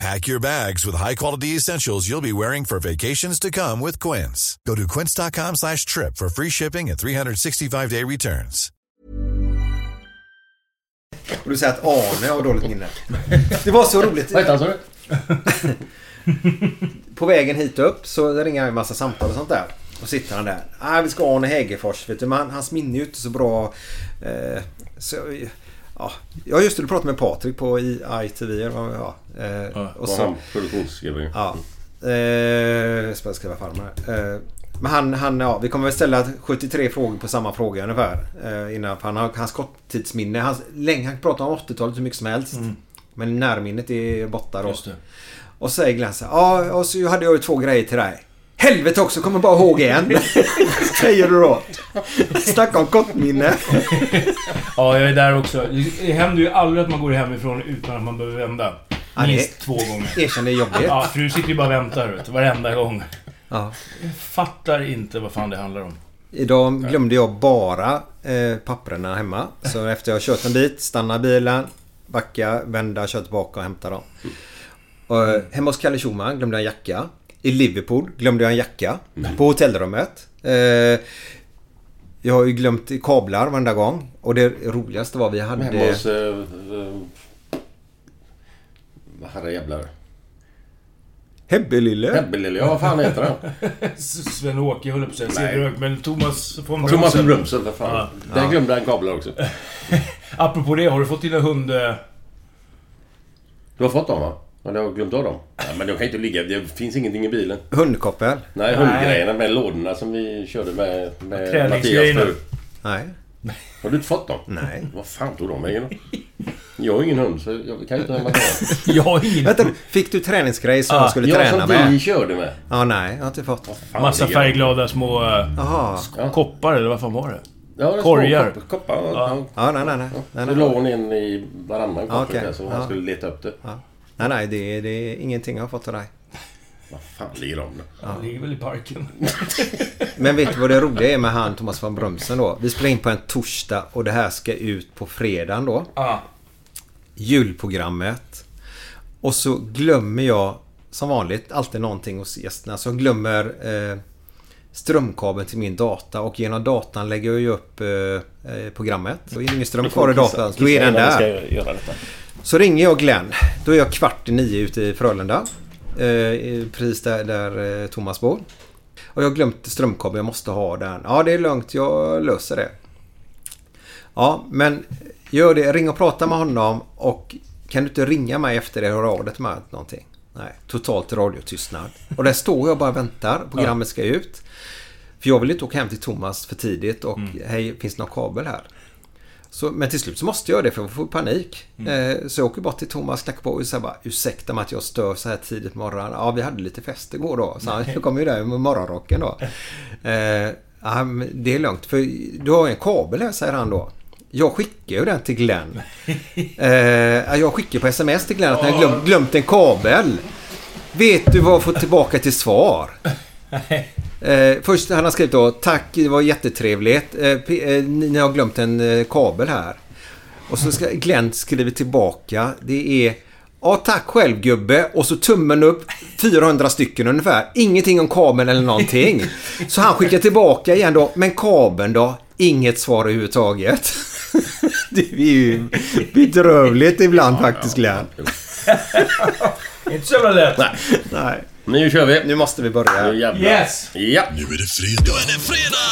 Pack your bags with high-quality essentials you'll be wearing for vacations to come with Quince. Go to quince.com slash trip for free shipping and 365-day returns. Och du säger att Arne har dåligt minne. Det var så roligt. Vad heter han sa du? På vägen hit upp så ringer han en massa samtal och sånt där. Och sitter han där. Ah, vi ska Arne Hägerfors. Vet du, men hans minne är ju inte så bra. Eh, så, ja. just det. Du pratade med Patrik på I- ITV. Ja, eh, Ja, och så, han produktionsskrivare? Ja. Eh, skriva här. Eh, men han, han, ja, vi kommer väl ställa 73 frågor på samma fråga ungefär. Eh, innan, för han har hans korttidsminne. Hans, länge, han pratar om 80-talet hur mycket som helst. Men närminnet är borta då. Och så säger Glenn så ja och så hade jag ju två grejer till dig. Helvete också, kommer bara ihåg en. säger du då. Snacka om kortminne. Ja, jag är där också. Det händer ju aldrig att man går hemifrån utan att man behöver vända. Ja, Minst två gånger. Erkänn det är jobbigt. Ja, för du sitter ju bara och väntar vet, varenda gång. Ja. Jag fattar inte vad fan det handlar om. Idag glömde jag bara eh, papperna hemma. Så efter jag har kört en bit, stanna bilen, backa, vända, köra tillbaka och hämta dem. Och, eh, hemma hos Kalle Schumann glömde jag en jacka. I Liverpool glömde jag en jacka. På hotellrummet. Eh, jag har ju glömt kablar varenda gång. Och det roligaste var vi hade... Hemma hos... Eh, eh, herre jävlar. Hebbelille. Hebbelille, ja vad fan heter han? Sven-Åke höll jag på att säga. Nej. Cederhök, men Thomas von Thomas Bromsen. Brumsel för fan. Ja. Där glömde han kablar också. Apropå det, har du fått dina hund... eh, Du har fått dem va? Har du glömt av dem? Ja, men de kan ju inte ligga... Det finns ingenting i bilen. Hundkoppel. Nej, hundgrejerna med lådorna som vi körde med, med Mattias förut. Nej. Har du inte fått dem? Nej. Vad fan tog de vägen då? Jag har ingen hund så jag kan ju inte hämta dem. Jag har ingen... Vänta, fick du träningsgrej som Ja, jag skulle Ja, träna som med? vi körde med. Ja, nej. Jag har inte fått. Fan, Massa färgglada små eh, Jaha. Ja. koppar, eller vad fan var det? Ja, det Korgar. Koppar. koppar ja. Ja. Ja, nej, nej, nej. nej, Så la hon in i varannan kopp Okej. där, så Ja. han skulle leta upp det. Nej, nej. Det, det är ingenting jag har fått av dig. Vad fan ligger de då? Han ligger väl i parken. Men vet du vad det roliga är med han Thomas van Brömsen då? Vi spelar in på en torsdag och det här ska ut på fredagen då. Ja. Julprogrammet. Och så glömmer jag som vanligt alltid någonting hos gästerna. Så jag glömmer eh, strömkabeln till min data och genom datan lägger jag ju upp eh, eh, programmet. Så är det ingen ström kvar i datan. Då är den där. Så ringer jag Glenn. Då är jag kvart i nio ute i Frölunda. Eh, precis där, där eh, Thomas bor. Och jag har glömt strömkabeln. Jag måste ha den. Ja, det är lugnt. Jag löser det. Ja, men gör det. Ring och prata med honom. Och kan du inte ringa mig efter det höra av dig till mig någonting? Nej, totalt radiotystnad. Och där står jag och bara väntar. Programmet ska ut. För jag vill inte åka hem till Thomas för tidigt och hej, finns det någon kabel här? Så, men till slut så måste jag det för jag får panik. Eh, så jag åker bort till Thomas, knackar på och säger bara ursäkta mig att jag stör så här tidigt på morgonen. Ja, vi hade lite fest igår då. Så han kom ju där med morgonrocken då. Eh, ja, det är lugnt för du har en kabel här säger han då. Jag skickar ju den till Glenn. Eh, jag skickar på sms till Glenn att han har glömt, glömt en kabel. Vet du vad jag får tillbaka till svar? Eh, först han har skrivit då Tack, det var jättetrevligt. Eh, eh, ni har glömt en eh, kabel här. Och så ska Glenn skriver tillbaka. Det är Ja, tack själv gubbe. Och så tummen upp 400 stycken ungefär. Ingenting om kabeln eller någonting. Så han skickar tillbaka igen då. Men kabeln då? Inget svar överhuvudtaget. Det är ju bedrövligt ibland faktiskt Glenn. Inte så lätt. Nej. Nej. Nu kör vi. Nu måste vi börja. Nu jävlar. Yes! Ja. Nu är det fredag. Nu är det fredag!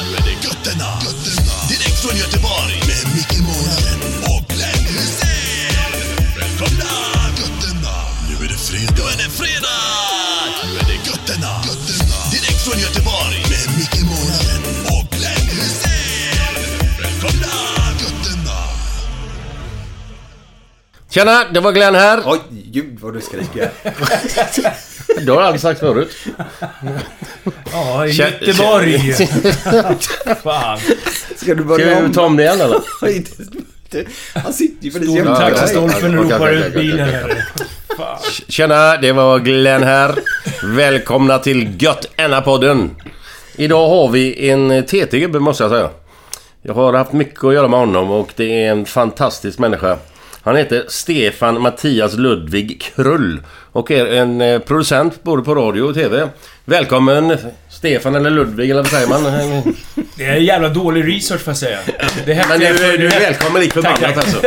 Nu är det götterna. götterna. Direkt från Göteborg. Tjena, det var Glenn här. Oj, gud vad du skriker. Det har jag aldrig sagt förut. Ja, i Göteborg. Fan. Ska du Ska börja vi om? ta om det igen eller? Han sitter ju jämte tack, dig. taxistolpen ropar ut bilen. Tjena, det var Glenn här. Välkomna till Gött Enna-podden. Idag har vi en TT-gubbe måste jag säga. Jag har haft mycket att göra med honom och det är en fantastisk människa. Han heter Stefan Mattias Ludvig Krull och är en eh, producent både på radio och TV. Välkommen Stefan eller Ludvig eller vad säger man? Det är en jävla dålig research får jag säga. Men du, jag- du är välkommen lik förbannat Tack, tack. alltså.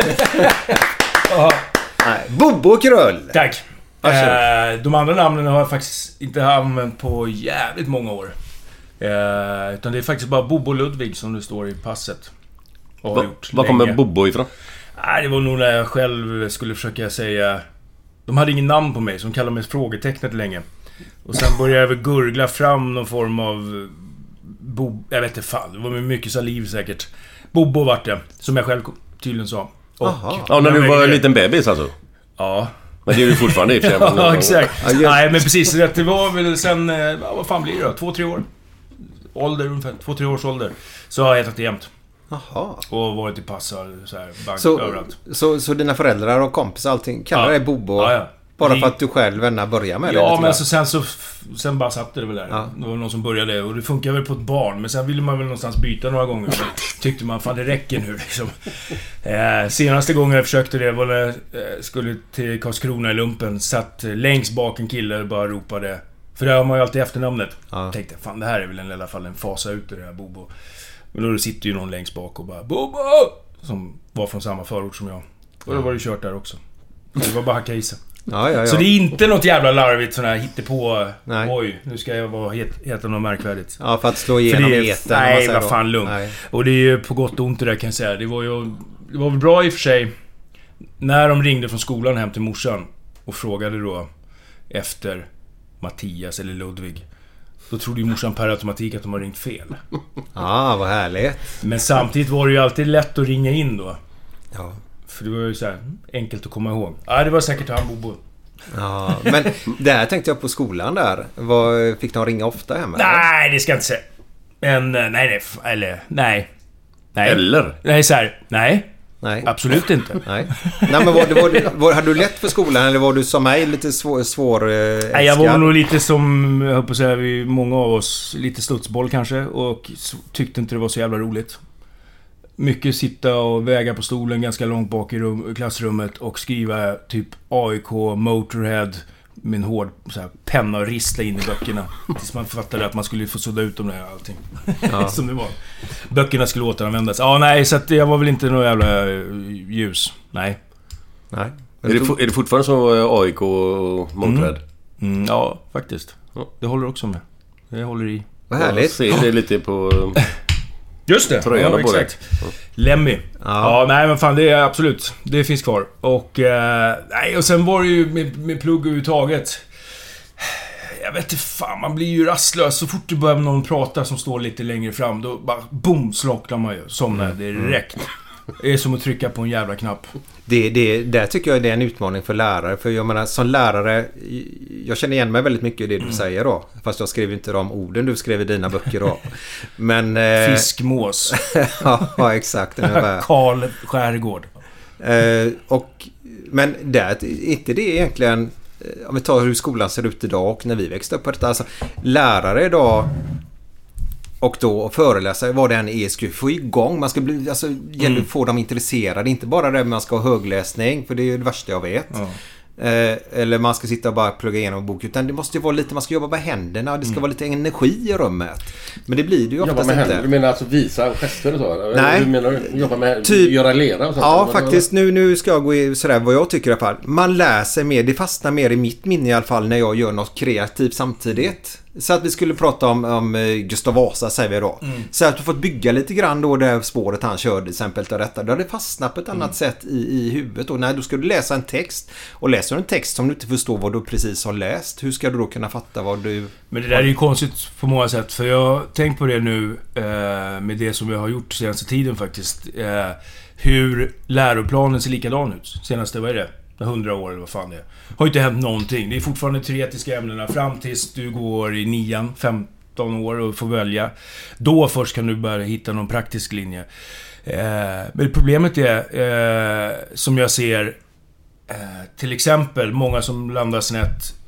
Bobo Krull. Tack. Eh, de andra namnen har jag faktiskt inte använt på jävligt många år. Eh, utan det är faktiskt bara Bobo Ludvig som det står i passet. Och har Va- gjort Var kommer. Bobo ifrån? Nej, det var nog när jag själv skulle försöka säga... De hade ingen namn på mig, så de kallade mig frågetecknet länge. Och sen började jag väl gurgla fram någon form av... Bo... Jag vet inte fan, det var mycket saliv säkert. Bobo vart det, som jag själv tydligen sa. Och, Aha. Ja, när du var en liten bebis alltså? Ja. Men det är du fortfarande i och för sig. men- Ja, exakt. Ja, Nej, men precis. Det det var väl sen... eh, Vad fan blir det då? Två, tre år? Ålder ungefär. Två, tre års ålder. Så har jag hetat det jämt. Jaha. Och varit i passar, så här, bank Så, överallt. så, så dina föräldrar och kompisar allting kallar Ja. dig Bobo? Ja, ja. Bara för att du själv ändå börjar med det? Ja, men alltså sen så... Sen bara satt det väl där. Ja. Det var någon som började och det funkar väl på ett barn. Men sen ville man väl någonstans byta några gånger. Så tyckte man fan det räcker nu liksom. Eh, senaste gången jag försökte det var när jag eh, skulle till Karlskrona i lumpen. Satt längst bak en kille och bara ropade. För där har man ju alltid efternamnet. Ja. Tänkte fan det här är väl en, i alla fall en fasa ut ur det här Bobo. Men då sitter ju någon längst bak och bara Bobo! Som var från samma förort som jag. Och då var det kört där också. Så det var bara att hacka i sig. Ja, ja, ja. Så det är inte något jävla larvigt sån här hittepå... Nej. Oj, nu ska jag vara het, heta något märkvärdigt. Ja, för att slå igenom etern. Nej, vad fan lugnt. Nej. Och det är ju på gott och ont det där kan jag säga. Det var ju... Det var väl bra i och för sig... När de ringde från skolan hem till morsan och frågade då efter Mattias eller Ludvig. Då trodde ju morsan per automatik att de har ringt fel. Ja, vad härligt. Men samtidigt var det ju alltid lätt att ringa in då. Ja. För det var ju så här enkelt att komma ihåg. Ja, det var säkert han Bobo. Ja, men där tänkte jag på skolan där. Vad, fick de ringa ofta hem? eller? Nej, det ska jag inte säga. Men, eh, nej, nej, eller, nej. Nej. Eller? Nej, så här, nej. Nej. Absolut inte. Nej. Nej, men var, var, var, hade du lätt för skolan eller var du som mig lite svår... svår eh, Nej, jag var nog lite som, jag höll på att säga, vi, många av oss, lite studsboll kanske. Och tyckte inte det var så jävla roligt. Mycket sitta och väga på stolen ganska långt bak i rum, klassrummet och skriva typ AIK, Motorhead med en hård så här, penna och rista in i böckerna. Tills man fattade att man skulle få sudda ut dem där och allting. Som det var. Böckerna skulle återanvändas. Ja, nej, så att jag var väl inte någon jävla eh, ljus. Nej. Nej. Är det, är det fortfarande så eh, AIK och Motörhead? Mm, ja, faktiskt. Ja. Det håller också med. Det håller i. Vad Jag härligt. ser det lite på... Just det! Tröjan ja, både. exakt. Lemmy. Ja. nej men fan det är absolut. Det finns kvar. Och... Eh, nej, och sen var det ju med, med plugg överhuvudtaget. Jag vet inte fan, man blir ju rastlös. Så fort det börjar någon prata som står lite längre fram, då bara boom, slocknar man ju. Somnar direkt. Det är som att trycka på en jävla knapp. Det, det, där tycker jag det är en utmaning för lärare. För jag menar som lärare, jag känner igen mig väldigt mycket i det du säger då. Fast jag skriver inte de orden du skrev i dina böcker då. Men... eh, Fiskmås. ja, exakt. Karl Skärgård. Eh, och, men det är inte det egentligen... eh, om vi tar hur skolan ser ut idag och när vi växte upp. Alltså, lärare idag och då föreläsare, vad det än är, ska få igång. Man ska bli, alltså, gäller att få dem intresserade. Inte bara det man ska ha högläsning, för det är ju det värsta jag vet. Ja. Eh, eller man ska sitta och bara plugga igenom en bok. Utan det måste ju vara lite, man ska jobba med händerna. Det ska vara lite energi i rummet. Men det blir det ju Jobba oftast med inte. händer? Du menar alltså visa gester och så? Nej. Hur menar du? Jobba med... Typ- Göra lera och sånt? Ja, eller faktiskt. Nu, nu ska jag gå i sådär vad jag tycker i alla fall. Man lär sig mer. Det fastnar mer i mitt minne i alla fall när jag gör något kreativt samtidigt. Så att vi skulle prata om, om eh, Gustav Vasa säger vi då. Så att du fått bygga lite grann då det spåret han körde till exempel. Då har det fastnat på ett annat sätt i, i huvudet. Och nej, då ska du läsa en text. Och läser du en text som du inte förstår vad du precis har läst. Hur ska du då kunna fatta vad du... Men det där är ju konstigt på många sätt. För jag har tänkt på det nu eh, med det som jag har gjort senaste tiden faktiskt. Eh, hur läroplanen ser likadan ut. Senaste, vad är det? 100 år eller vad fan det är. Har ju inte hänt någonting. Det är fortfarande teoretiska ämnena fram tills du går i nian, 15 år och får välja. Då först kan du börja hitta någon praktisk linje. Eh, men problemet är, eh, som jag ser, eh, till exempel många som landar snett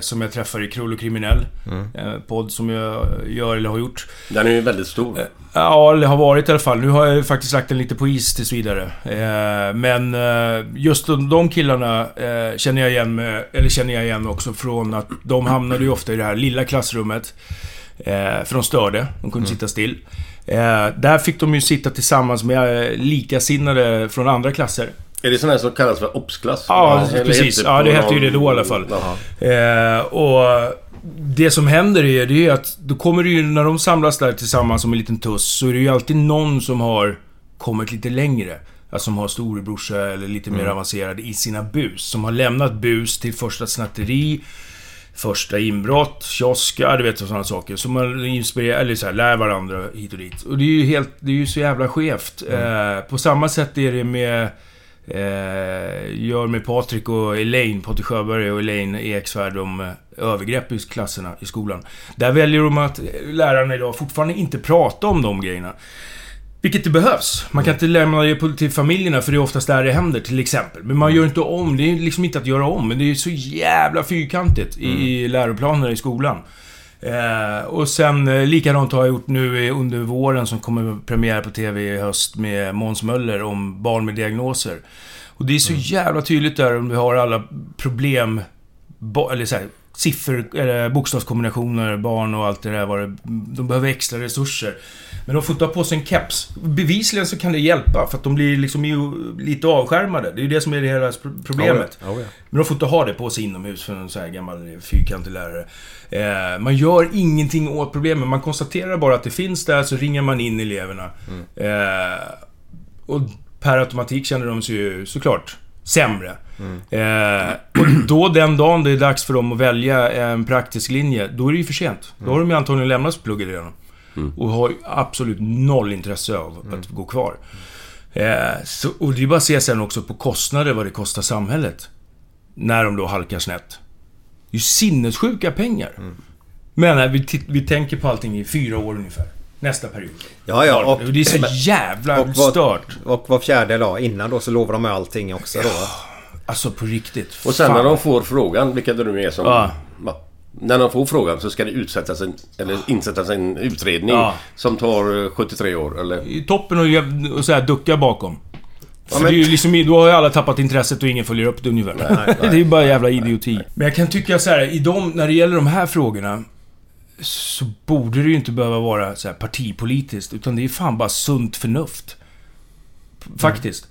som jag träffar i Krull och Kriminell. Eh, podd som jag gör eller har gjort. Den är ju väldigt stor. Ja, eller har varit i alla fall. Nu har jag faktiskt lagt den lite på is tills vidare. Eh, men eh, just de, killarna eh, känner jag igen med, eller känner jag igen också från att de hamnade ju ofta i det här lilla klassrummet. Eh, för de störde. De kunde sitta still. Eh, där fick de ju sitta tillsammans med eh, likasinnade från andra klasser. Är det sån här som kallas för obsklass? Ja, Eller precis. hette Ja, det hette ju det då i alla fall. Eh, och det som händer är, det är att då kommer det ju, när de samlas där tillsammans som en liten tuss, så är det ju alltid någon som har kommit lite längre. Alltså som har storebrorsa eller lite mer avancerad i sina bus. Som har lämnat bus till första snatteri, första inbrott, kiosker, du vet sådana saker. Som man inspirerar, eller så här, lär varandra hit och dit. Och det är ju helt, det är ju så jävla skevt. Eh, på samma sätt är det med Eh, gör med Patrik och Elaine, Patrik Sjöberg och Elaine Eksvärd om eh, övergrepp i klasserna i skolan. Där väljer de att eh, lärarna idag fortfarande inte prata om de grejerna. Vilket det behövs. Man kan inte lämna det till familjerna för det är oftast där det händer, till exempel. Men man gör inte om. Det är liksom inte att göra om, men det är så jävla fyrkantigt i, i läroplanerna i skolan. Eh, och sen eh, likadant har jag gjort nu under våren som kommer premiär på TV i höst med Måns Möller om barn med diagnoser. Och det är så jävla tydligt där om vi har alla problem, eller så här, siffror, eller bokstavskombinationer, barn och allt det där. Det, de behöver extra resurser. Men de får inte ha på sig en keps. Bevisligen så kan det hjälpa, för att de blir liksom lite avskärmade. Det är ju det som är det hela pro- problemet. Ja, ja. Men de får inte ha det på sig inomhus för en sån här gammal fyrkantig lärare. Eh, man gör ingenting åt problemen. Man konstaterar bara att det finns där, så ringer man in eleverna. Eh, och per automatik känner de sig ju såklart sämre. Eh, och då den dagen det är dags för dem att välja en praktisk linje, då är det ju för sent. Då har de ju antagligen lämnat plugget redan. Och har ju absolut noll intresse av att gå kvar. Eh, så, och det är bara att se sen också på kostnader, vad det kostar samhället. När de då halkar snett. Det är ju sinnessjuka pengar. Men nej, vi, vi tänker på allting i fyra år ungefär. Nästa period. Ja, ja. Och, det är så jävla och vad- stört. Och var fjärde dag innan då så lovar de med allting också då. Alltså på riktigt. Och sen Fan. när de får frågan, vilka det nu är som... Ja. Ja. När de får frågan så ska det utsättas en, eller insättas en utredning Ja. som tar eh, 73 år eller... I toppen och, och så här ducka bakom. För men- det är ju liksom, då har ju alla tappat intresset och ingen följer upp det ungefär. det är ju bara jävla idioti. Men jag kan tycka så här, i de, när det gäller de här frågorna så borde det ju inte behöva vara så här partipolitiskt, utan det är fan bara sunt förnuft. Faktiskt.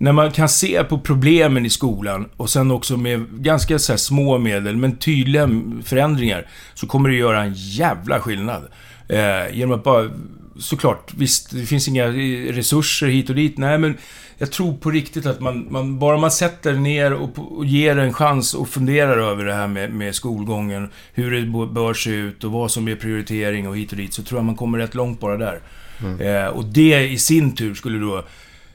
När man kan se på problemen i skolan och sen också med ganska så små medel, men tydliga förändringar, så kommer det göra en jävla skillnad. Eh, genom att bara... Såklart, visst, det finns inga resurser hit och dit. Nej, men jag tror på riktigt att man, man bara man sätter ner och, och ger en chans och funderar över det här med, med skolgången, hur det bör se ut och vad som är prioritering och hit och dit, så tror jag man kommer rätt långt bara där. Eh, och det i sin tur skulle då Eh,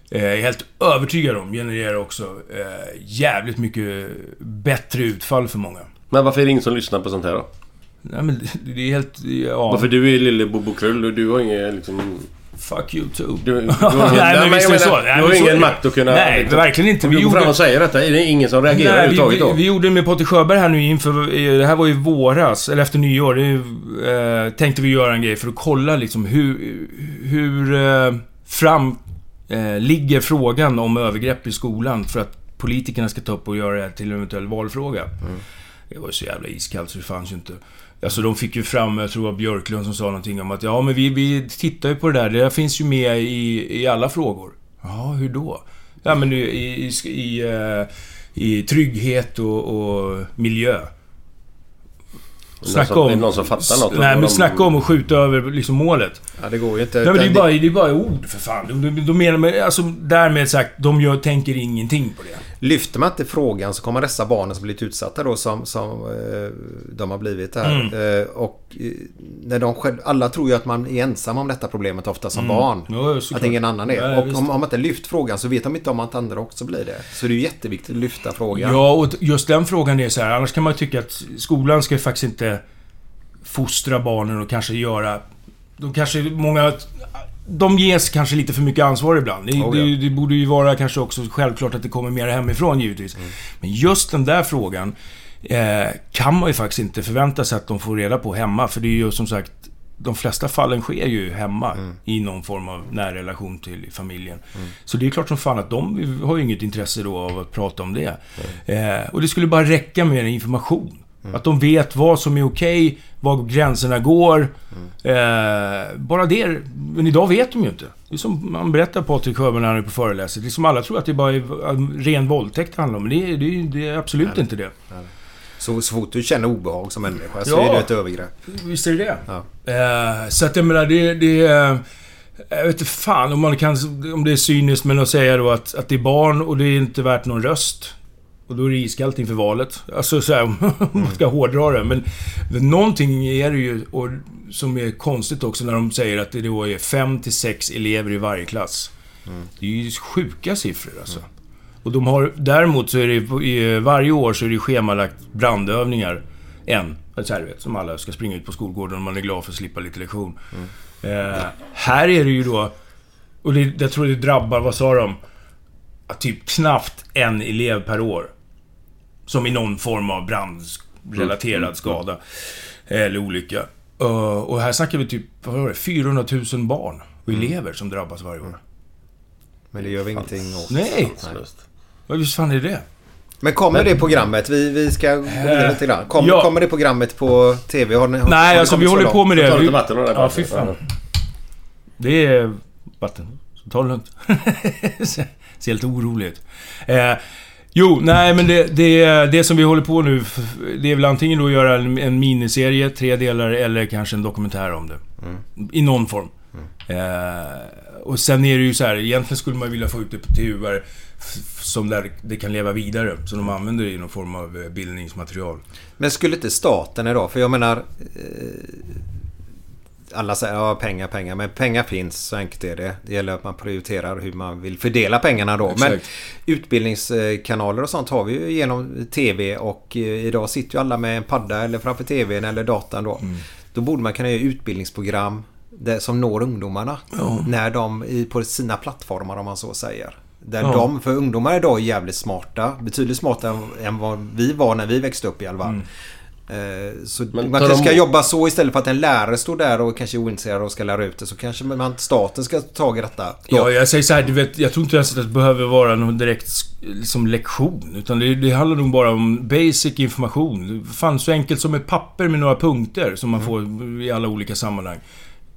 Jag är helt övertygad om genererar också eh, jävligt mycket bättre utfall för många. Men varför är det ingen som lyssnar på sånt här då? Nej, men det- är helt... Ja. Varför du är lille Bobo Krull och du har inget liksom... Fuck you too. Du, du, du, Nej, men visst är det så. Du har ingen makt att kunna... Nej, liksom, verkligen inte. Vi du går fram gjorde- och säger detta, är det ingen som reagerar Nej, vi, överhuvudtaget vi, då? vi gjorde med Patrik Sjöberg här nu inför... eh, Det här var ju våras, eller efter nyår. Det, eh, tänkte vi göra en grej för att kolla liksom hur... Hur eh, fram eh, ligger frågan om övergrepp i skolan för att politikerna ska ta upp och göra det till en eventuell valfråga. Det var ju så jävla iskallt så det fanns ju inte. Alltså de fick ju fram, jag tror det var Björklund som sa någonting om att ja men vi, vi tittar ju på det där. Det där finns ju med i, i alla frågor. Ja, hur då? Ja men i, i, i, i, eh, i trygghet och, och miljö. Snacka som- om... någon som fattar något Nej men de- snacka om att skjuta över liksom målet. Ja, det går ju inte. Nej men det är bara, det är bara ord för fan. De, de, de menar alltså därmed sagt, de gör, tänker ingenting på det. Lyfter man inte frågan så kommer dessa barnen som blivit utsatta då som, som eh, de har blivit här. Mm. Eh, och eh, när de själv, alla tror ju att man är ensam om detta problemet ofta som barn. Mm. Ja, såklart. att ingen annan är. Ja, och visst. om, man inte lyft frågan så vet de inte om att andra också blir det. Så det är jätteviktigt att lyfta frågan. Ja, och just den frågan är så här. Annars kan man tycka att skolan ska faktiskt inte fostra barnen och kanske göra... De kanske, många... De ges kanske lite för mycket ansvar ibland. Det, Oh, ja. det, det borde ju vara kanske också självklart att det kommer mer hemifrån givetvis. Mm. Men just den där frågan eh, kan man ju faktiskt inte förvänta sig att de får reda på hemma. För det är ju som sagt... De flesta fallen sker ju hemma Mm. i någon form av närrelation till familjen. Så det är klart som fan att de har ju inget intresse då av att prata om det. Eh, och det skulle bara räcka med information. Att de vet vad som är okej, var gränserna går. Eh, bara det. Men idag vet de ju inte. Det är som man berättar Patrik Sjöberg när han är på föreläsning. Det är som alla tror att det bara är eh, ren våldtäkt det handlar om. Men det är, det det är absolut inte det. Så, så fort du känner obehag som människa så Ja. är det ett övergrepp. Visst är det det? Ja. Eh, så att jag menar, det... det eh, jag vet inte fan om man kan... Om det är cyniskt men att säga då att, att det är barn och det är inte värt någon röst. Och då är det iskallt inför valet. Alltså så här, om man ska hårdra det. Men, men någonting är det ju och, som är konstigt också när de säger att det då är fem till sex elever i varje klass. Det är ju sjuka siffror alltså. Och de har, däremot så är det varje år så är det schemalagt brandövningar. En, så här, vet, som alla ska springa ut på skolgården och man är glad för att slippa lite lektion. Eh, här är det ju då, och det, jag tror det drabbar, vad sa de? Typ knappt en elev per år. Som i någon form av brandrelaterad skada. Eller olycka. Eh, och här snackar vi typ, vad var det, 400 000 barn och elever som drabbas varje år. Men det gör vi ingenting åt. Nej! Vad visst fan är det? Men kommer det programmet? Vi, vi ska gå in lite grann. Kom, ja. Kommer det programmet på TV? Har ni, har, har Nej, ni alltså vi håller långt? på med Ta det. lite Vi, vatten och det ja, fy fan. Det är vatten. Så ta det lugnt. Ser helt orolig ut. Eh, jo, nej men det, det, det som vi håller på nu, det är väl antingen då att göra en, en miniserie, tre delar, eller kanske en dokumentär om det. I någon form. Eh, och sen är det ju så här, egentligen skulle man vilja få ut det på TVR f- som där det kan leva vidare. Så de använder det i någon form av eh, bildningsmaterial. Men skulle inte staten idag, för jag menar... Alla säger ja, pengar, pengar. Men pengar finns, så enkelt är det. Det gäller att man prioriterar hur man vill fördela pengarna då. Men Exakt. utbildningskanaler och sånt har vi ju genom TV och eh, idag sitter ju alla med en padda eller framför TVn eller datorn då. Mm. Då borde man kunna göra utbildningsprogram som når ungdomarna. När de på sina plattformar om man så säger. Där Ja. de, för ungdomar idag är jävligt smarta. Betydligt smartare än vad vi var när vi växte upp i alla fall. Mm. Eh, Så Men man kanske de- ska jobba så istället för att en lärare står där och kanske är och ska lära ut det. Så kanske man, staten ska ta tag i detta. då. Ja, jag säger så här, du vet, jag tror inte ens att det behöver vara någon direkt liksom, lektion. Utan det, det handlar nog bara om basic information. Fan, så enkelt som ett papper med några punkter som man får i alla olika sammanhang.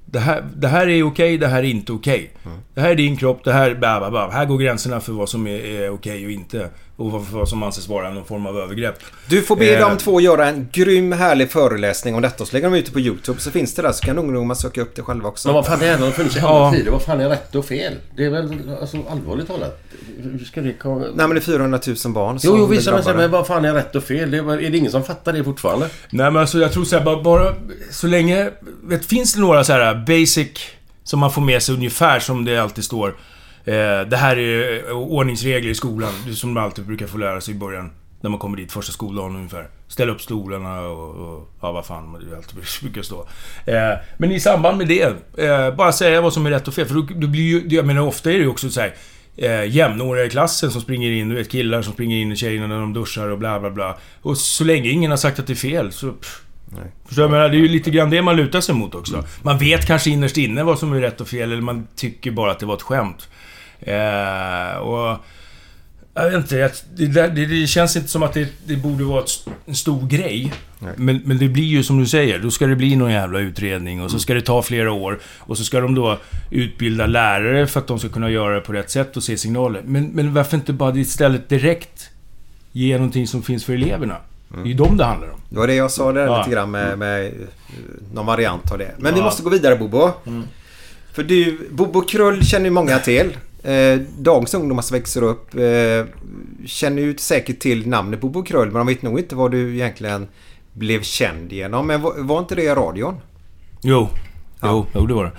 Det här, det här är okej, det här är inte okej. Det här är din kropp, det här... Bla, bla, bla. Här går gränserna för vad som är, är okej och inte. Och vad, som anses vara någon form av övergrepp. Du får be Eh. de två göra en grym härlig föreläsning om detta och så lägger de ut det på YouTube. Så finns det där så kan ungdomar söka upp det själva också. Men vad fan, det här har funnits i Ja. alla tider. Vad fan är rätt och fel? Det är väl alltså, allvarligt talat. Ska det komma... Nej men det är 400 000 barn som Jo, jo visst. Men, men vad fan är rätt och fel? Det är, är det ingen som fattar det fortfarande? Nej men alltså jag tror såhär, bara, bara så länge... Vet, finns det några så här basic som man får med sig ungefär som det alltid står. Eh, det här är eh, ordningsregler i skolan, som man alltid brukar få lära sig i början. När man kommer dit första skoldagen ungefär. Ställa upp stolarna och, och ja, vad fan det alltid brukar stå. Eh, men i samband med det, eh, bara säga vad som är rätt och fel. För då blir ju, jag menar ofta är det ju också så här eh, jämnåriga i klassen som springer in, du vet killar som springer in i tjejerna när de duschar och bla bla bla. Och så länge ingen har sagt att det är fel så... Pff, Nej. Förstår du? Jag menar, det är ju lite grann det man lutar sig mot också. Man vet kanske innerst inne vad som är rätt och fel, eller man tycker bara att det var ett skämt. Eh, och... Jag vet inte, det, det, det känns inte som att det, det borde vara en stor grej. Men, men det blir ju som du säger, då ska det bli någon jävla utredning och så ska det ta flera år. Och så ska de då utbilda lärare för att de ska kunna göra det på rätt sätt och se signaler. Men, men varför inte bara istället direkt ge någonting som finns för eleverna? Det är ju dem det handlar om. Det var det jag sa där Ja. lite grann med, med eh, någon variant av det. Men vi Ja. måste gå vidare Bobo. För du, Bobo Krull känner ju många till. Eh, dagens ungdomar som växer upp eh, känner ju säkert till namnet Bobo Krull men de vet nog inte vad du egentligen blev känd genom. Men var, var inte det i radion? Jo. Jo, jo det var det.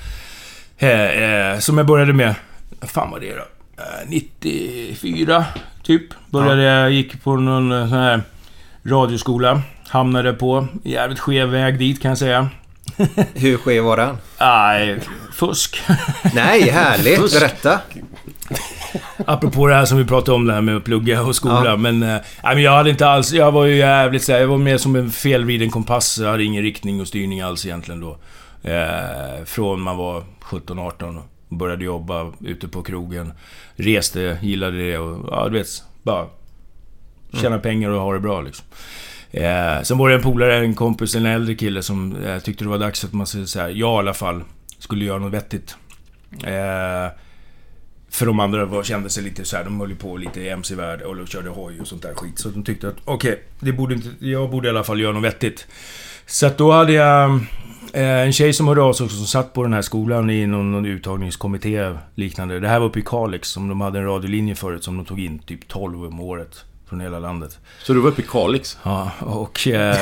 Eh, eh, som jag började med... Fan var det då? Eh, 94, typ. Började jag, gick på någon eh, sån här radioskola. Hamnade på jävligt skev väg dit kan jag säga. Hur skev var den? Nej, fusk. Nej, härligt. Berätta. Apropå det här som vi pratade om, det här med att plugga och skola. Ja. Men, men jag hade inte alls... Jag var ju jävligt så här, Jag var mer som en felvriden kompass. Jag hade ingen riktning och styrning alls egentligen då. Eh, från man var 17-18 och började jobba ute på krogen. Reste, gillade det och ja, du vet. Bara tjäna pengar och ha det bra liksom. Eh, sen var det en polare, en kompis, en äldre kille som eh, tyckte det var dags att man så här, jag i alla fall, skulle göra något vettigt. Eh, för de andra var, kände sig lite så här, de höll på lite i MC-värld och körde hoj och sånt där skit. Så de tyckte att okej, det borde inte, jag borde i alla fall göra något vettigt. Så att då hade jag eh, en tjej som hörde av sig också, som satt på den här skolan i någon, någon uttagningskommitté liknande. Det här var uppe i Kalix, som de hade en radiolinje förut, som de tog in typ 12 om året. Från hela landet. Så du var uppe i Kalix? Ja, och, eh,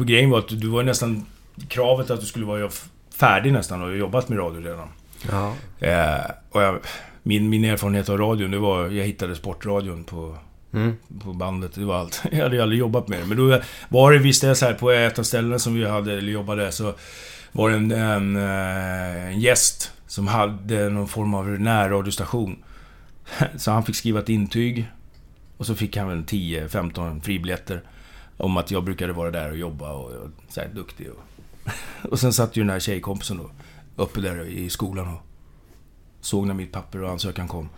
och grejen var att du var nästan... Kravet att du skulle vara färdig nästan och jobbat med radio redan. Ja. Eh, och jag, min, min erfarenhet av radion, det var... Jag hittade sportradion på, Mm. på bandet. Det var allt. Jag hade aldrig jobbat med det. Men då var det, visste jag så här, på ett av ställena som vi hade, eller jobbade, så var det en, en, eh, en gäst som hade någon form av närradiostation. Så han fick skriva ett intyg. Och så fick han väl 10-15 fribiljetter. Om att jag brukade vara där och jobba och, och så här duktig. Och, och sen satt ju den här tjejkompisen då uppe där i skolan och såg när mitt papper och ansökan kom.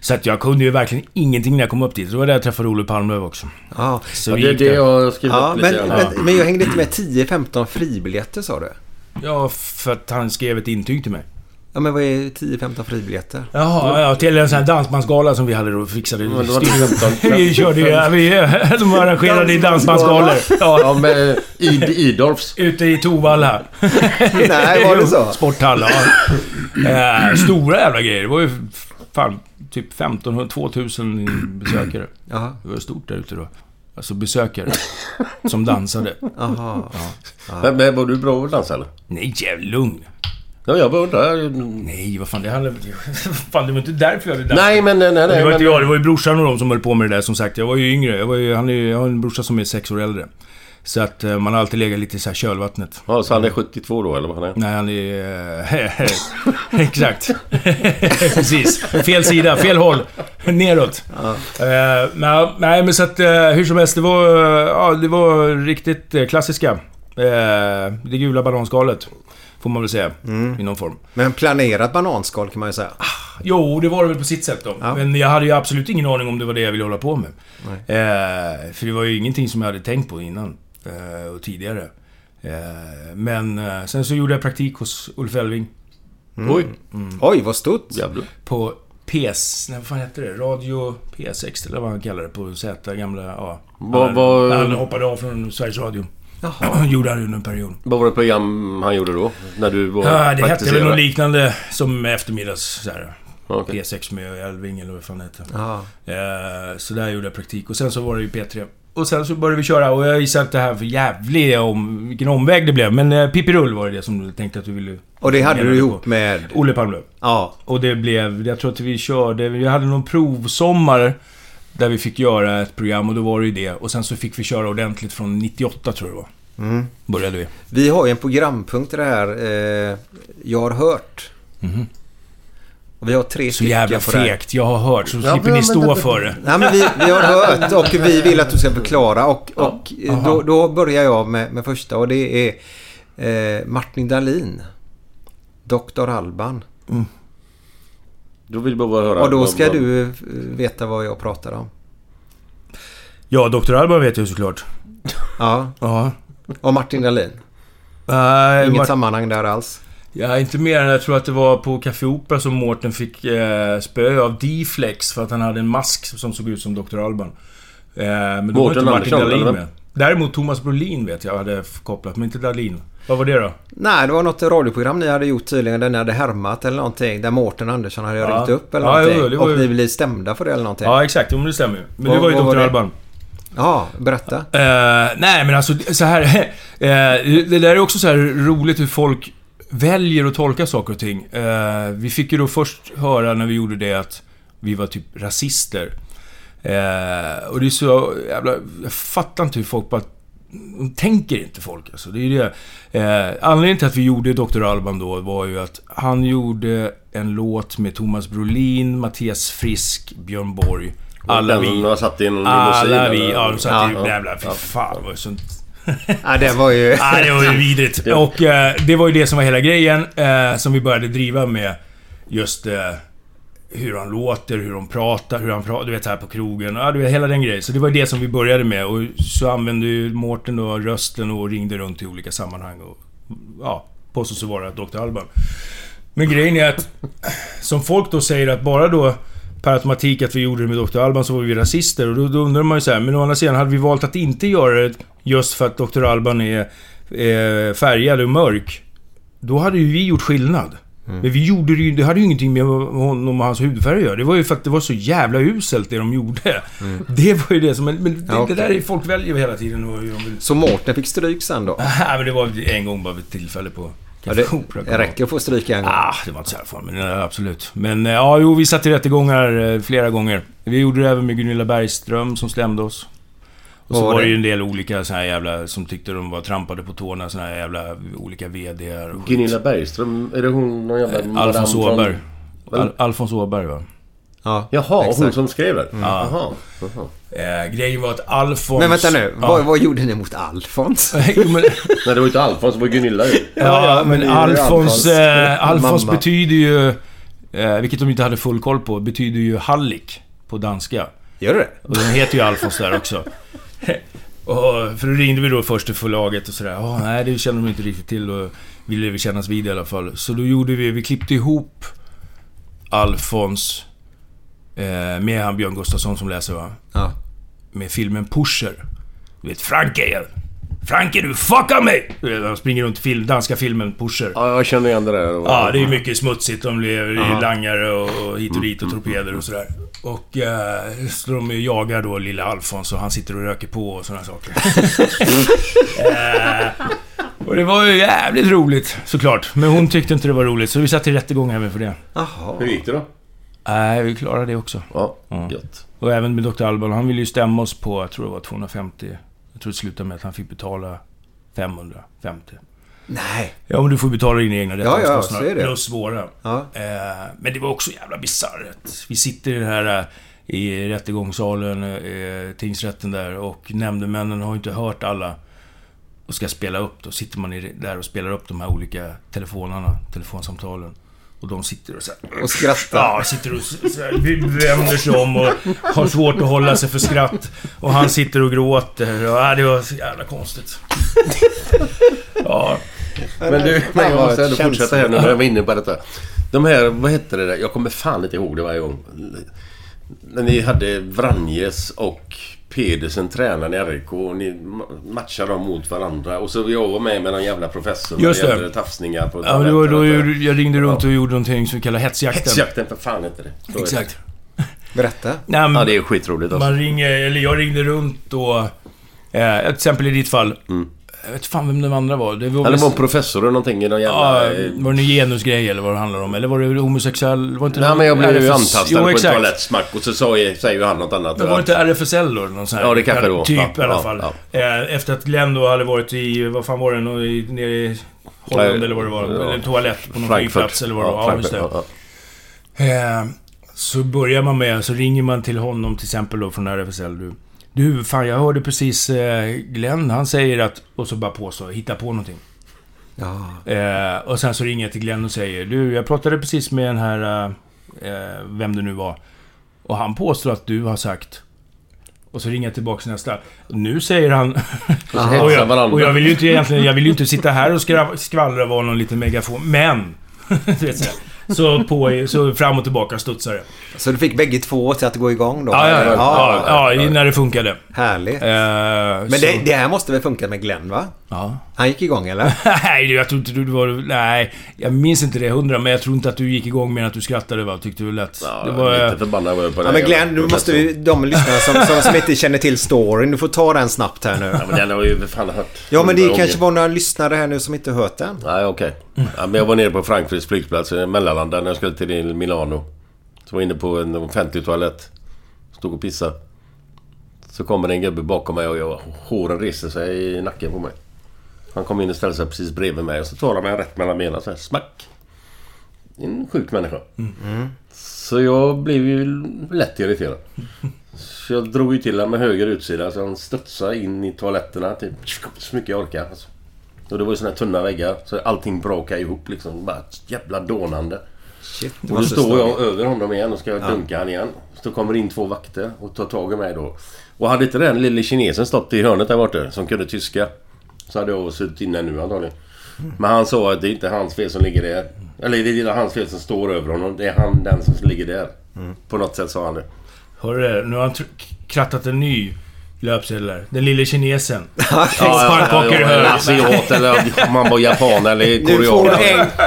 Så att jag kunde ju verkligen ingenting när jag kom upp dit. Det var där jag träffade Olof Palmlöf också. Ja. Så Ja, det är det jag har skrivit Ja, upp men, lite men, men jag hängde inte med 10-15 fribiljetter sa du? Ja, för att han skrev ett intyg till mig. Ja men vad är 10-15 fribiljetter? Jaha, ja, till en sån här dansbandsgala som vi hade då fixade. Men det var styrde- vi körde ju, ja, vi, de arrangerade i dansbandsgalor. Ja, Ja, med Id Idolfs. ute i Tovalla. Nej, var det så? Sporthall, ja. Eh, stora jävla grejer. Det var ju fan typ 1500, 2000 besökare. Jaha. Det var stort där ute då. Alltså besökare. Som dansade. Jaha. Men, men var du bra att dansa eller? Nej, jävla lugn. Ja, jag bara undrar. Nej, vad fan det handlar... Fan, det var inte därför jag dansa. Nej, men nej, nej. det var inte jag, det var ju brorsan och de som höll på med det där som sagt. Jag var ju yngre. Jag, var ju, han är, jag har en brorsa som är sex år äldre. Så att eh, man har alltid legat lite i så här kölvattnet. Ja, så han är 72 då, eller vad han är? Nej, han är... exakt. Precis. Fel sida, fel håll. Neråt. Eh, nej, nej, men så att eh, hur som helst, det var, ja, det var riktigt klassiska. Eh, det gula bananskalet. Får man väl säga. I någon form. Men planerat bananskal kan man ju säga. Jo, det var det väl på sitt sätt då. Ja. Men jag hade ju absolut ingen aning om det var det jag ville hålla på med. Eh, för det var ju ingenting som jag hade tänkt på innan. Eh, och tidigare. Eh, men eh, sen så gjorde jag praktik hos Ulf Elving. Oj, Oj, vad stort. jävlar. På PS... Nej, vad fan hette det? Radio P6 eller vad han kallade det på Z. Gamla... Ja. Han, vad- han hoppade av från Sveriges Radio. gjorde han under en period. Vad var det program han gjorde då? När du var Ja, det hette väl något liknande som eftermiddags... Så här, Okej. P6 med Elving eller vad fan det hette. Eh, så där gjorde jag praktik. Och sen så var det ju P3. Och sen så började vi köra och jag gissar att det här för jävlig om... Vilken omväg det blev. Men eh, Pippi Rull var det det som du tänkte att du ville... Och det hade du ihop på? med... Olle Palmlöf. Ja. Och det blev... Jag tror att vi körde... Vi hade någon provsommar Där vi fick göra ett program och då var det ju det. Och sen så fick vi köra ordentligt från 98 tror jag det var. Mm. Började vi. Vi har ju en programpunkt i det här. Eh, jag har hört. Och vi har tre. Så jävla fegt. Jag har hört, så Ja, slipper men- ni stå men- för det. Nej men vi, vi har hört och vi vill att du ska förklara och, och eh, då, då börjar jag med, med första och det är eh, Martin Dahlin. Dr. Alban. Då vill jag bara höra. Och då ska vad- du eh, veta vad jag pratar om. Ja, Dr. Alban vet jag ju såklart. Ja, Ja. och Martin Dahlin. Nej, Inget Mart- sammanhang där alls. Ja, inte mer än jag tror att det var på Café Opera som Mårten fick eh, spö av D-Flex för att han hade en mask som såg ut som Dr. Alban. Eh, men då var Mårten inte Martin Dahlin med. Däremot Thomas Brolin vet jag hade kopplat, men inte Dahlin. Vad var det då? Nej, det var något radioprogram ni hade gjort tydligen. Där ni hade härmat eller någonting. Där Mårten Andersson hade Ja. ringt upp eller Ja, någonting. jo, och ju- ni blev stämda för det eller någonting. Ja, exakt. Jo, men det stämmer ju. Men det var ju Dr. Alban. Ja, berätta. Eh, nej, men alltså så här. eh, det där är också så här roligt hur folk väljer att tolka saker och ting. Eh, vi fick ju då först höra när vi gjorde det att vi var typ rasister. Eh, och det är så jävla... Jag fattar inte hur folk bara... De tänker inte folk alltså. Det är det. Eh, anledningen till att vi gjorde Dr. Alban då var ju att han gjorde en låt med Thomas Brolin, Mattias Frisk, Björn Borg. Alla vi. har satt i en limousin. Alla vi. Ja, de satt Ja, i... ja. Jävla... Fy fan vad sånt... Ja, det var ju... Nej, det var ju vidrigt. Ja. Och eh, det var ju det som var hela grejen eh, som vi började driva med. Just eh, hur han låter, hur de pratar, hur han pratar, du vet här på krogen. Ja, du vet hela den grejen. Så det var det som vi började med. Och så använde ju Mårten då rösten och ringde runt i olika sammanhang. Och, ja, påstås så vara Dr. Alban. Men grejen är att, som folk då säger att bara då per automatik att vi gjorde det med Dr. Alban så var vi rasister. Och då, då undrar man ju så här, men å andra sidan hade vi valt att inte göra det just för att Dr. Alban är eh, färgad och mörk. Då hade ju vi gjort skillnad. Men vi gjorde det ju, det hade ju ingenting med honom och hans hudfärg att göra. Det var ju för att det var så jävla uselt det de gjorde. Det var ju det som... Men, men det, Ja, okej. det där är folk väljer hela tiden och de vill... Så Mårten fick stryk sen då? Nej, men det var en gång bara vid ett tillfälle på... Ja, det, det räcker att få stryk en gång. Ah, det var inte så här farligt, men eh, absolut. Men eh, ja, jo, vi satt i rättegångar eh, flera gånger. Vi gjorde det även med Gunilla Bergström som stämde oss. Och så var var det ju en del olika såna här jävla, som tyckte de var trampade på tårna, såna här jävla olika skit. Gunilla Bergström, är det hon någon jävla... madame Alfons från- Åberg. Al Alfons Åberg, va? Ja, Jaha, hon exakt. som skrev det? Ja. Jaha. jaha. Eh, grejen var att Alfons... Men vänta nu, Ja. vad, vad gjorde ni mot Alfons? Jo, men, Nej, det var ju inte Alfons, det var Gunilla ju. ja, men det är ju Alfons... Alfons Eh, Alfons betyder ju... Eh, vilket de inte hade full koll på, betyder ju hallick på danska. Gör det? Och den heter ju Alfons där också. och, för då ringde vi då först till förlaget och sådär. Ja, nej, det kände de inte riktigt till och ville vi kännas vid i alla fall. Så då gjorde vi, vi klippte ihop Alfons eh, med han Björn Gustafsson som läser va? Ja. Med filmen Pusher. Du vet, Franke! Franke du fuckar mig! Han springer runt film, danska filmen Pusher. Ja, jag känner igen det där. Ja, det är mycket smutsigt. De lever i langare och hit och dit och torpeder och sådär. Och eh, så de jagar då lilla Alfons och han sitter och röker på och sådana saker. eh, och det var ju jävligt roligt såklart. Men hon tyckte inte det var roligt så vi satt i rättegång även för det. Jaha. Hur gick det då? Nej, vi klarade det också. Ja, Ja. gött. Och även med Dr. Alban. Han ville ju stämma oss på, jag tror det var 250. Jag tror det slutade med att han fick betala 550. Nej. Ja, men du får betala dina egna Ja, ja, rättegångskostnader. är det. Plus våra. Ja. Eh, men det var också jävla bisarrt. Vi sitter i det här eh, i rättegångssalen, eh, tingsrätten där och nämndemännen har inte hört alla och ska spela upp. Då sitter man i, där och spelar upp de här olika telefonerna, telefonsamtalen. Och de sitter och så här, Och skrattar. Ja, sitter och så här, vänder sig om och har svårt att hålla sig för skratt. Och han sitter och gråter. Och, ja, det var så jävla konstigt. Ja, Men du, men jag måste ändå fortsätta här nu när jag var inne på detta. De här, vad hette det där? Jag kommer fan inte ihåg det varje gång. När ni hade Vranjes och Pedersen tränaren i RIK och ni ma- matchade dem mot varandra. Och så jag var med med någon jävla professor Just det. gällde tafsningar på ja men då toaletten. jag, ringde runt och gjorde någonting som vi kallar hetsjakten. Hetsjakten för fan inte det. Exakt. Berätta. Nej, men Ja, det är skitroligt alltså. Man ringer, eller jag ringde runt och... Eh, till exempel i ditt fall. Mm. Jag vet fan vem den andra var. Det var väl- var en professor eller någonting i någon Ja, jävla... eh, var det en genusgrej eller vad det handlar om? Eller var det homosexuell? Var inte Nej men jag blev ju RFS antastad Jo, på en exakt. toalett, smack, och så sa, säger ju han något annat. Men var det inte RFSL då? Någon sån här, Ja, det kanske det var. Typ Ja, i alla ja, fall. Eh, Efter att Glenn då hade varit i, vad fan var det, nere i Holland Nej, eller vad det var. ja. Eller toalett på någon flygplats eller vad det var. Ja, just det. Ja, ja. Eh, så börjar man med, så ringer man till honom till exempel då från RFSL. Du, du fan jag hörde precis eh, Glenn, han säger att... Och så bara påstå, hitta på någonting. Ja. Eh, och sen så ringer jag till Glenn och säger Du, jag pratade precis med den här... Eh, vem det nu var. Och han påstår att du har sagt... Och så ringer jag tillbaka nästa. Nu säger han... och, jag, och jag vill ju inte egentligen... Jag vill ju inte sitta här och skvallra och vara någon liten megafon. Men! du vet så, här. Så på så fram och tillbaka studsar det. Så du fick bägge två till att gå igång då? Ja, ja, ja. ja, ja, när det funkade. Härligt. Eh, Men det, det här måste väl funka med Glenn va? Ja. Han gick igång eller? Nej, jag tror inte du var... Nej, jag minns inte det hundra, men jag tror inte att du gick igång med att du skrattade va? Tyckte du lätt. Ja, det var... lite förbannad var jag på Ja den men Glenn, du måste ju, de lyssnare som, som, som inte känner till storyn, du får ta den snabbt här nu. Ja men den har ju fan hört. Ja men det kanske var några lyssnare här nu som inte hört den. Nej okej. Ja, men jag var nere på Frankfurts flygplats, mellanlandade när jag skulle till Milano. Så var inne på en offentlig toalett. Stod och pissade. Så kommer det en gubbe bakom mig och jag, håren reser sig i nacken på mig. Han kom in och ställde sig precis bredvid mig och så tar han mig rätt mellan benen så här, smack. En sjuk människa. Så jag blev ju lätt irriterad. Så jag drog ju till honom med höger utsida så han studsade in i toaletterna typ så mycket jag orkade. Alltså. Och det var ju såna här tunna väggar så allting brakade ihop liksom. Bara jävla dånande. Shit, Och då står stå- jag över honom igen och ska dunka han igen. Så kommer in två vakter och tar tag i mig då. Och hade inte den lille kinesen stått i hörnet där borta som kunde tyska. Så hade jag suttit inne nu antagligen. Men han sa att det är inte hans fel som ligger där. Eller det är inte hans fel som står över honom. Det är han den som ligger där. På något sätt sa han det. Hör du det? Nu har han krattat en ny löpsedel där. Den lille kinesen. Ja, Sparkpoker i ja, hörnet. Asiat eller om han var japan eller Nu får korean.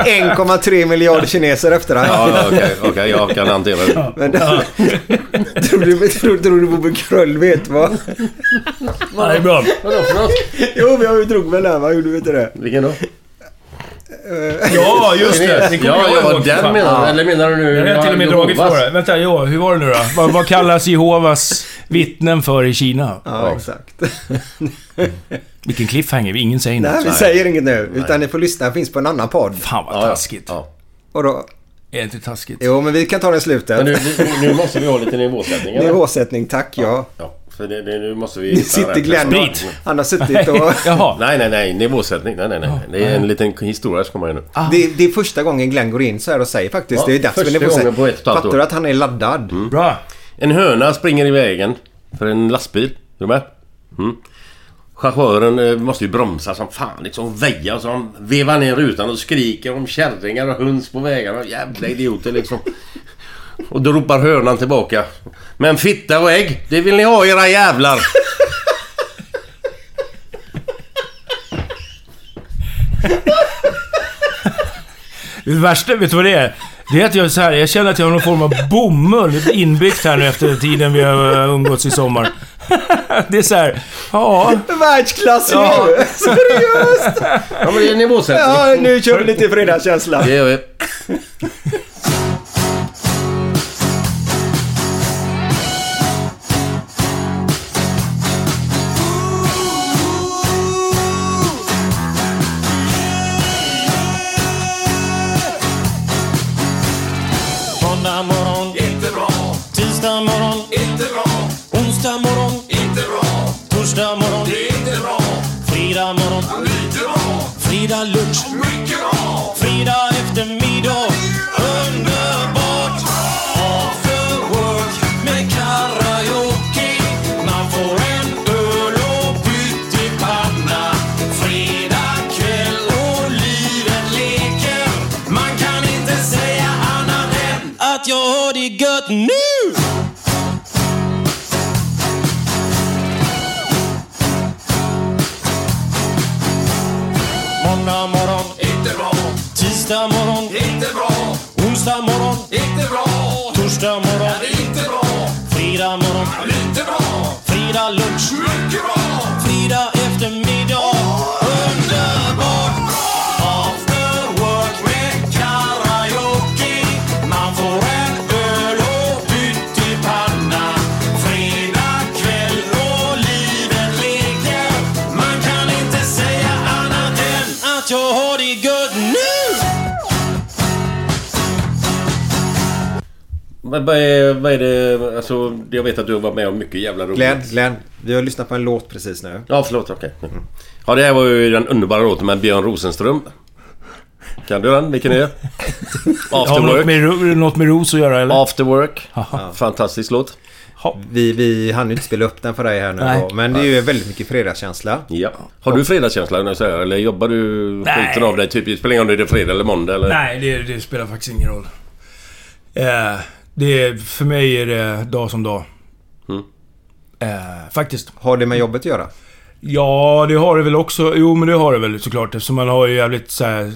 du en- 1,3 miljarder kineser efter dig. Ja, ja, okej, okej, jag kan hantera det. Men tror, du, tror, tror du Bobbe Kröll vet vad? Ja, det är bra. Vadå för något? Jo, vi har ju drog väl den va? Gjorde vi inte det? Vilken då? Ja, just det. Ja, jag ja, ihåg. den menar du? Eller menar du nu... Jag har till och med dragit för det. Vänta, ja, hur var det nu då? Vad, vad kallas Jehovas vittnen för i Kina? Ja, exakt. Vilken cliffhanger. Ingen säger något. Nej, vi säger inget nu. Utan ni får lyssna. Den finns på en annan podd. Fan vad Ja, ja. taskigt. Ja. Och då... Är det inte taskigt? Jo, men vi kan ta den i slutet. Men nu, nu, nu måste vi ha lite nivåsättning eller? Nivåsättning, tack ja. Ja, för det, det, nu måste vi... Nu sitter Glenn Sprit. Han har suttit och... Jaha. Nej, nej, nej. Nivåsättning. Nej, nej, nej. Det är en liten historia som kommer nu. Det, det är första gången Glenn går in så här och säger faktiskt. Ja, det är dags för första nivåsättning. gången på ett och ett halvt Fattar du att han är laddad? Bra. En höna springer i vägen för en lastbil. Är du med? Mm. Chauffören eh, måste ju bromsa som fan liksom. Väja och så han vevar ner rutan och skriker om kärringar och höns på vägarna. Jävla idioter liksom. Och då ropar hönan tillbaka. Men fitta och ägg, det vill ni ha era jävlar. Det värsta, vet du vad det är? Det är att jag, så här, jag känner att jag har någon form av bomull inbyggt här nu efter tiden vi har eh, umgåtts i sommar. Det är så här, ja... Världsklass Ja. ju! Seriöst! Ja men det är nivåsättning. Ja, nu kör vi lite fredagskänsla. Det gör vi. Onsdag morgon, inte bra. Torsdag morgon, inte bra. Fredag morgon, inte bra. Fredag lunch, mycket bra. Vad, vad, är, vad är det... Alltså, jag vet att du har varit med om mycket jävla roligt. Glenn, Glenn, vi har lyssnat på en låt precis nu. Ja, förlåt. Okej. Mm. Ja, det här var ju den underbara låten med Björn Rosenström. Kan du den? Vilken är det? Har After något med, något med Ros att göra eller? After Work. Fantastisk låt. Vi, vi hann ju inte spela upp den för dig här nu Nej. då, Men det är ju väldigt mycket fredagskänsla. Ja. Har du fredagskänsla när jag säger Eller jobbar du Nej. skiten av dig? Typ, det spelar ingen roll om det är fredag eller måndag eller? Nej, det, det spelar faktiskt ingen roll. Eh, det, är- för mig är det dag som dag. Mm. Eh, faktiskt. Har det med jobbet att göra? Ja, det har det väl också. Jo, men det har det väl såklart. Eftersom man har ju jävligt så här,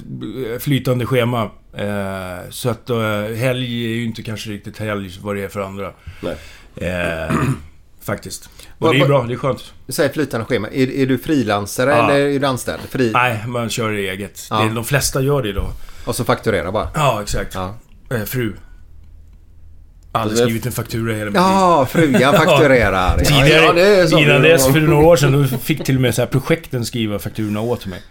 flytande schema. Eh, så att eh, helg är ju inte kanske riktigt helg vad det är för andra. Nej. Eh, faktiskt. Och det är bra, det är skönt. Du säger flytande schema. Är, är du frilansare Ja. eller är du anställd? Fri... Nej, man kör eget. Ja. Det, de flesta gör det idag. Och så fakturera bara? Ja, exakt. Ja. Eh, fru. Aldrig Det- skrivit en faktura i hela mitt liv. Ja, frugan fakturerar. Ja, Tidigare, Ja, det så. innan dess, för några år sedan, då fick till och med så här projekten skriva fakturorna åt mig.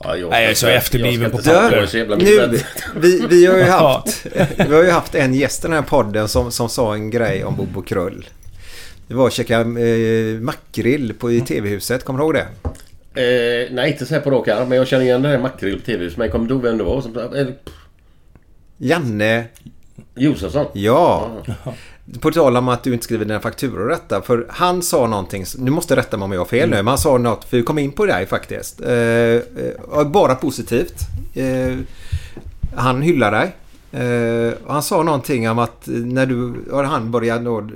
Ja, jag Nej, jag är så efterbliven på papper. Nu, vi, vi, har ju haft, vi har ju haft en gäst i den här podden som, som sa en grej om Bobo Krull. Det var att käka eh, makrill på, i TV-huset. Kommer du ihåg det? Eh, nej, inte så här på rak arm. Men jag känner igen den här makrill på TV. Men jag kommer inte ihåg vem det var. Som, eh, Janne, Josefsson. ja. På tal om att du inte skriver dina fakturor detta. För han sa någonting, nu måste rätta mig om jag har fel nu. Men han sa något, för vi kom in på dig faktiskt. Eh, eh, bara positivt. Eh, han hyllar dig. Eh, han sa någonting om att när du, och han började då,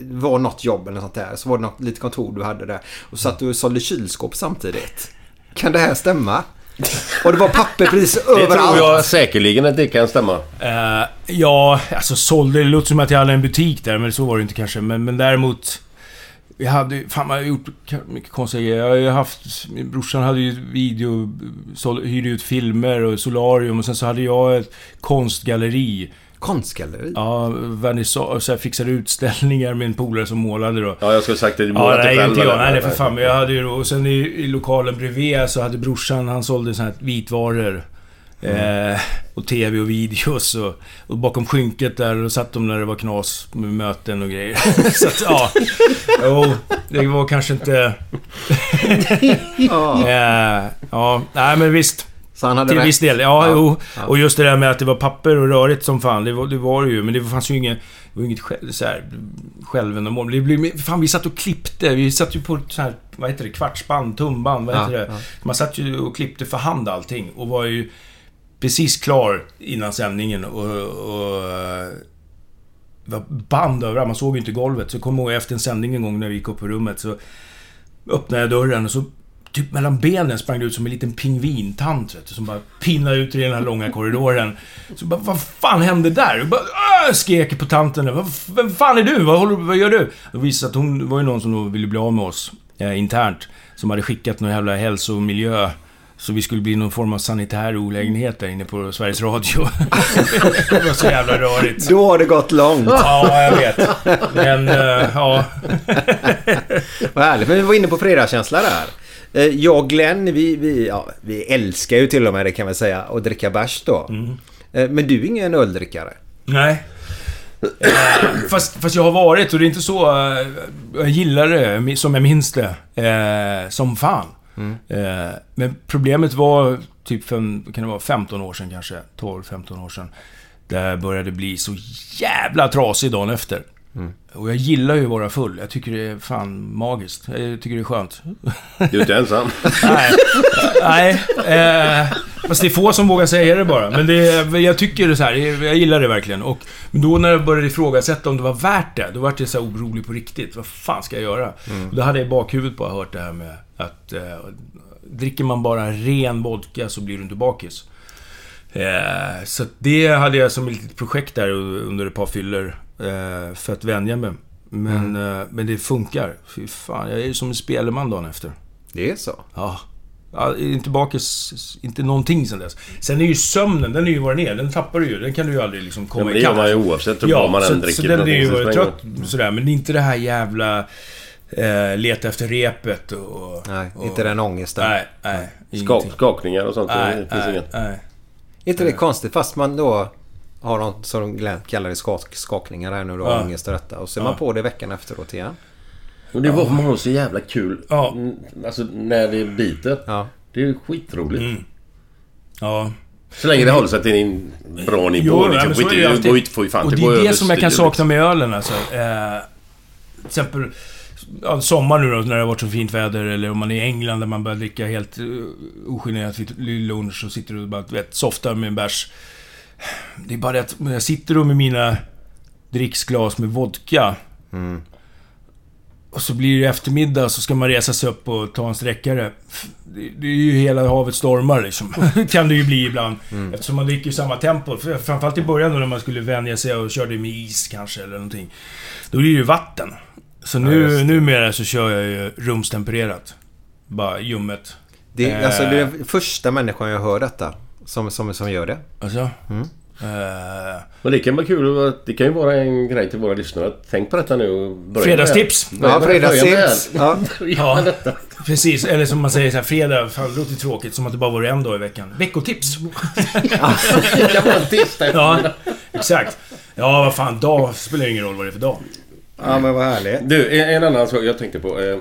var något jobb eller något sånt där. Så var det något litet kontor du hade där. Och satt du och sålde kylskåp samtidigt. Kan det här stämma? Och det var papper precis Det tror överallt. jag säkerligen att det kan stämma. Eh, ja, alltså sålde. Det låter som att jag hade en butik där, men så var det inte kanske. Men, men däremot... Jag hade Fan, jag har gjort mycket konstiga grejer. Jag har ju haft... min Brorsan hade ju video... Såld, hyrde ut filmer och solarium och sen så hade jag ett konstgalleri. Konstgalleri. Ja, vernissage, så fixade utställningar med en polare som målade då. Ja, jag skulle sagt det. Du Ja, målar nej, själv, inte jag. Nej, det för fan. Men jag hade ju då- Och sen i, i lokalen bredvid så hade brorsan, han sålde såna här vitvaror. Eh, och TV och videos och, och bakom skynket där, då satt de när det var knas med möten och grejer. så att, ja. Jo, det var kanske inte... Ja. Eh, ja, nej men visst. Så han hade Till rätt. viss del, ja, Ja, jo. ja. Och just det där med att det var papper och rörigt som fan, det var det, var det ju. Men det fanns ju inget, det var inget själv, så här, självändamål. Det blev, fan, vi satt och klippte. Vi satt ju på så här, vad heter det, kvartsband, tumband, vad Ja, heter det? ja. Man satt ju och klippte för hand allting och var ju precis klar innan sändningen och... och det var band överallt, man såg ju inte golvet. Så jag kommer ihåg efter en sändning en gång när vi gick upp på rummet så öppnade jag dörren och så typ mellan benen sprang det ut som en liten pingvintant vet du, som bara pinnade ut i den här långa korridoren. Så bara, vad fan hände där? Och bara, "Åh!" skrek på tanten. Vad, vem fan är du? Vad, håller, vad gör du? Då visade att hon var ju någon som då ville bli av med oss eh, internt. Som hade skickat någon jävla hälso och miljö. Så vi skulle bli någon form av sanitär olägenhet där inne på Sveriges Radio. det var så jävla rörigt. Då har det gått långt. Ja, jag vet. Men, eh, ja. Vad härligt. Men vi var inne på fredagskänsla där. Eh, Jag och Glenn, vi, vi, ja, vi älskar ju till och med det kan vi säga att dricka bärs då. Mm. Eh, Men du är ingen öldrickare. Nej. Eh, fast, fast jag har varit och det är inte så... Jag gillar det som jag minns det. Som fan. Eh, men problemet var typ fem, kan det vara 15 år sedan kanske. 12-15 år sedan. Där började bli så jävla trasig dagen efter. Och jag gillar ju att vara full. Jag tycker det är fan magiskt. Jag tycker det är skönt. Du är inte ensam. Nej. Nej. Eh, fast det är få som vågar säga det bara. Men det, jag tycker det så här, jag gillar det verkligen. Och men då när jag började ifrågasätta om det var värt det, då var jag så här orolig på riktigt. Vad fan ska jag göra? Och då hade jag i bakhuvudet bara hört det här med att eh, dricker man bara ren vodka så blir du inte bakis. Eh, så det hade jag som ett litet projekt där under ett par fyllor eh, för att vänja mig. Men, eh, men det funkar. Fy fan, jag är ju som en spelman dagen efter. Det är så. Ja. ja inte bakis, inte någonting sen dess. Sen är ju sömnen, den är ju vad den är. Den tappar du ju. Den kan du ju aldrig liksom Ja, komma men det gör man ju oavsett hur bra man så, än dricker. så den är ju trött sådär. Men inte det här jävla... Eh, leta efter repet och... Nej, och, inte den ångesten. Nej, nej. Skak, skakningar och sånt. Nej, det finns nej, inget. nej. inte det konstigt fast man då har de som Glenn kallar det skak, skakningar här nu då. Ja. Ångest och detta. Och så är Ja. man på det veckan efteråt igen. Och det var för man så jävla kul. Ja. Mm, Alltså när det biter. Ja. Det är ju skitroligt. Mm. Ja. Så länge det håller sig till en bra nivå. Jo, liksom. men så är det alltid. inte- får ju fan Och det är det som jag kan sakna med ölen alltså. Eh, till exempel ja, sommar nu då när det har varit så fint väder eller om man är i England där man börjar dricka helt uh, ogenerat vid lunch och sitter och bara vet, softar med en bärs. Det är bara det att när jag sitter då med mina dricksglas med vodka. Och så blir det eftermiddag så ska man resa sig upp och ta en sträckare. Det, är ju hela havet stormar liksom. kan det ju bli ibland. Eftersom man dricker i samma tempo. För- Framförallt i början då när man skulle vänja sig och körde med is kanske eller någonting. Då är det ju vatten. Så nu, numera så kör jag ju rumstempererat. Bara ljummet. Det, Eh. alltså, det är den första människan jag hör detta. Som, som, som gör det. Alltså? Mm. Eh, Men det kan vara kul. att- Det kan ju vara en grej till våra lyssnare. Tänk på detta nu och börja Fredagstips. med. Ja, fredagstips. Ja. Ja, precis. Eller som man säger så här, fredag. Fan, det låter tråkigt. Som att det bara var en dag i veckan. Veckotips. Det kan vara en tisdag Ja, exakt. Ja, vad fan. Dag spelar ingen roll vad det är för dag. ja, men vad härligt. Du, en, en annan sak jag tänkte på. Eh,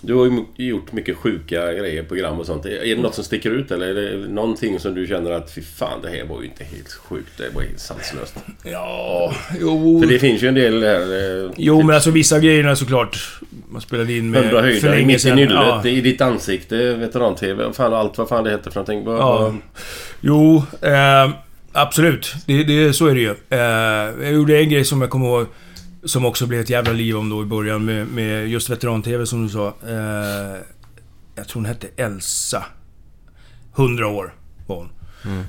du har ju gjort mycket sjuka grejer, program och sånt. Är det något som sticker ut eller är det någonting som du känner att fy fan, det här var ju inte helt sjukt. Det var helt sanslöst. Ja, jo. För det finns ju en del där... Eh, Jo, men alltså vissa grejerna såklart. Man spelade in med... Hundra höjder mitt i nyllet, Ja. i ditt ansikte, veteran-tv, fan, allt vad fan det heter för någonting. Vad- Ja. Jo, eh, absolut. Det, det, så är det ju. Eh, jag gjorde en grej som jag kommer ihåg, som också blev ett jävla liv om då i början med, med just veteran-tv som du sa. Eh, jag tror hon hette Elsa. 100 år var hon.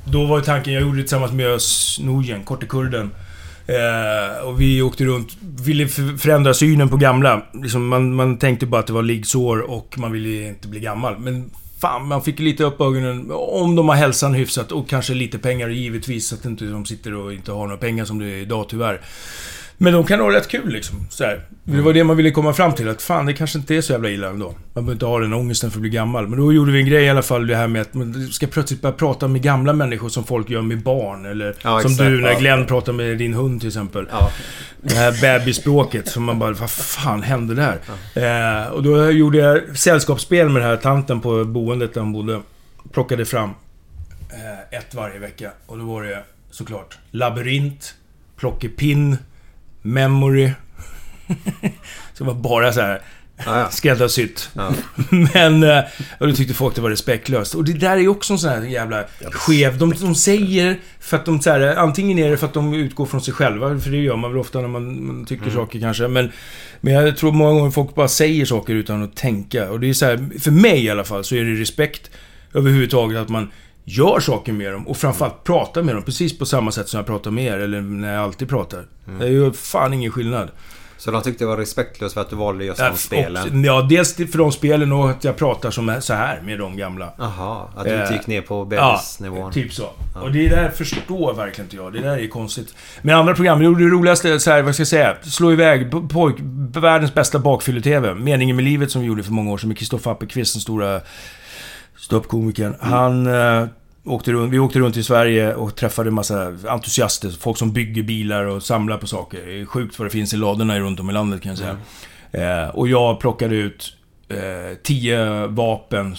Då var tanken, jag gjorde det tillsammans med Özz Nujen, korte kurden. Eh, och vi åkte runt, ville förändra synen på gamla. Liksom man, man tänkte bara att det var liggsår och man ville inte bli gammal. Men fan, man fick lite upp ögonen. Om de har hälsan hyfsat och kanske lite pengar givetvis. Så att inte de sitter och inte har några pengar som det är idag tyvärr. Men de kan ha rätt kul liksom. Så här. Det var det man ville komma fram till. Att fan, det kanske inte är så jävla illa ändå. Man behöver inte ha den ångesten för att bli gammal. Men då gjorde vi en grej i alla fall, det här med att man ska plötsligt börja prata med gamla människor som folk gör med barn. Eller Ja, som exakt. du när Ja. Glenn pratar med din hund till exempel. Ja. Det här bebisspråket som man bara, vad fan hände där? Eh, och då gjorde jag sällskapsspel med den här tanten på boendet där hon bodde. Plockade fram eh, ett varje vecka. Och då var det såklart labyrint, plockepinn, memory. så det var bara så här ja. skräddarsytt. Ja. Men... eh, Och då tyckte folk det var respektlöst. Och det där är ju också en sån här jävla skev... De, de säger för att de så här, Antingen är det för att de utgår från sig själva, för det gör man väl ofta när man, man tycker saker kanske. Men, men jag tror många gånger folk bara säger saker utan att tänka. Och det är så här, för mig i alla fall, så är det respekt överhuvudtaget att man gör saker med dem och framförallt pratar med dem precis på samma sätt som jag pratar med er, eller när jag alltid pratar. Det är ju fan ingen skillnad. Så de tyckte det var respektlöst för att du valde just Ja, de spelen? Och, ja, dels för de spelen och att jag pratar som så här med de gamla. Jaha, att du inte Eh, gick ner på Ja, bebisnivån? typ så. Och det där förstår verkligen inte jag. Det där är konstigt. Men andra program, det roligaste, så här, vad ska jag säga? Slå iväg, po- pojk, världens bästa bakfylle-TV. Meningen med livet som vi gjorde för många år sedan med Kristoffer Appelqvist, den stora ståuppkomikern. Han eh, åkte runt, vi åkte runt i Sverige och träffade massa entusiaster. Folk som bygger bilar och samlar på saker. Det är sjukt vad det finns i ladorna runt om i landet kan jag säga. Eh, och jag plockade ut eh, tio vapen.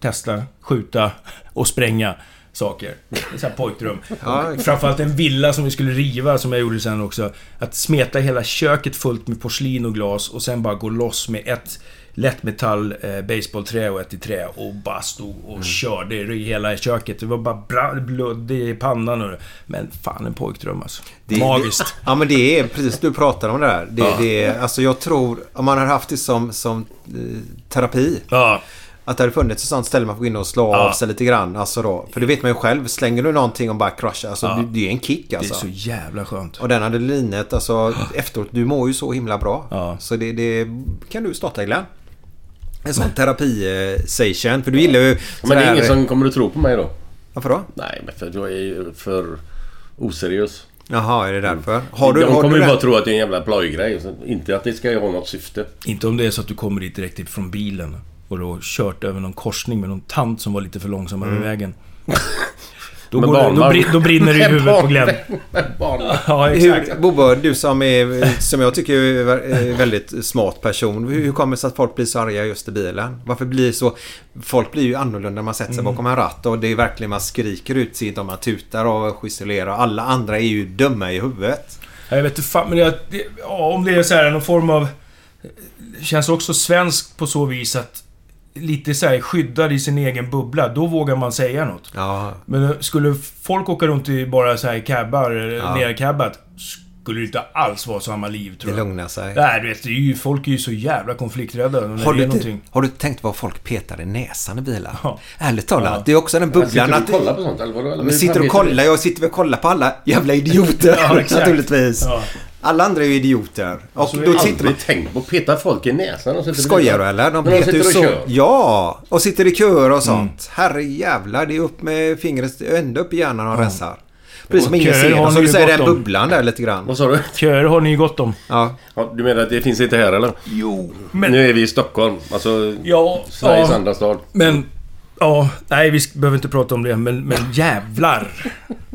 Testa, skjuta och spränga saker. Så här pojkdröm. Ja, Framförallt en villa som vi skulle riva, som jag gjorde sen också. Att smeta hela köket fullt med porslin och glas och sen bara gå loss med ett lättmetall eh, baseballträ och ett i trä och bara stod och körde i hela köket. Det var bara bra, blodd i pannan och Men fan en pojkdröm alltså. Det- Magiskt. Det, ja men det är precis, du pratar om det där. Det, Ja. det alltså jag tror, om man har haft det som, som eh, terapi. Ja. Att det hade funnits ett sånt ställe man får gå in och slå Ja. av sig lite grann. Alltså då, för det vet man ju själv. Slänger du någonting och bara crushar, alltså Ja. det, det är en kick Det är alltså. så jävla skönt. Och den adrenalinet, alltså efteråt, du mår ju så himla bra. Ja. Så det, det kan du starta Glenn. En sån terapi-session. För du gillar ju... Men det är ingen som kommer att tro på mig då? Varför då? Nej, men för du är ju för oseriös. Jaha, är det därför? Har du, De har kommer du ju bara tro att det är en jävla plojgrej. Inte att det ska ha något syfte. Inte om det är så att du kommer dit direkt från bilen och då kört över någon korsning med någon tant som var lite för långsam över vägen. Då, går det, då, brin, då brinner det i huvudet på Glenn. Ja, exakt. Hur, Bobo, du som, är, som jag tycker är en väldigt smart person. Hur kommer det sig att folk blir så arga just i bilen? Varför blir så... Folk blir ju annorlunda när man sätter sig Mm. bakom en ratt och det är verkligen man skriker ut sitt om man tutar och gestikulerar. Alla andra är ju dumma i huvudet. Ja, Jag vet inte fan, men det, det, ja, om det är så här någon form av... Det känns också svenskt på så vis att lite så här skyddad i sin egen bubbla, då vågar man säga något. Ja, Men eh, skulle folk åka runt i bara så här cabbar, eller Ja. nercabbat, skulle det inte alls vara samma liv tror det jag. lugnar sig. Nej, du vet, det är ju, folk är ju så jävla konflikträdda när Har det du, någonting. har du tänkt vad folk petar i näsan i bilar? Ja. Ärligt talat, Ja. det är också den bubblan Sitter du att... och kollar på sånt eller vadå? Men sitter och kollar, jag sitter och kollar på alla jävla idioter Ja, naturligtvis. Ja. Alla andra är ju idioter. Och Alltså, då sitter man... tänkt på att peta folk i näsan. och Skojar du eller? De petar ju så. kör. Ja! Och sitter i köer och sånt. Mm. Herre jävlar, det är upp med fingret ända upp i hjärnan och rensar. Precis som ingen ser. har Och ni så du säger den om. bubblan där lite grann. Vad sa du? Köer har ni ju gott om. Ja. Ja, du menar att det finns inte här eller? Jo, men... Nu är vi i Stockholm. Alltså Ja, Sveriges ja, andra stad. men... Ja, nej vi behöver inte prata om det, men, men jävlar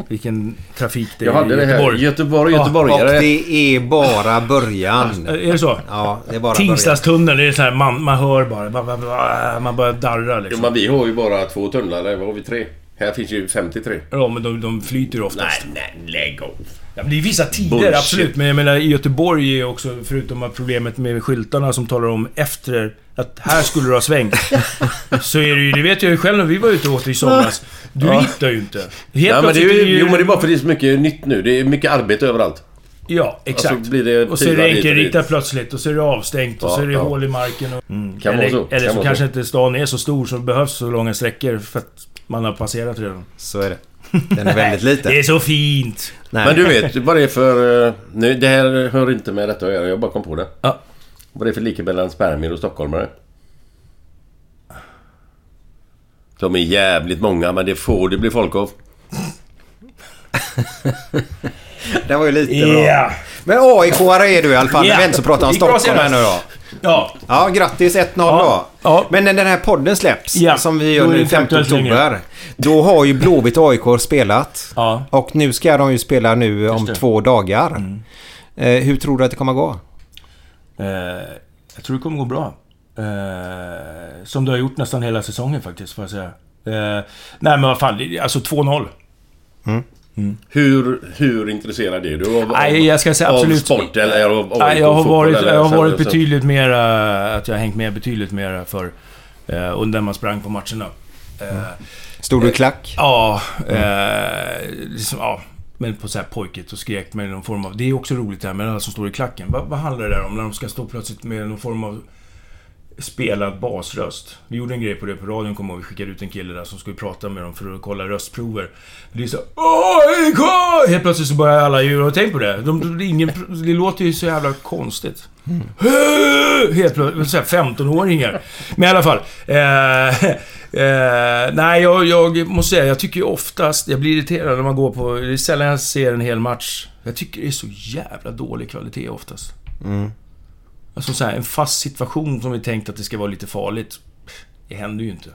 vilken trafik det är Jag hade i det här. Göteborg. Göteborg, Ja, Och göteborgare. det är bara början. Är det så? Ja, det är bara början. Tingstadstunneln, det är så här, man, man hör bara. ba- ba- ba- Man börjar darra Jo, liksom. men vi har ju bara två tunnlar. Där har vi tre. Här finns ju 53. Ja, men de, de flyter ju oftast. nej, lägg av. Ja, men det är vissa tider, Bullshit. absolut. Men jag menar, i Göteborg är också, förutom att problemet med skyltarna som talar om efter att här skulle du ha svängt. så är det ju, det vet jag ju själv när vi var ute och åt i somras. Du hittar ju inte. Helt Ja, men det är plötsligt ju, jo men det är bara för att det är så mycket nytt nu. Det är mycket arbete överallt. Ja, exakt. Alltså blir det och så är det och enkelriktat plötsligt och så är det avstängt och Ja, så är det ja. hål i marken. Och, mm. Kan eller så, eller kan så vara kanske så. inte stan är så stor så det behövs så långa sträckor för att man har passerat redan. Så är det. Den är väldigt liten. Det är så fint! Nej. Men du vet, vad det är för... eh, Nu, det här hör inte med detta att göra. Jag bara kom på det. Ja. Vad det är för lika mellan spermier och stockholmare. De är jävligt många, men det får det bli folk av. Den var ju lite bra. Ja! Men AIK-are är du i alla fall. Ja. När vi ändå pratar om Stockholm här nu då. Ja, Ja, grattis 1-0 Ja. då. Ja. Men när den här podden släpps, Ja. som vi Då gör är det nu inte 5 aktuellt oktober. längre. Då har ju Blåvitt och AIK spelat. Ja. Och nu ska de ju spela nu om det. två dagar. Eh, hur tror du att det kommer gå? Eh, jag tror det kommer gå bra. Eh, som det har gjort nästan hela säsongen faktiskt, får jag säga. Eh, nej men vad fan, det- alltså 2-0. Hur, hur intresserad är du av, Nej, jag ska säga av absolut- sport eller av AIK Nej, jag har varit, eller jag har varit betydligt mera... Att jag har hängt med betydligt mera för... Eh, och när man sprang på matcherna. Eh, Stod du i klack? Ja, eh, liksom, ja. Men på så här pojket och skrek med någon form av... Det är också roligt det här med alla som står i klacken. Vad, vad handlar det där om? När de ska stå plötsligt med någon form av spelad basröst. Vi gjorde en grej på det på radion, kommer ihåg. Vi skickade ut en kille där som skulle prata med dem för att kolla röstprover. Det är så AIK! Helt plötsligt så börjar alla ju... Har tänkt på det? De, de, det ingen, det låter ju så jävla konstigt. Helt plötsligt. Såhär 15-åringar. Men i alla fall. Eh, eh, nej, jag, jag måste säga, jag tycker ju oftast... Jag blir irriterad när man går på... Det är sällan jag ser en hel match. Jag tycker det är så jävla dålig kvalitet oftast. Mm. Alltså så här, en fast situation som vi tänkt att det ska vara lite farligt. Det händer ju inte.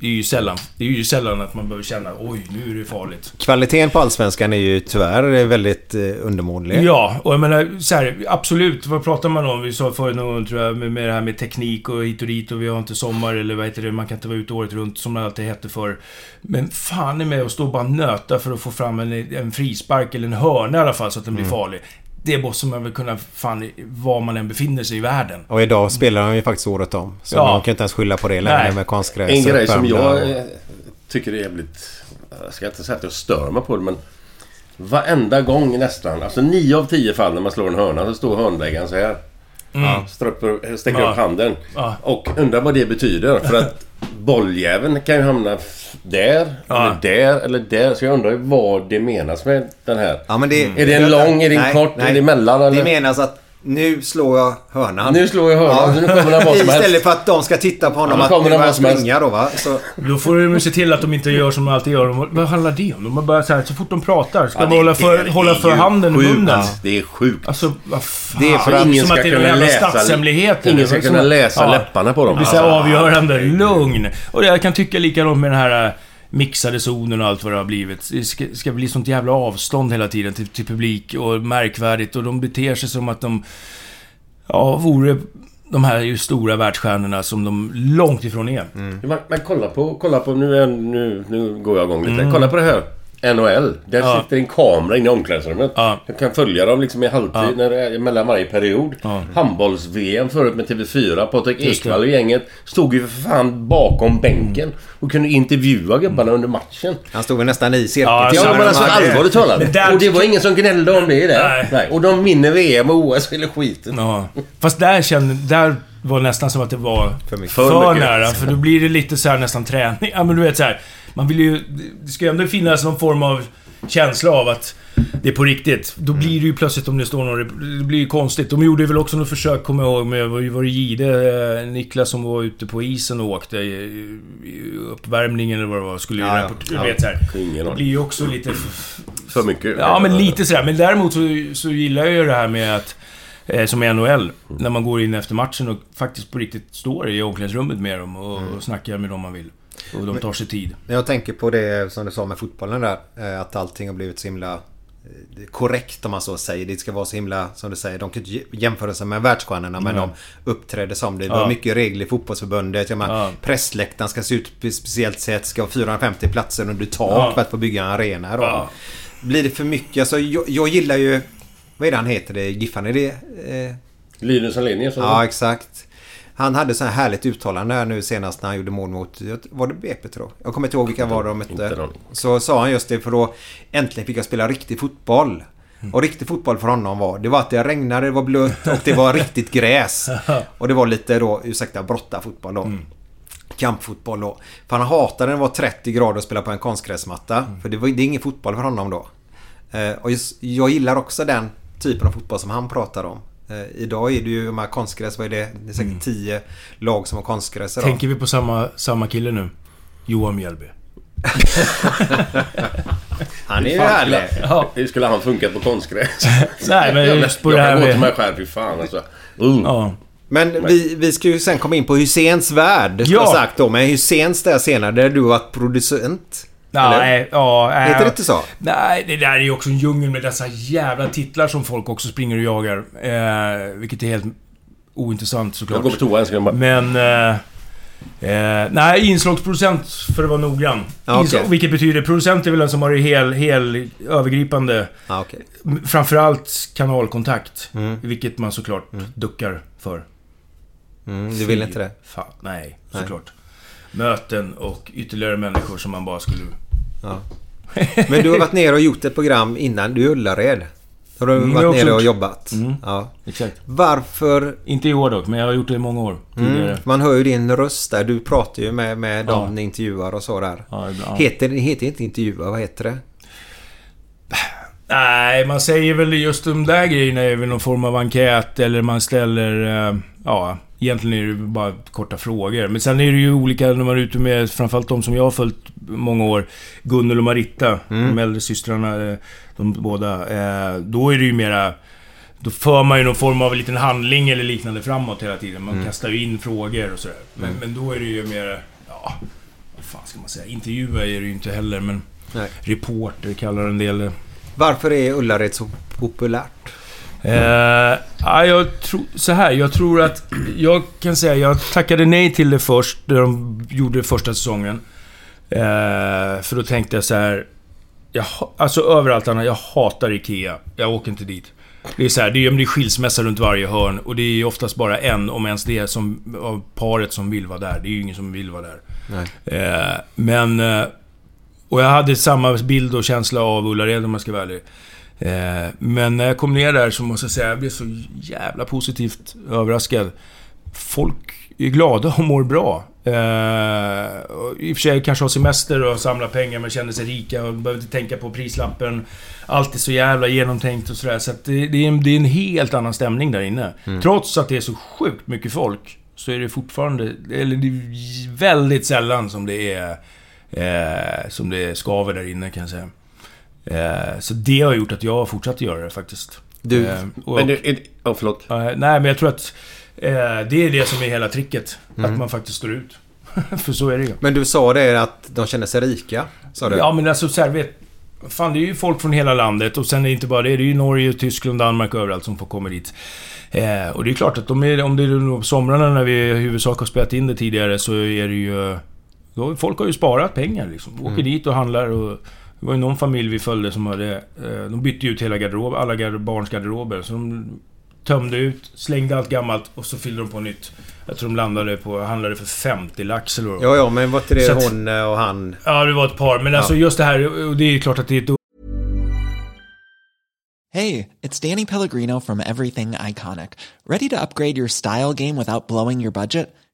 Det är ju sällan, det är ju sällan att man behöver känna oj, nu är det farligt. Kvaliteten på Allsvenskan är ju tyvärr väldigt eh, undermålig. Ja, och jag menar så här, absolut. Vad pratar man om? Vi sa förut någon gång, tror jag, med, med det här med teknik och hit och dit och vi har inte sommar eller vad heter det, man kan inte vara ute året runt som det alltid hette för. Men fan är med att stå och bara nöta för att få fram en, en frispark eller en hörna i alla fall så att den blir farlig. Det måste man väl kunna, fan, var man än befinner sig i världen. Och idag spelar de ju faktiskt året om. Så Ja. man kan inte ens skylla på det längre med konstgräs En grej som uppvärmda och- jag eh, tycker är jävligt... Jag ska inte säga att jag stör mig på det men... Varenda gång nästan, alltså nio av tio fall när man slår en hörna så står hörnläggaren så här. Ströpper, sträcker Ja. upp handen. Ja. Och undrar vad det betyder. För att bolljäveln kan ju hamna där, Ja. eller där, eller där. Så jag undrar vad det menas med den här. Ja, men det, Är det en lång, är det en Nej, kort, nej. är det emellan eller? Det menas att nu slår jag hörnan. Nu slår jag hörnan, så nu kommer den vad som helst. Istället för att de ska titta på honom Ja, att nu börjar springa då va. Så, Då får de se till att de inte gör som de alltid gör. De, vad handlar det om? De har bara så här, så fort de pratar ska Ja, de det- hålla för, det hålla för handen i munnen. Det är sjukt. Alltså, vad fan. Det är för att ingen som ska att det är någon kunna läsa- statshemlighet. ingen ska kunna läsa läpparna på dem. Det blir så här Alltså. avgörande. Lugn. Och jag kan tycka likadant med den här... mixade zonen och allt vad det har blivit. Det ska, ska bli sånt jävla avstånd hela tiden till, till publik och märkvärdigt och de beter sig som att de, ja, vore de här ju stora världsstjärnorna som de långt ifrån är. Men, men kolla på, kolla på nu, är- nu, nu går jag igång lite. Kolla på det här. NHL. Där Ja. sitter en kamera inne i omklädningsrummet. Ja. Jag kan följa dem liksom i halvtid Ja. när det är, mellan varje period. Ja. Handbolls-VM förut med TV4. Patrik. Ekwall och gänget stod ju för fan bakom bänken och kunde intervjua gubbarna under matchen. Han stod väl nästan i cirkeln. Ja, men alltså allvarligt talat. där och det var ingen som gnällde om det där. Nej. Och de vinner VM och OS eller skiten. Ja. Fast där kände, där var nästan som att det var För mycket. för, nära. För då blir det lite så här nästan träning. Ja men du vet så här. Man vill ju... Det ska ju ändå finnas någon form av känsla av att det är på riktigt. Då Mm. blir det ju plötsligt om det står någon... Det blir ju konstigt. De gjorde väl också något försök, kommer jag ihåg, med... Var det- Gide, eh, Niklas, som var ute på isen och åkte i, i uppvärmningen eller vad det var. Skulle ju Ja, rapportera... Ja. Du vet så här. Ingen Det blir ju också lite... För mycket. Ja, men lite sådär. Men däremot så, så gillar jag ju det här med att... Eh, som i NHL, när man går in efter matchen och faktiskt på riktigt står i omklädningsrummet med dem och, och snackar med dem man vill. Och de tar sig tid. Men jag tänker på det som du sa med fotbollen där. eh, Att allting har blivit så himla eh, korrekt om man så säger. Det ska vara så himla, som du säger, de kan inte jämföra sig med världsstjärnorna men de uppträder som det. Det var Ja. mycket regler i fotbollsförbundet. Jag menar, Ja. Pressläktaren ska se ut på ett speciellt sätt. Ska ha 450 platser under tak Ja. för att få bygga en arena. Då. Ja. Blir det för mycket? Alltså, jag, jag gillar ju... Vad är det han heter? Det, Giffan? Är det... Eh, Linus Alenius. Ja, exakt. Han hade så här härligt uttalande här nu senast när han gjorde mål mot... Var det BP tror jag? Jag kommer inte ihåg vilka var de någon. Så sa han just det för då äntligen fick jag spela riktig fotboll. Och riktig fotboll för honom var, det var att det regnade, det var blött och det var riktigt gräs. Och det var lite då, ursäkta, brottarfotboll då. Kampfotboll då. För han hatade när det var 30 grader och spela på en konstgräsmatta. För det, var, det är ingen fotboll för honom då. Eh, och just, jag gillar också den typen av fotboll som han pratar om. Eh, idag är det ju de här konstgräs, vad är det? Det är säkert 10 lag som har konstgräs idag. Tänker vi på samma, samma kille nu? Johan Mjällby. Han är ju Fan, härlig. skulle- Ja. Hur skulle han funkat på konstgräs? Nej, men just på jag det här kan gå till mig själv, fy fan alltså. Uh. Ja. Men vi, vi ska ju sen komma in på Hyséns värld. Ja. Ja. sagt då. Men Hyséns där senare, där du har varit producent. Nej, ja... äh, Heter det inte så? Nej, det där är ju också en djungel med dessa jävla titlar som folk också springer och jagar. Eh, vilket är helt ointressant såklart. Jag går på toa, jag ska bara... Men... Eh, eh, nej, inslagsproducent för att vara noggrann. Okej. Inslag- vilket betyder... Producent är väl den som har det hel, hel övergripande... Okej. m- Framförallt kanalkontakt. Mm. Vilket man såklart duckar för. Mm, du vill inte det? Fan, nej, Nej. såklart. Möten och ytterligare människor som man bara skulle... Ja. Men du har varit nere och gjort ett program innan. Du är Ullared. Har du Mm, varit nere och jobbat? Mm. Ja. Exakt. Varför... Inte i år dock, men jag har gjort det i många år. Mm, man hör ju din röst där. Du pratar ju med, med Ja. dem ni intervjuar och så där. Ja, ibland. Heter, heter inte intervjua, vad heter det? Nej, man säger väl just de där grejerna är väl någon form av enkät eller man ställer... eh, Ja, egentligen är det bara korta frågor. Men sen är det ju olika när man är ute med, framförallt de som jag har följt många år. Gunnel och Maritta, de äldre systrarna, eh, de båda. eh, Då är det ju mera... Då för man ju någon form av liten handling eller liknande framåt hela tiden. Man kastar ju in frågor och sådär. Men, men då är det ju mer... Ja, vad fan ska man säga? Intervjua är det ju inte heller, men... Nej. Reporter kallar en del det. Varför är Ullared så populärt? Eh, ja, jag tror... Så här, jag tror att... Jag kan säga, jag tackade nej till det först, när de gjorde första säsongen. Eh, för då tänkte jag så här... Jag, alltså överallt annat, jag hatar IKEA. Jag åker inte dit. Det är så här, det är, det är skilsmässa runt varje hörn och det är oftast bara en, om ens det, som, av paret som vill vara där. Det är ju ingen som vill vara där. Nej. Eh, men... Och jag hade samma bild och känsla av Ullared om jag ska vara ärlig. Eh, men när jag kom ner där så måste jag säga, jag blev så jävla positivt överraskad. Folk är glada och mår bra. Eh, och I och för sig kanske har semester och samlar pengar men känner sig rika och behöver inte tänka på prislappen. Allt är så jävla genomtänkt och sådär. Så att det, det, är en, det är en helt annan stämning där inne. Trots att det är så sjukt mycket folk så är det fortfarande... Eller det är väldigt sällan som det är... Eh, som det skaver där inne kan jag säga. Eh, så det har gjort att jag har fortsatt göra det faktiskt. Du- Eh, och, Men är- Ja, förlåt. nej, men jag tror att eh, det är det som är hela tricket. Mm. Att man faktiskt står ut. För så är det ju. Men du sa det att de känner sig rika. Sa du? Ja, men alltså så här, vet... Fan, det är ju folk från hela landet och sen är det inte bara det. Det är ju Norge, Tyskland, Danmark och överallt som får komma dit. Eh, och det är klart att de är, om det är på somrarna när vi i huvudsak har spelat in det tidigare så är det ju... Folk har ju sparat pengar liksom. Åker dit och handlar och... Det var ju någon familj vi följde som hade... Eh, de bytte ut hela garderob, alla gar, barns garderober. Så de tömde ut, slängde allt gammalt och så fyllde de på nytt. Jag tror de landade på... Handlade för 50 lax eller det. Ja, ja, men var inte det att- hon eh, och han? Ja, det var ett par. Men alltså just det här, och det är ju klart att det är ett Hey, it's Danny Pellegrino from Everything Iconic. Ready to upgrade your style game without blowing your budget?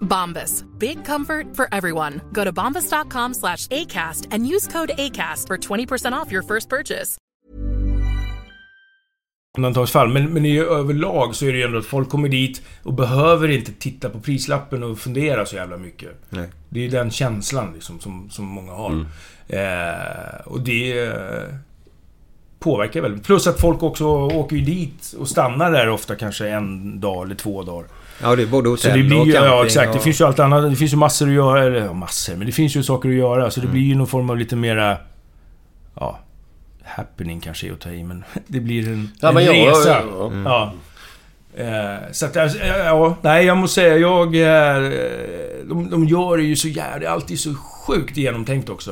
Bombas. Big comfort for everyone. Go to bombas.com slash ACAST and use code ACAST for 20% off your first purchase. undantagsfall. Men, men i överlag så är det ju ändå att folk kommer dit och behöver inte titta på prislappen och fundera så jävla mycket. Nej. Det är den känslan liksom som, som många har. Eh, och det eh, påverkar väldigt. Plus att folk också åker ju dit och stannar där ofta kanske en dag eller två dagar. Ja, det är både Så hotell det blir och ju, camping. ja exakt. och... Det finns ju allt annat. Det finns ju massor att göra. Eller ja, massor. Men det finns ju saker att göra. Så det blir ju någon form av lite mera... Ja... Happening kanske är att ta i, men det blir en, Ja, en men jag- resa. ja. Ja. Eh, så att, alltså, ja, nej jag måste säga, jag... Eh, de, de gör det ju så jävla... Det är alltid så sjukt genomtänkt också.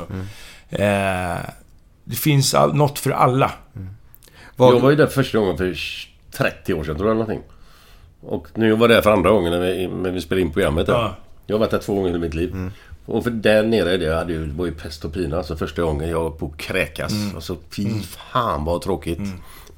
Eh, det finns all, något för alla. Vad- Jag var ju där första gången för 30 år sedan tror jag någonting. Och nu var jag där för andra gången när vi, när vi spelade in programmet. där. Ja. Jag har varit där två gånger i mitt liv. Och för där nere, det hade ju, det var ju pest och pina. Alltså första gången jag var på kräkas. Alltså fy fan vad tråkigt.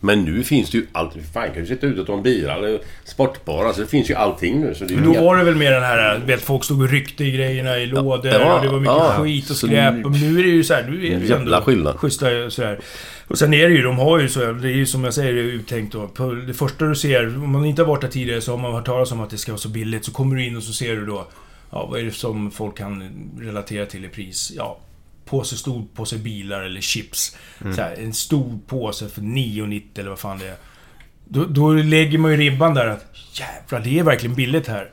Men nu finns det ju allt. Fan kan du sitta ute och ta en bira eller sportbar. Alltså det finns ju allting nu. Så det är Då var det väl mer den här, vet folk stod och ryckte i grejerna i lådor ja, och det var mycket ja. skit och skräp. nu- Och nu är det ju så här, nu är det ju ändå skillnad. schyssta sådär. Och sen är det ju, de har ju så, det är ju som jag säger, det är uttänkt då. Det första du ser, om man inte har varit där tidigare så har man hört talas om att det ska vara så billigt. Så kommer du in och så ser du då, ja vad är det som folk kan relatera till i pris? Ja, påse, stor påse bilar eller chips. Så här, en stor påse för 9,90 eller vad fan det är. Då, då lägger man ju ribban där att jävlar, det är verkligen billigt här.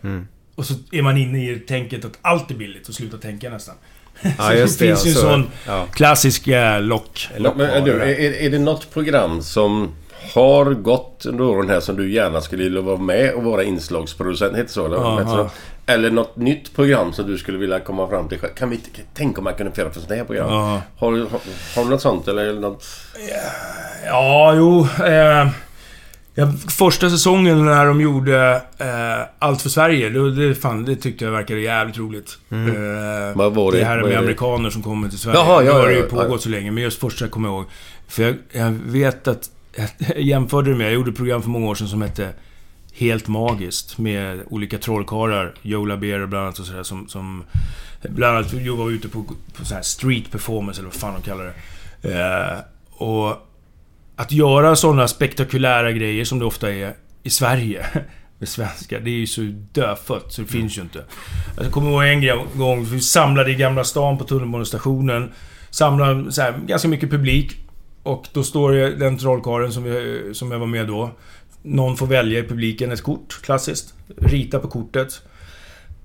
Och så är man inne i tänket att allt är billigt och slutar tänka nästan. Ja, så just det det, finns ju en alltså, sån ja. klassisk äh, lock. Men är, du, är, är det något program som har gått under åren här som du gärna skulle vilja vara med och vara inslagsproducent? Heter det så? Eller, det eller något nytt program som du skulle vilja komma fram till själv? Kan vi tänka om man kunde göra ett sånt här program? Har, har, har du något sånt eller något? Ja, jo. Eh, ja, första säsongen när de gjorde eh, Allt för Sverige, det, det, fan, det tyckte jag verkade jävligt roligt. Eh, Vad var det? Det här med det? amerikaner som kommer till Sverige. Jaha, ja, nu har det ju pågått så länge, men just första kommer jag ihåg. För jag, jag vet att... Jag jämförde det med, jag gjorde ett program för många år sedan som hette Helt Magiskt med olika trollkarlar. Joe Labero bland annat och sådär som, som... Bland annat jag var ute på, på så här street performance eller vad fan de kallar det. Eh, och att göra sådana spektakulära grejer som det ofta är i Sverige med svenskar, det är ju så dödfött så det finns ju inte. Jag kommer ihåg en grej- gång, vi samlade i Gamla stan på tunnelbanestationen. Samlade så här, ganska mycket publik. Och då står det den trollkarlen som, vi, som jag var med då. Någon får välja i publiken ett kort, klassiskt. Rita på kortet.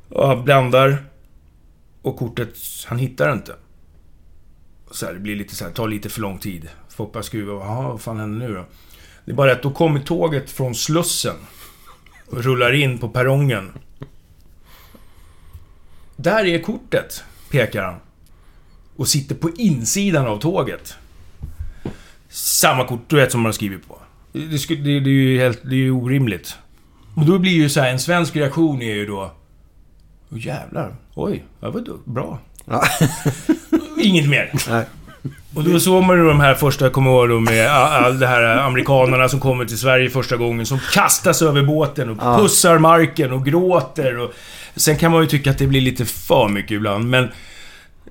Och blandar. Och kortet, han hittar inte. Så här, det blir lite så här, tar lite för lång tid. Folk bara skruvar. Jaha, vad fan händer nu då? Det är bara att då kommer tåget från Slussen. Och rullar in på perrongen. Där är kortet, pekar han. Och sitter på insidan av tåget. Samma kort, du vet, som man har skrivit på. Det, skulle, det, det är ju helt... Det är ju orimligt. Och då blir ju så här, en svensk reaktion är ju då... Åh jävlar. Oj, det var du- bra. Ja. Inget mer. Nej. Och då såg man ju de här första, kommer jag ihåg då, med all, det här amerikanerna som kommer till Sverige första gången. Som kastas över båten och Ja. pussar marken och gråter. Och, sen kan man ju tycka att det blir lite för mycket ibland, men...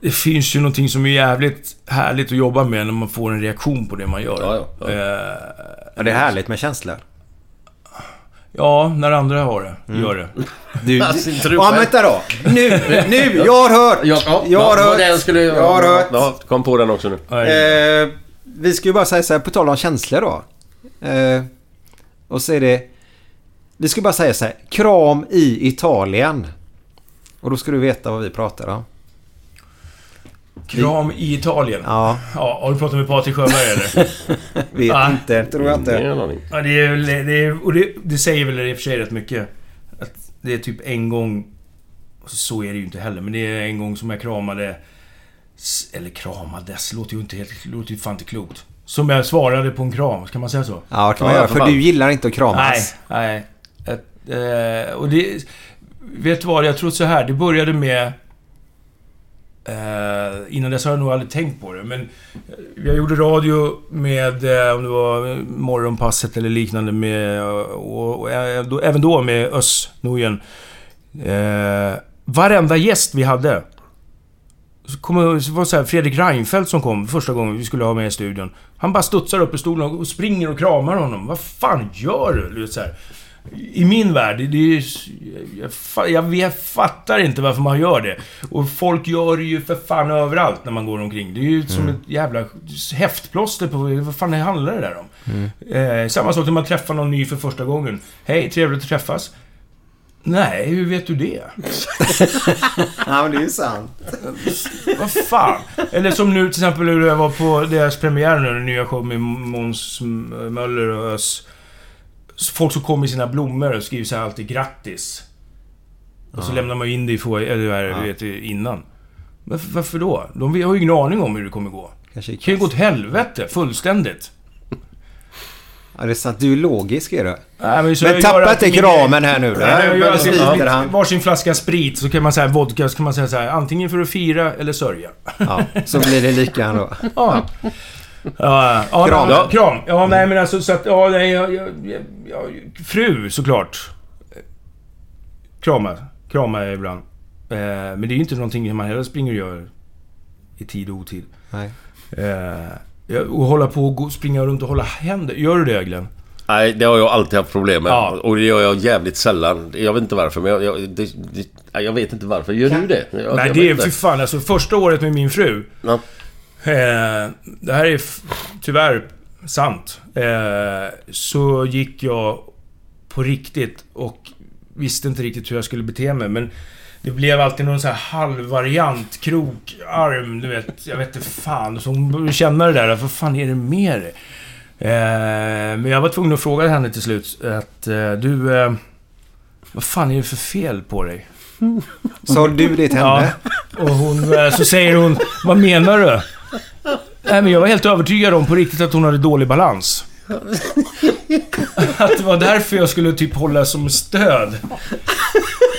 Det finns ju någonting som är jävligt härligt att jobba med när man får en reaktion på det man gör. Ja, ja, ja. Eh, Ja, det är härligt med känslor. ja när andra har det, Mm. gör det. Du, Alltså, inte du ja, själv. vänta då. Nu, nu, jag har hört! Ja, ja, jag har hört! Den skulle, jag har hört! Ja, kom på den också nu. Eh, vi ska ju bara säga så här, på tal om känslor då. Eh, och så är det... Vi ska bara säga så här, kram i Italien. Och då ska du veta vad vi pratar om. Kram i Italien. Ja, Ja, har du pratat med Patrik Sjöberg eller? vet Ja. inte, tror jag Det är inte. Ja, det är, väl- det är, och det, det säger väl i och för sig rätt mycket. Att det är typ en gång... Så är det ju inte heller, men det är en gång som jag kramade... Eller kramades, låter ju inte helt... låter ju fan inte klokt. Som jag svarade på en kram, kan man säga så? Ja, kan man Ja, göra. för För fan. du gillar inte att kramas. Nej, nej. Ett, eh, och det... Vet du vad? Jag tror så här. Det började med... Eh, innan dess har jag nog aldrig tänkt på det, men... Eh, jag gjorde radio med, eh, om det var Morgonpasset eller liknande med... Eh, och, och, och då, även då med Özz Nujen. Eh, varenda gäst vi hade. Så kom, det var så här, Fredrik Reinfeldt som kom första gången vi skulle ha med i studion. Han bara studsar upp i stolen och springer och kramar honom. Vad fan gör du? så här. I min värld, det är ju... Jag, jag, jag fattar inte varför man gör det. Och folk gör det ju för fan överallt när man går omkring. Det är ju som ett jävla häftplåster på... Vad fan handlar det där om? Eh, samma sak när man träffar någon ny för första gången. Hej, trevligt att träffas. Nej, hur vet du det? Ja, men det är ju sant. Vad fan? Eller som nu till exempel när jag var på deras premiär nu, den nya showen med Måns Möller och Ös. Folk som kommer med sina blommor och skriver så här alltid grattis. Och så lämnar man in det i få, eller du vet, innan. Varför, varför då? De har ju ingen aning om hur det kommer gå. Kanske Det kan ju gå åt helvete, fullständigt. Ja, det är sant. Du är logisk är du. Nej, men Men tappa inte kramen här nu då. Nej, jag gör han. varsin flaska sprit, så kan man säga vodka, så kan man säga så här, antingen för att fira eller sörja. Ja, så blir det lika då. Ja. Ja, ja, Kram. ja, kram. Ja, nej men alltså så att... Ja, nej, jag, jag, jag, fru såklart. Krama. Krama jag ibland. Eh, men det är ju inte någonting man heller springer och gör i tid och otid. Nej. Eh, och hålla på och gå, springa runt och hålla händer. Gör du det Glenn? Nej, det har jag alltid haft problem med. Ja. Och det gör jag jävligt sällan. Jag vet inte varför, men jag... Jag, det, det, jag vet inte varför. Gör du det? Jag, nej, jag det är för fan alltså första året med min fru. Ja. Eh, det här är tyvärr sant. Eh, så gick jag på riktigt och visste inte riktigt hur jag skulle bete mig. Men det blev alltid någon sån här halvvariant, krok, arm, du vet. Jag vet inte fan. Så hon började känna det där. Vad fan är det med dig? Eh, men jag var tvungen att fråga henne till slut att eh, du... Eh, vad fan är det för fel på dig? Sa du det till Ja, henne? och hon, eh, så säger hon, vad menar du? Nej, men jag var helt övertygad om på riktigt att hon hade dålig balans. Att det var därför jag skulle typ hålla som stöd.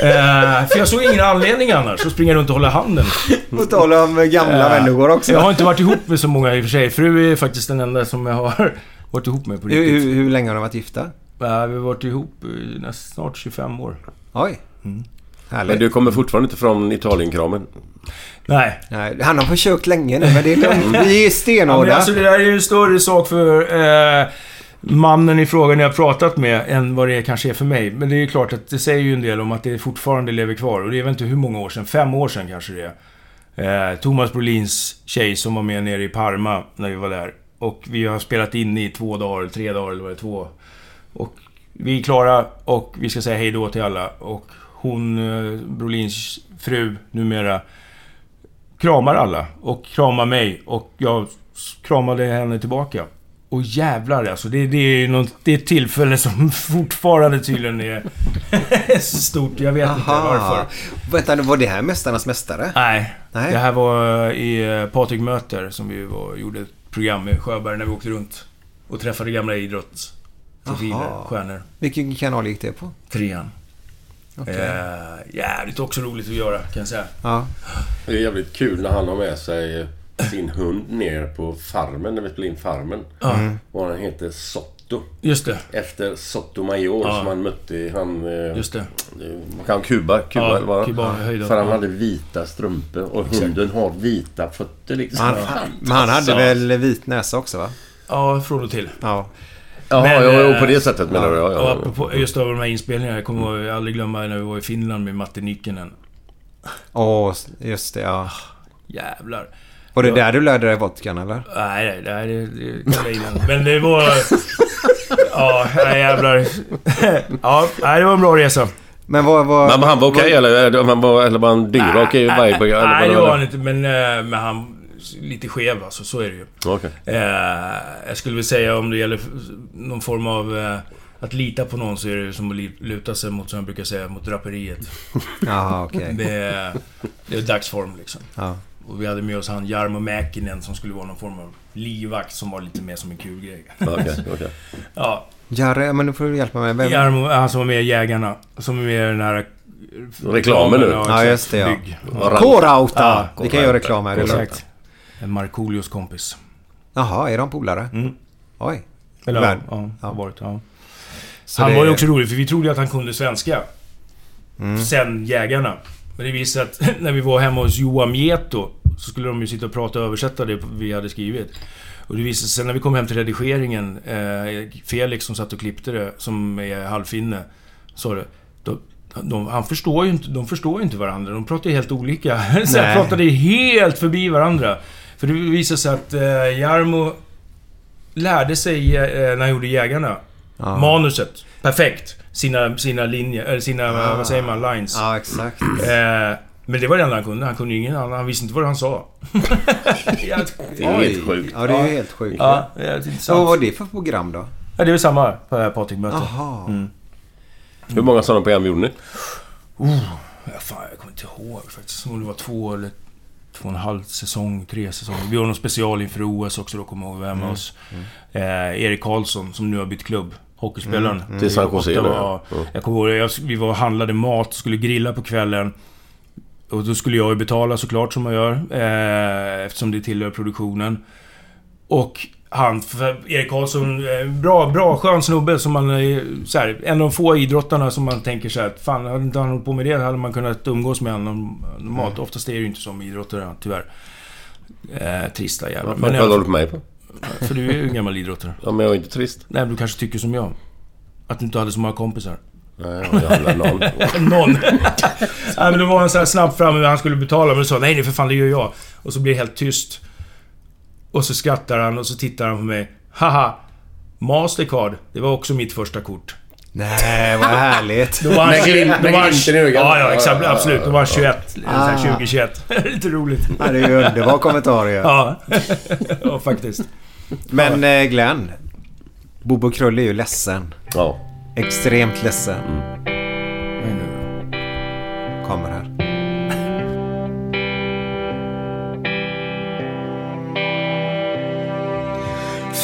Eh, för jag såg ingen anledning annars att springa runt och hålla handen. På tal om gamla Eh, människor också. Jag har inte varit ihop med så många i och för sig. Fru är faktiskt den enda som jag har varit ihop med på riktigt. hur, hur länge har de varit gifta? Eh, vi har varit ihop i näst, snart 25 år. Oj. Mm. Härligt. Men du kommer fortfarande inte från Italienkramen? Nej, Nej, han har försökt länge nu, men det är lugnt. Vi är Ja, stenhårda. alltså det där är ju en större sak för eh, mannen i frågan jag har pratat med än vad det kanske är för mig. Men det är ju klart att det säger ju en del om att det fortfarande lever kvar. Och det är väl inte hur många år sedan, fem år sedan kanske det är. Eh, Thomas Brolins tjej som var med nere i Parma när vi var där. Och vi har spelat in i två dagar, tre dagar eller vad det är, två. Och vi är klara och vi ska säga hej då till alla. Och hon, eh, Brolins fru numera, kramar alla. Och kramar mig. Och jag kramade henne tillbaka. Och jävlar alltså, det, det är något, det är ett tillfälle som fortfarande tydligen är så stort. Jag vet inte varför. Vänta, var det här Mästarnas Mästare? Nej, Nej. det här var i eh, Patrik möter som vi var, gjorde ett program med Sjöberg när vi åkte runt. Och träffade gamla idrottsprofiler, Aha. stjärnor. Vilken kanal gick det på? Trean. Okej. Eh, jävligt också roligt att göra, kan jag säga. Ja. Det är jävligt kul när han har med sig sin hund ner på farmen när vi spelar in Farmen. Mm. Och han heter Sotto. Just det. Efter Sotomayor Ja. som han mötte i han... eh, Just det. Kan Kuba? Kuba Ja, vad? Kuba, höjden. För han hade vita strumpor och Exakt. hunden har vita fötter liksom. Han, men han hade väl vit näsa också va? Ja, från och till. Ja. Jaha, Men, ja, jo, eh, på det sättet menar du? Ja, ja. apropå just av de här inspelningarna. Jag kommer jag aldrig glömma när vi var i Finland med Matte Nikkanen. Åh, just det ja. Jävlar. Var det Ja. där du lärde dig vodkan eller? Nej, nej, nej, det, det innan. Men det var... Ja, nej jävlar. Ja, nej, det var en bra resa. Men vad var... Men han var okej eller? eller Han var, eller var han dyngrak i Nej, varje nej, vad det var det? han inte. Men, eh, men han... Lite skev alltså, så är det ju. Okej. Eh, jag skulle väl säga om det gäller någon form av... Eh, att lita på någon så är det som att luta sig mot, som jag brukar säga, mot draperiet. Jaha, okej. Det, är- det är dagsform liksom. Ja. Och vi hade med oss han Jarmo Mäkinen som skulle vara någon form av livvakt som var lite mer som en kul grej. Okej, okej. Ja, Jarre, men nu får du hjälpa mig. Vem? Jarmo, han som var med i Jägarna. Som är med i den här... Reklamen nu. Ja, just det ja. K-Rauta! Ja, Vi kan göra reklam här. eller? Exakt. En Markoolios kompis. Jaha, är de polare? Mm. Oj. Eller Värd. ja, ja, varit, ja. Han det- var ju också rolig för vi trodde att han kunde svenska. Mm. Sen Jägarna. Men det visade att när vi var hemma hos Johan Mieto så skulle de ju sitta och prata och översätta det vi hade skrivit. Och det visade sig sen när vi kom hem till redigeringen, eh, Felix som satt och klippte det, som är halvfinne, sa det. De, de, han förstår ju inte, de förstår ju inte varandra. De pratar ju helt olika. så pratade helt förbi varandra. För det visade sig att eh, Jarmo lärde sig eh, när han gjorde Jägarna. Ja. Manuset. Perfekt. Sina, sina linjer, eller sina, Ah. vad säger man, lines. Ja, exakt. Eh, men det var det enda han kunde. Han kunde ingen annan. Han visste inte vad han sa. Det är helt sjukt. Ja, det är ju helt sjukt. ja, det är Så intressant. vad var det för program då? Ja, det är väl samma Patrik-mötet. Jaha. Mm. Hur många sådana program gjorde ni? Ja, fan, jag kommer inte ihåg faktiskt. Om det var två eller två och en halv säsong, tre säsonger. Vi har någon special inför OS också då, kommer jag ihåg. Vi var hemma hos eh, Erik Karlsson, som nu har bytt klubb. Hockeyspelaren. Till San Jose ja. Jag kommer ihåg, jag, vi var och handlade mat, skulle grilla på kvällen. Och då skulle jag ju betala såklart, som man gör. Eh, eftersom det tillhör produktionen. Och han, för Erik Karlsson, eh, bra, bra, skön snubbe som man... eh, Så här, en av de få idrottarna som man tänker så här, att fan, hade inte han hållit på med det hade man kunnat umgås med honom normalt. Oftast är det ju inte som idrottare, tyvärr. Eh, trista jävlar. I kollar du på mig på? För du är ju en gammal idrottare. Ja, men jag är inte trist. Nej, men du kanske tycker som jag. Att du inte hade så många kompisar. Nej, jag någon. Någon. nej, men då var han så här snabbt framme han skulle betala, men sa nej, nej för fan, det gör jag. Och så blir det helt tyst. Och så skrattar han och så tittar han på mig. Haha! Mastercard, det var också mitt första kort. Nej, vad härligt. Då var han, då var han. Ja, ja, exakt. Absolut. Då var han 21. Ah. 2021. Lite roligt. Ja, det är ju underbar kommentar ju. Ja. ja, faktiskt. Men eh, Glenn. Bobo Krull är ju ledsen. Ja. Extremt ledsen. Men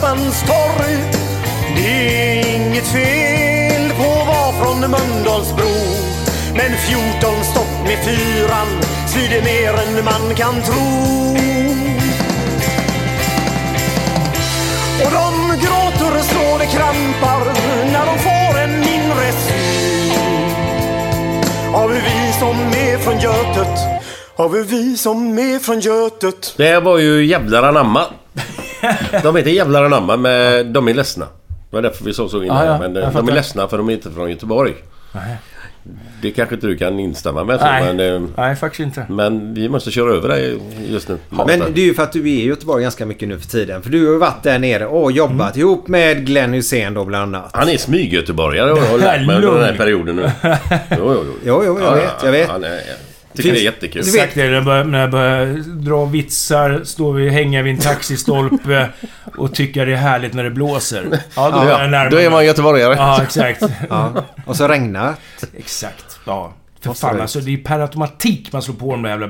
Buss torg. Det är inget fel på att vara från Mölndalsbro. Men 14 stopp med fyran svider mer än man kan tro. Och de gråter så det krampar när de får en mindre syn av vi som är från Götet, av vi som är från Götet. Det här var ju jävlar anamma. De heter jävlar anamma men de är ledsna. Det var därför vi sa så innan. Ja, ja, men jag eh, de är ledsna för de är inte från Göteborg. Nej. Det kanske inte du kan instämma med. Så, Nej. men, eh, Nej, faktiskt inte. men vi måste köra över dig just nu. Men det är ju för att du är i Göteborg ganska mycket nu för tiden. För du har ju varit där nere och jobbat Mm. ihop med Glenn Hussein då bland annat. Han är smyg-göteborgare har lärt mig under den här perioden nu. Jo, jo, jo. Jo, jo, jag vet, jag vet. Jag tycker det är jättekul. Exakt det. När jag, börjar, när jag börjar dra vitsar, stå vid, hänga vid en taxistolpe och tycka det är härligt när det blåser. Ja, då, är jag närmare. Då är man göteborgare. Ja, exakt. Ja. Och så regnar Exakt. Ja. För fan alltså, det är per automatik man slår på de där jävla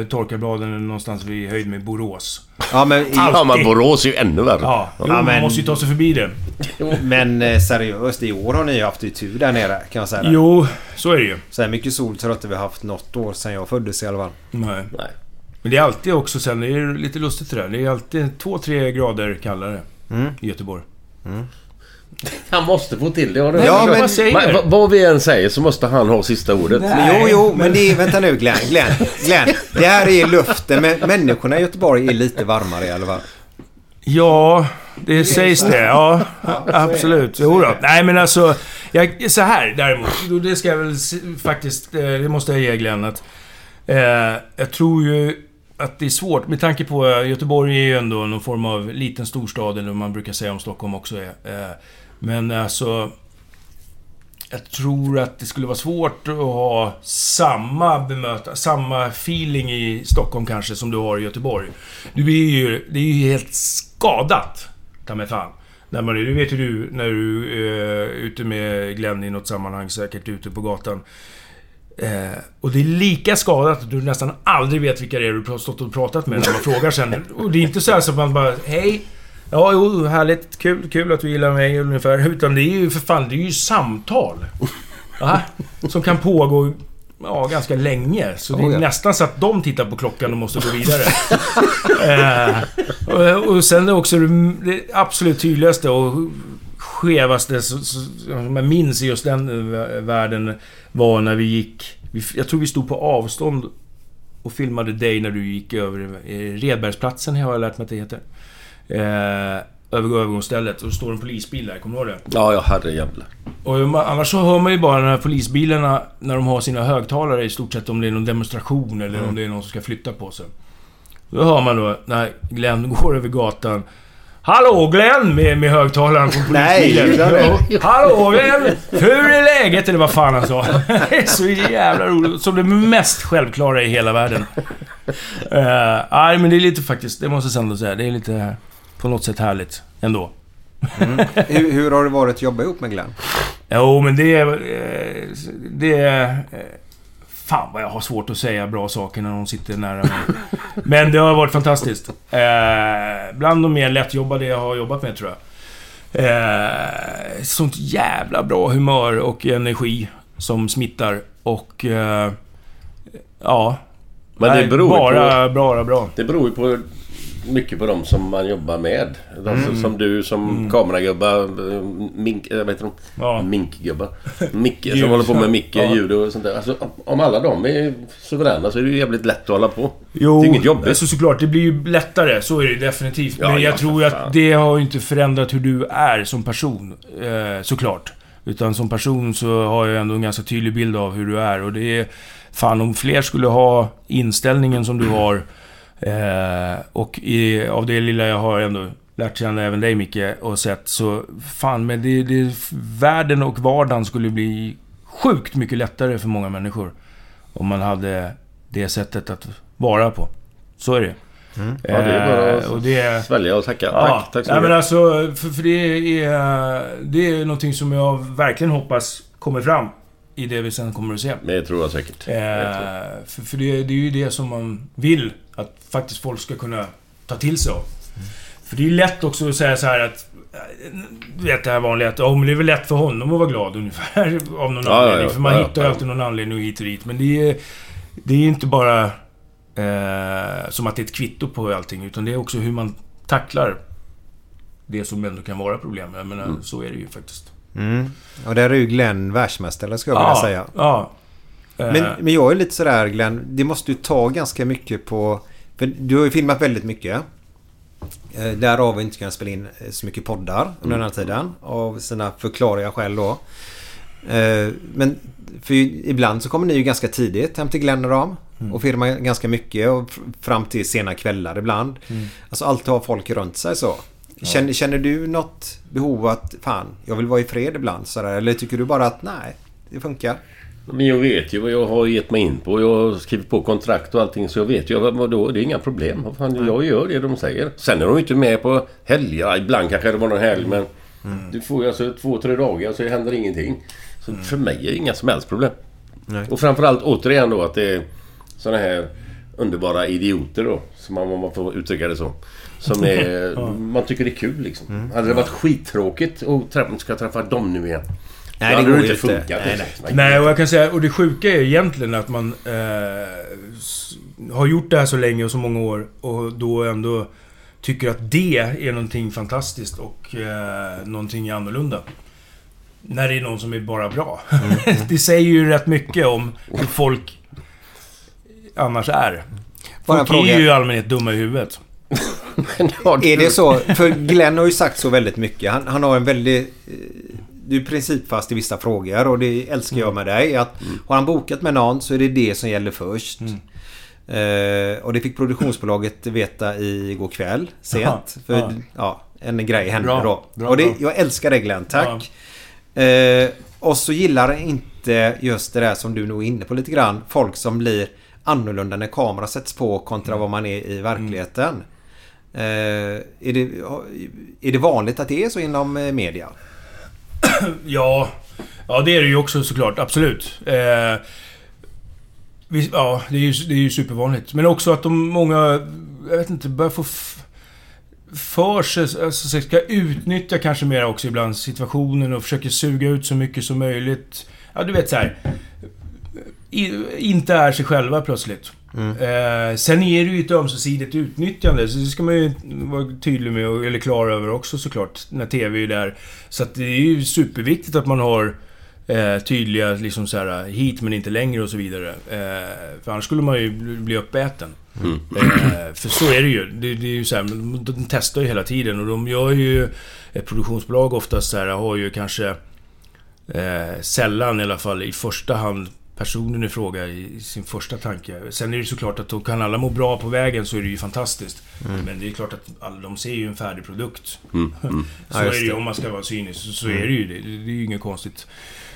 äh, torkarbladen någonstans vid höjd med Borås. Ja men, Ja, men Borås är ju ännu värre. Ja, Ja, man men- måste ju ta sig förbi det. men eh, seriöst, i år har ni ju haft ju tur där nere kan jag säga. det. Jo, så är det ju. Så här mycket sol tror jag inte vi har haft något år sedan jag föddes i alla fall. Nej. Nej. Men det är alltid också sen, det är lite lustigt det där. Det är alltid två, tre grader kallare Mm. i Göteborg. Han måste få till det. Har du Ja, men- vad säger vad- vi än säger så måste han ha sista ordet. Men jo, jo, men det är... Vänta nu Glenn. Glenn, Glenn. Det här är luften, men människorna i Göteborg är lite varmare i alla fall. Ja, det sägs det. Ja, absolut. Jo då. Nej, men alltså... Jag, så här däremot. Det ska jag väl faktiskt... eh, Det måste jag ge Glenn att... Eh, jag tror ju att det är svårt med tanke på... eh, Göteborg är ju ändå någon form av liten storstad, eller vad man brukar säga om Stockholm också är. Eh, men alltså... Jag tror att det skulle vara svårt att ha samma bemöta, samma feeling i Stockholm kanske som du har i Göteborg. Du är ju, det är ju helt skadat, ta mig fan. När man, det vet ju du när du är ute med Glenn i något sammanhang, säkert ute på gatan. Eh, och det är lika skadat att du nästan aldrig vet vilka det är du har stått och pratat med när man frågar sen. Och det är inte så här som man bara Hej! Ja, jo, härligt. Kul, kul att du gillar mig ungefär. Utan det är ju för fan, det är ju samtal. Ja, som kan pågå ja, ganska länge. Så det är Oh, ja. nästan så att de tittar på klockan och måste gå vidare. eh, och, och sen är också det, absolut tydligaste och skevaste som jag minns i just den eh, världen var när vi gick... Jag tror vi stod på avstånd och filmade dig när du gick över eh, Redbergsplatsen, har jag lärt mig att det heter. Eh, över övergångsstället. Och så står en polisbil där, kommer du ihåg det? Ja, ja herrejävlar. Och annars så hör man ju bara de här polisbilarna när de har sina högtalare i stort sett om det är någon demonstration eller om det är någon som ska flytta på sig. Då hör man då när Glenn går över gatan. Hallå Glenn! Med, med högtalaren från polisbilen. Nej. Hallå Glenn! Hur är läget? Eller vad fan han sa. Det är så jävla roligt. Som det mest självklara i hela världen. Uh, nej, men det är lite faktiskt, det måste jag ändå säga. Det är lite på något sätt härligt ändå. Hur, hur har det varit att jobba ihop med Glenn? Jo, men det är... eh, Det är... eh, Fan vad jag har svårt att säga bra saker när de sitter nära mig. Men det har varit fantastiskt. Eh, bland de mer lättjobbade jag har jobbat med tror jag. Eh, sånt jävla bra humör och energi som smittar. Och... Eh, ja. Men det Nej, beror bara, på- bara bra. Det beror ju på mycket på de som man jobbar med. Alltså, Mm. Som du som kameragubbar, eh, mink, äh, vad heter de? Ja. Minkgubbar. Micke som håller på med Micke, Ja. ljud och sånt där. Alltså, om- alla de är suveräna så är det ju jävligt lätt att hålla på. Jo, det är inget jobbigt. alltså såklart. Det blir ju lättare. Så är det definitivt. Ja, Men jag ja, tror ju att det har ju inte förändrat hur du är som person. Eh, såklart. Utan som person så har jag ändå en ganska tydlig bild av hur du är. Och det är... Fan, om fler skulle ha inställningen som du har. Eh, och i, av det lilla jag har ändå lärt känna även dig Micke och sett så... Fan, men det, det, världen och vardagen skulle bli sjukt mycket lättare för många människor. Om man hade det sättet att vara på. Så är det. Ja, det är bara Eh, och det är- att svälja och tacka. Ja, Tack, tack så nej, mycket. men alltså, för, för det är... Det är någonting som jag verkligen hoppas kommer fram i det vi sen kommer att se. Det tror jag säkert. Eh, för för det, det är ju det som man vill faktiskt folk ska kunna ta till sig av. För det är ju lätt också att säga så här att... eh, Du vet det här vanliga att oh, men det är väl lätt för honom att vara glad ungefär. Av någon Ja, anledning. ja. för man Ja, hittar ju ja. alltid någon anledning hit och dit. Men det är, det är inte bara eh, som att det är ett kvitto på allting. Utan det är också hur man tacklar det som ändå kan vara problem. Jag menar, Mm. så är det ju faktiskt. Mm. Och där är ju Glenn världsmästare skulle jag vilja säga. Ja. Eh, Men, men jag är lite sådär Glenn, det måste ju ta ganska mycket på... För du har ju filmat väldigt mycket. Eh, Därav har vi inte kunnat spela in eh, så mycket poddar under den här tiden. Av sina förklarliga skäl då. Eh, Men för ibland så kommer ni ju ganska tidigt hem till Glenn och dem. Och filmar ganska mycket och fram till sena kvällar ibland. Mm. Alltså alltid ha folk runt sig så. Känner, känner du något behov att fan, jag vill vara i fred ibland sådär? Eller tycker du bara att nej, det funkar? Men jag vet ju vad jag har gett mig in på. Jag har skrivit på kontrakt och allting så jag vet ju vad vad då, det är inga problem. Vad fan, jag gör det de säger. Sen är de inte med på helger. Ibland kanske det var någon helg men... Du får ju alltså två, tre dagar så händer ingenting. Så för mig är det inga som helst problem. Nej. Och framförallt återigen då att det är såna här underbara idioter då. Som man, man får uttrycka det så. Som är... Man tycker det är kul liksom. Hade det varit skittråkigt att träffa, ska träffa dem nu igen. Nej, det går inte ju inte. funkat. Nej, liksom. Nej, och jag kan säga, och det sjuka är egentligen att man eh, har gjort det här så länge och så många år och då ändå tycker att det är någonting fantastiskt och eh, någonting annorlunda. När det är någon som är bara bra. det säger ju rätt mycket om hur folk annars är. Bara Folk är fråga. ju i allmänhet dumma i huvudet. Är det så? För Glenn har ju sagt så väldigt mycket. Han, han har en väldigt... Du är principfast i vissa frågor och det älskar jag med dig. Att Har han bokat med någon så är det det som gäller först. Eh, och det fick produktionsbolaget veta igår kväll sent. Jaha, för ja. ja, en grej hände Bra, då. bra, och det, jag älskar det Glenn, tack. Eh, och så gillar jag inte just det där som du nog är inne på lite grann. Folk som blir annorlunda när kamera sätts på kontra vad man är i verkligheten. Eh, är, det, är det vanligt att det är så inom media? Ja, ja det är det ju också såklart. Absolut. Eh, vi, ja, det är, ju, det är ju supervanligt. Men också att de många, jag vet inte, börjar få för sig, alltså ska utnyttja kanske mer också ibland situationen och försöker suga ut så mycket som möjligt. Ja, du vet så här. I, inte är sig själva plötsligt. Eh, sen är det ju ett ömsesidigt utnyttjande, så det ska man ju vara tydlig med, och- eller klar över också såklart, när TV är där. Så att det är ju superviktigt att man har eh, tydliga liksom så här, hit men inte längre och så vidare. Eh, för annars skulle man ju bli- uppäten. Mm. Eh, för så är det ju. Det, det är ju så här, de testar ju hela tiden och de gör ju... Ett produktionsbolag oftast så här, har ju kanske... Eh, sällan i alla fall i första hand personen i fråga i sin första tanke. Sen är det såklart att kan alla må bra på vägen så är det ju fantastiskt. Mm. Men det är klart att alla, de ser ju en färdig produkt. Mm, mm. så Ja, är det ju om man ska vara cynisk. Så, så Mm. är det ju. Det, det är ju inget konstigt.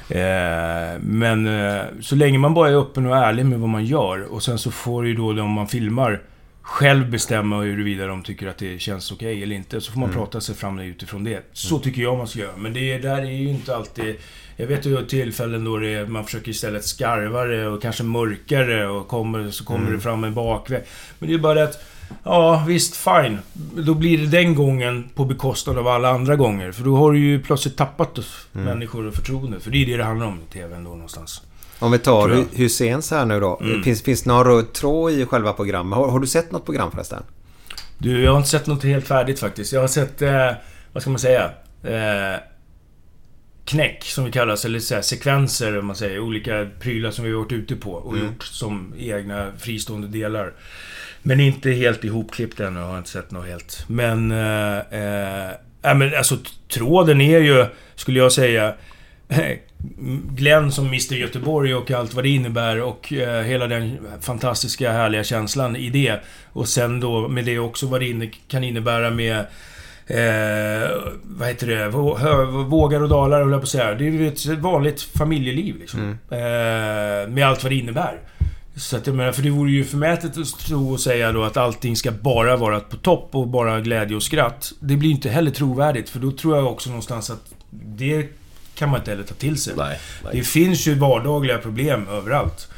Eh, men eh, så länge man bara är öppen och ärlig med vad man gör och sen så får ju då de man filmar själv bestämma huruvida de tycker att det känns okej eller inte. Så får man Mm. prata sig fram utifrån det. Så tycker jag man ska göra. Men det där är ju inte alltid... Jag vet ju tillfällen då det man försöker istället skarva det och kanske mörka det och kommer, så kommer Mm. det fram en bakväg. Men det är bara det att... Ja, visst, fine. Då blir det den gången på bekostnad av alla andra gånger. För då har du ju plötsligt tappat Mm. människor och förtroende. För det är det det handlar om i TV ändå någonstans. Om vi tar Husseins här nu då. Mm. Finns, finns det någon röd tråd i själva programmet? Har, har du sett något program förresten? Du, jag har inte sett något helt färdigt faktiskt. Jag har sett, eh, vad ska man säga? Eh, knäck, som vi kallas, eller så här, sekvenser, om man säger. Olika prylar som vi har varit ute på och Mm. gjort som egna fristående delar. Men inte helt ihopklippt ännu, har inte sett något helt. Men... Eh, eh, men alltså, tråden är ju, skulle jag säga... Glenn som Mr Göteborg och allt vad det innebär och eh, hela den fantastiska härliga känslan i det. Och sen då med det också vad det inne, kan innebära med... Eh, vad heter det? Vågar och dalar, höll jag på att säga. Det är ju ett vanligt familjeliv liksom. Eh, med allt vad det innebär. Så att jag menar, för det vore ju förmätet att tro och säga då att allting ska bara vara på topp och bara glädje och skratt. Det blir inte heller trovärdigt, för då tror jag också någonstans att det kan man inte heller ta till sig. Nej, nej. Det finns ju vardagliga problem överallt.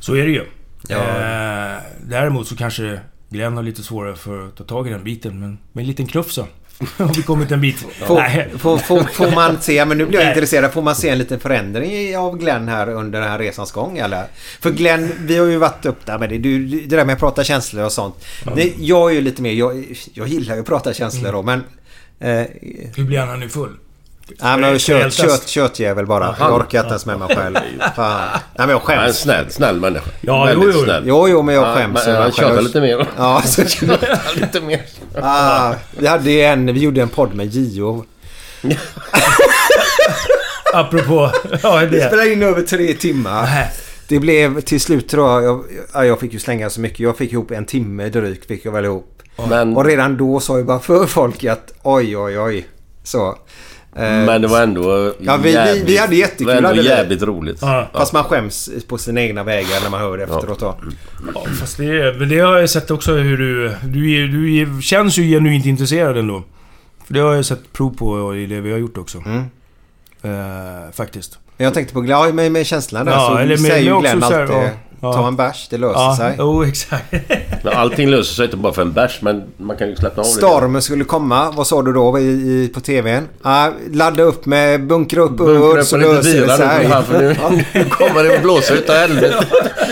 Så är det ju. Ja. Eh, däremot så kanske Glenn har lite svårare för att ta tag i den biten, men med en liten knuff så. Har vi kommit en bit. Får, får, får, får man se, men nu blir jag Nej. intresserad, får man se en liten förändring av Glenn här under den här resans gång eller? För Glenn, vi har ju varit upp där med det, du, det där med att prata känslor och sånt. Det, jag är ju lite mer, jag, jag gillar ju att prata känslor då men... Eh, Hur blir han nu full? Ja men kött, kött, köttjävel bara. Ja, Jag orkar inte ens med mig själv. Fan. Nej men jag Han är en skäms. snäll, snäll människa. Ja, Väldigt jo, jo. snäll. Jo, jo men jag Ja, skäms. men han mig själv. tjötar lite mer. Ja, så, lite mer. ah, vi hade ju en, vi gjorde en podd med Gio. Apropå... Ja, Vi det. spelade in över tre timmar. Nej. Det blev till slut tror jag, jag, ja, jag fick ju slänga så mycket. Jag fick ihop en timme drygt fick jag väl ihop. Men, Och redan då sa jag bara för folk att oj oj oj. Så. Eh, men det var ändå Ja, vi- vi- vi hade jättekul, Det var ändå jävligt roligt. Ja. Fast man skäms på sina egna vägar när man hör det efteråt då. Ja, fast det, det har jag sett också hur du... Du, du är, känns ju genuint intresserad ändå. För det har jag sett prov på i det vi har gjort också. Mm. Eh, faktiskt. Jag tänkte på med, med känslan där Ja, så eller med- säger ju med Glenn också så här, alltid ja, ta en bärs, det löser Ja, sig. jo exakt. Men allting löser sig inte bara för en bärs, men man kan ju slappna av lite. Stormen skulle komma. Vad sa du då i, i, på TVn? Ah, ladda upp med bunkra upp Bunkra upp så lite löser det sig. nu, för nu, nu kommer det att blåsa utav helvete.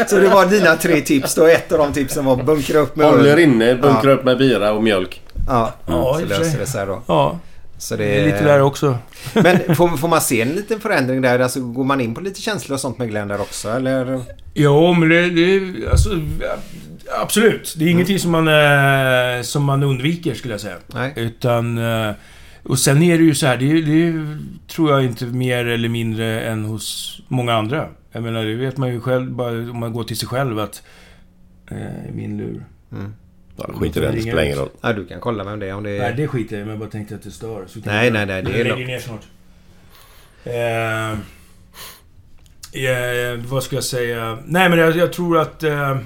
Så det var dina tre tips då. Ett av de tipsen var bunkra upp med Håll er inne, bunkra Ja. upp med bira och mjölk. Ja, Ja, så löser det sig då. Ja, Så det är lite där också. Men får, får man se en liten förändring där? Alltså, går man in på lite känslor och sånt med Glenn där också? Eller? Jo, men det... det alltså, absolut. Det är ingenting som man, eh, som man undviker, skulle jag säga. Nej. Utan... Eh, och sen är det ju så här, det, det tror jag inte mer eller mindre än hos många andra. Jag menar, det vet man ju själv, bara om man går till sig själv att... Eh, min lur. Ja, skit i det, det spelar ingen roll. Ja, du kan kolla vem det är om det är... Nej, det skiter jag i, men jag bara tänkte att det stör. Så kan Nej, jag- nej, nej, det är lugnt. ner snart. Eh, eh, vad ska jag säga? Nej, men jag, jag tror att eh,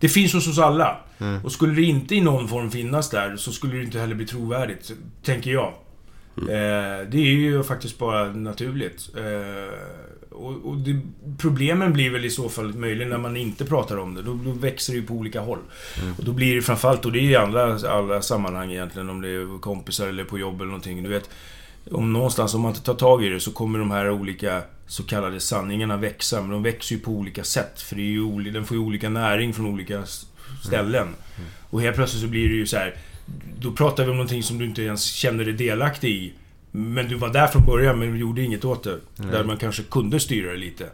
det finns hos oss alla. Mm. Och skulle det inte i någon form finnas där så skulle det inte heller bli trovärdigt, tänker jag. Eh, det är ju faktiskt bara naturligt. Och och det, problemen blir väl i så fall möjligen när man inte pratar om det. Då, då växer det ju på olika håll. Och då blir det framförallt, och det är i andra alla sammanhang egentligen, om det är kompisar eller på jobb eller någonting. Du vet, om någonstans, om man inte tar tag i det så kommer de här olika så kallade sanningarna växa. Men de växer ju på olika sätt. För det är ju den får ju olika näring från olika ställen. Och helt plötsligt så blir det ju så här. Då pratar vi om någonting som du inte ens känner dig delaktig i. Men du var där från början men du gjorde inget åt det. Där man kanske kunde styra det lite.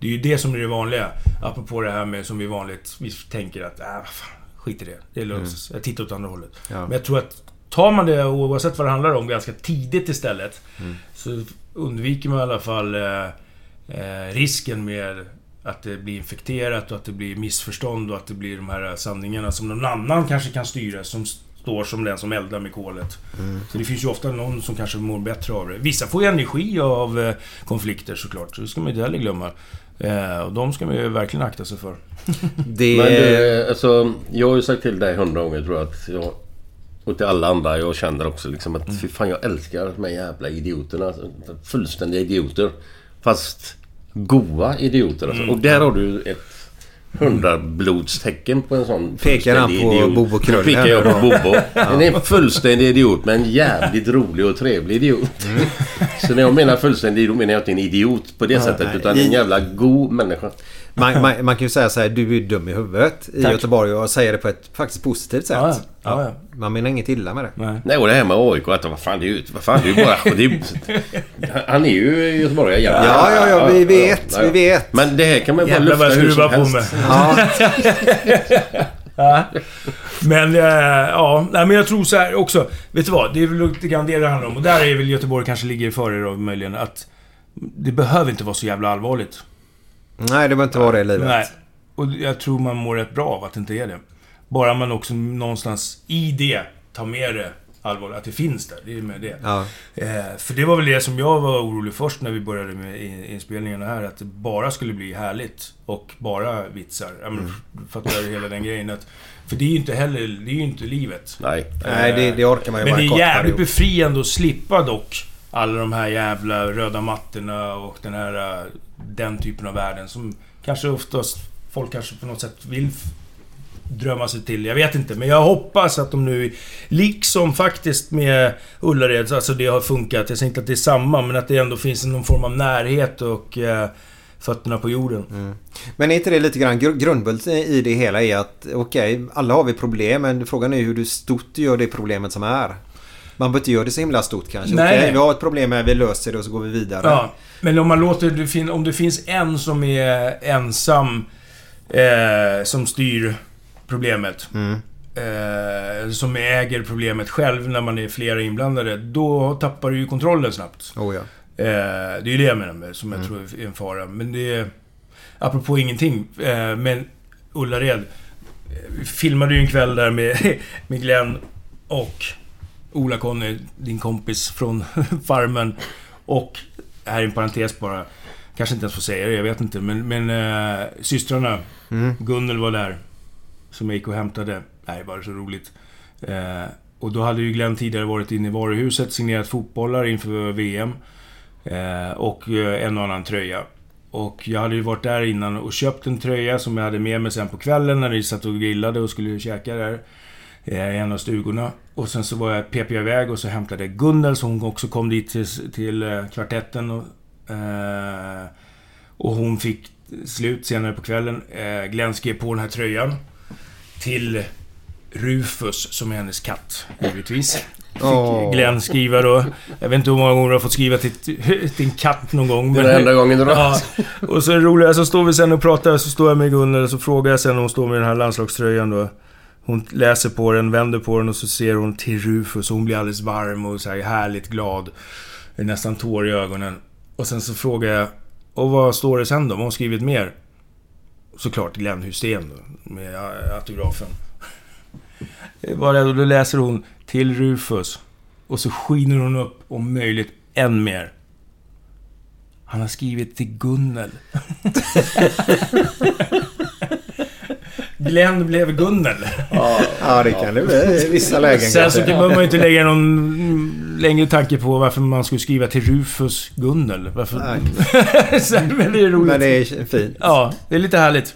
Det är ju det som är det vanliga. Apropå det här med som vi vanligtvis tänker att, äh, fan, skit i det. Det löser sig. Jag tittar åt andra hållet. Ja. Men jag tror att tar man det oavsett vad det handlar om ganska tidigt istället. Så undviker man i alla fall eh, eh, risken med Att det blir infekterat och att det blir missförstånd och att det blir de här sanningarna som någon annan kanske kan styra. Som står som den som eldar med kolet. Mm. Så det finns ju ofta någon som kanske mår bättre av det. Vissa får ju energi av eh, konflikter såklart. Så det ska man inte heller glömma. Eh, och de ska man ju verkligen akta sig för. Det... Men du, alltså, jag har ju sagt till dig hundra gånger tror jag att jag... Och till alla andra jag känner också liksom att Mm. fy fan jag älskar de här jävla idioterna. Alltså, Fullständiga idioter. Fast goa idioter alltså. Mm. Och där har du ett hundrablodstecken på en sån Pekar han på idiot. Bobo Krull pekar jag på? Bobo. Han är en fullständig idiot men en jävligt rolig och trevlig idiot. Mm. Så när jag menar fullständig idiot menar jag inte en idiot på det Ja, sättet nej. utan en jävla god människa. Man, man, man kan ju säga så här, du är dum i huvudet i Tack. Göteborg och säga det på ett faktiskt positivt sätt. Ja, ja. Ja, Man menar inget illa med det. Nej, och det här med AIK, att vad fan det är ju... Vad fan, det är ju bara... Det är, ju- han är ju göteborgare igen. Ja, ja, ja, vi vet, vi vet. Men det här kan man ju bara lufta hur som skruvar på helst. mig. Ja. Men, eh, ja. Nej, men jag tror så här också. Vet du vad? Det är väl lite grann det det handlar om. Och där är väl Göteborg kanske ligger före då möjligen. Att det behöver inte vara så jävla allvarligt. Nej, det behöver inte vara det i livet. Nej. Och jag tror man mår rätt bra av att det inte är det. Bara man också någonstans i det tar med det allvarligt. Att det finns där. Det är med det. Ja. Eh, för det var väl det som jag var orolig först när vi började med in- inspelningarna här. Att det bara skulle bli härligt. Och bara vitsar. Ja, men, Mm. Fattar du hela den grejen? Att, för det är ju inte heller... Det är ju inte livet. Nej. Nej, det- det orkar man ju Men bara det är jävligt period. befriande att slippa dock alla de här jävla röda mattorna och den här... Eh, den typen av världen som kanske oftast folk kanske på något sätt vill drömma sig till. Jag vet inte, men jag hoppas att de nu, liksom faktiskt med Ullared, alltså det har funkat. Jag säger inte att det är samma, men att det ändå finns någon form av närhet och eh, fötterna på jorden. Mm. Men är inte det lite grann gr- grundbulten i det hela är att okej, alla har vi problem men frågan är hur du stort du gör det problemet som är. Man behöver inte göra det så himla stort kanske. Nej, Okej, vi har ett problem här, vi löser det och så går vi vidare. Ja, men om man låter om det finns en som är ensam eh, som styr problemet. Mm. Eh, som äger problemet själv när man är flera inblandade. Då tappar du ju kontrollen snabbt. Oh, ja. Eh, det är ju det jag menar med, som jag Mm. tror är en fara. Men det är... Apropå ingenting. Eh, men Ullared. eh, Vi filmade ju en kväll där med, med Glenn och Ola-Conny, din kompis från Farmen. Och, här är en parentes bara. Kanske inte ens får säga det, jag vet inte. Men, men eh, systrarna. Mm. Gunnel var där. Som jag gick och hämtade. Nej, bara så roligt. Eh, och då hade ju Glenn tidigare varit inne i varuhuset, signerat fotbollar inför VM. Eh, och eh, en och annan tröja. Och jag hade ju varit där innan och köpt en tröja som jag hade med mig sen på kvällen när vi satt och grillade och skulle käka där. eh, I en av stugorna. Och sen så var jag, pep jag iväg och så hämtade jag Gunnel så hon också kom dit till, till eh, kvartetten. Och, eh, och hon fick slut senare på kvällen. Eh, Glenn skrev på den här tröjan. Till Rufus, som är hennes katt, givetvis. Fick. Glenn skriva då. Jag vet inte hur många gånger du har fått skriva till, till din katt någon gång. Är den enda gången du. Ja. Och så är det roliga, så står vi sen och pratar, så står jag med Gunnel och så frågar jag sen om hon står med den här landslagströjan då. Hon läser på den, vänder på den och så ser hon till Rufus och hon blir alldeles varm och så här härligt glad. Är nästan tår i ögonen. Och sen så frågar jag, och vad står det sen då? Vad har hon skrivit mer? Såklart Glenn Hysén då, med autografen. Bara och då läser hon till Rufus. Och så skiner hon upp om möjligt än mer. Han har skrivit till Gunnel. Glenn blev Gunnel. Ja, det kan det bli i vissa lägen Sen så behöver man ju inte lägga någon längre tanke på varför man skulle skriva till Rufus Gunnel. Varför? Sen, men det är roligt. Men det är fint. Ja, det är lite härligt.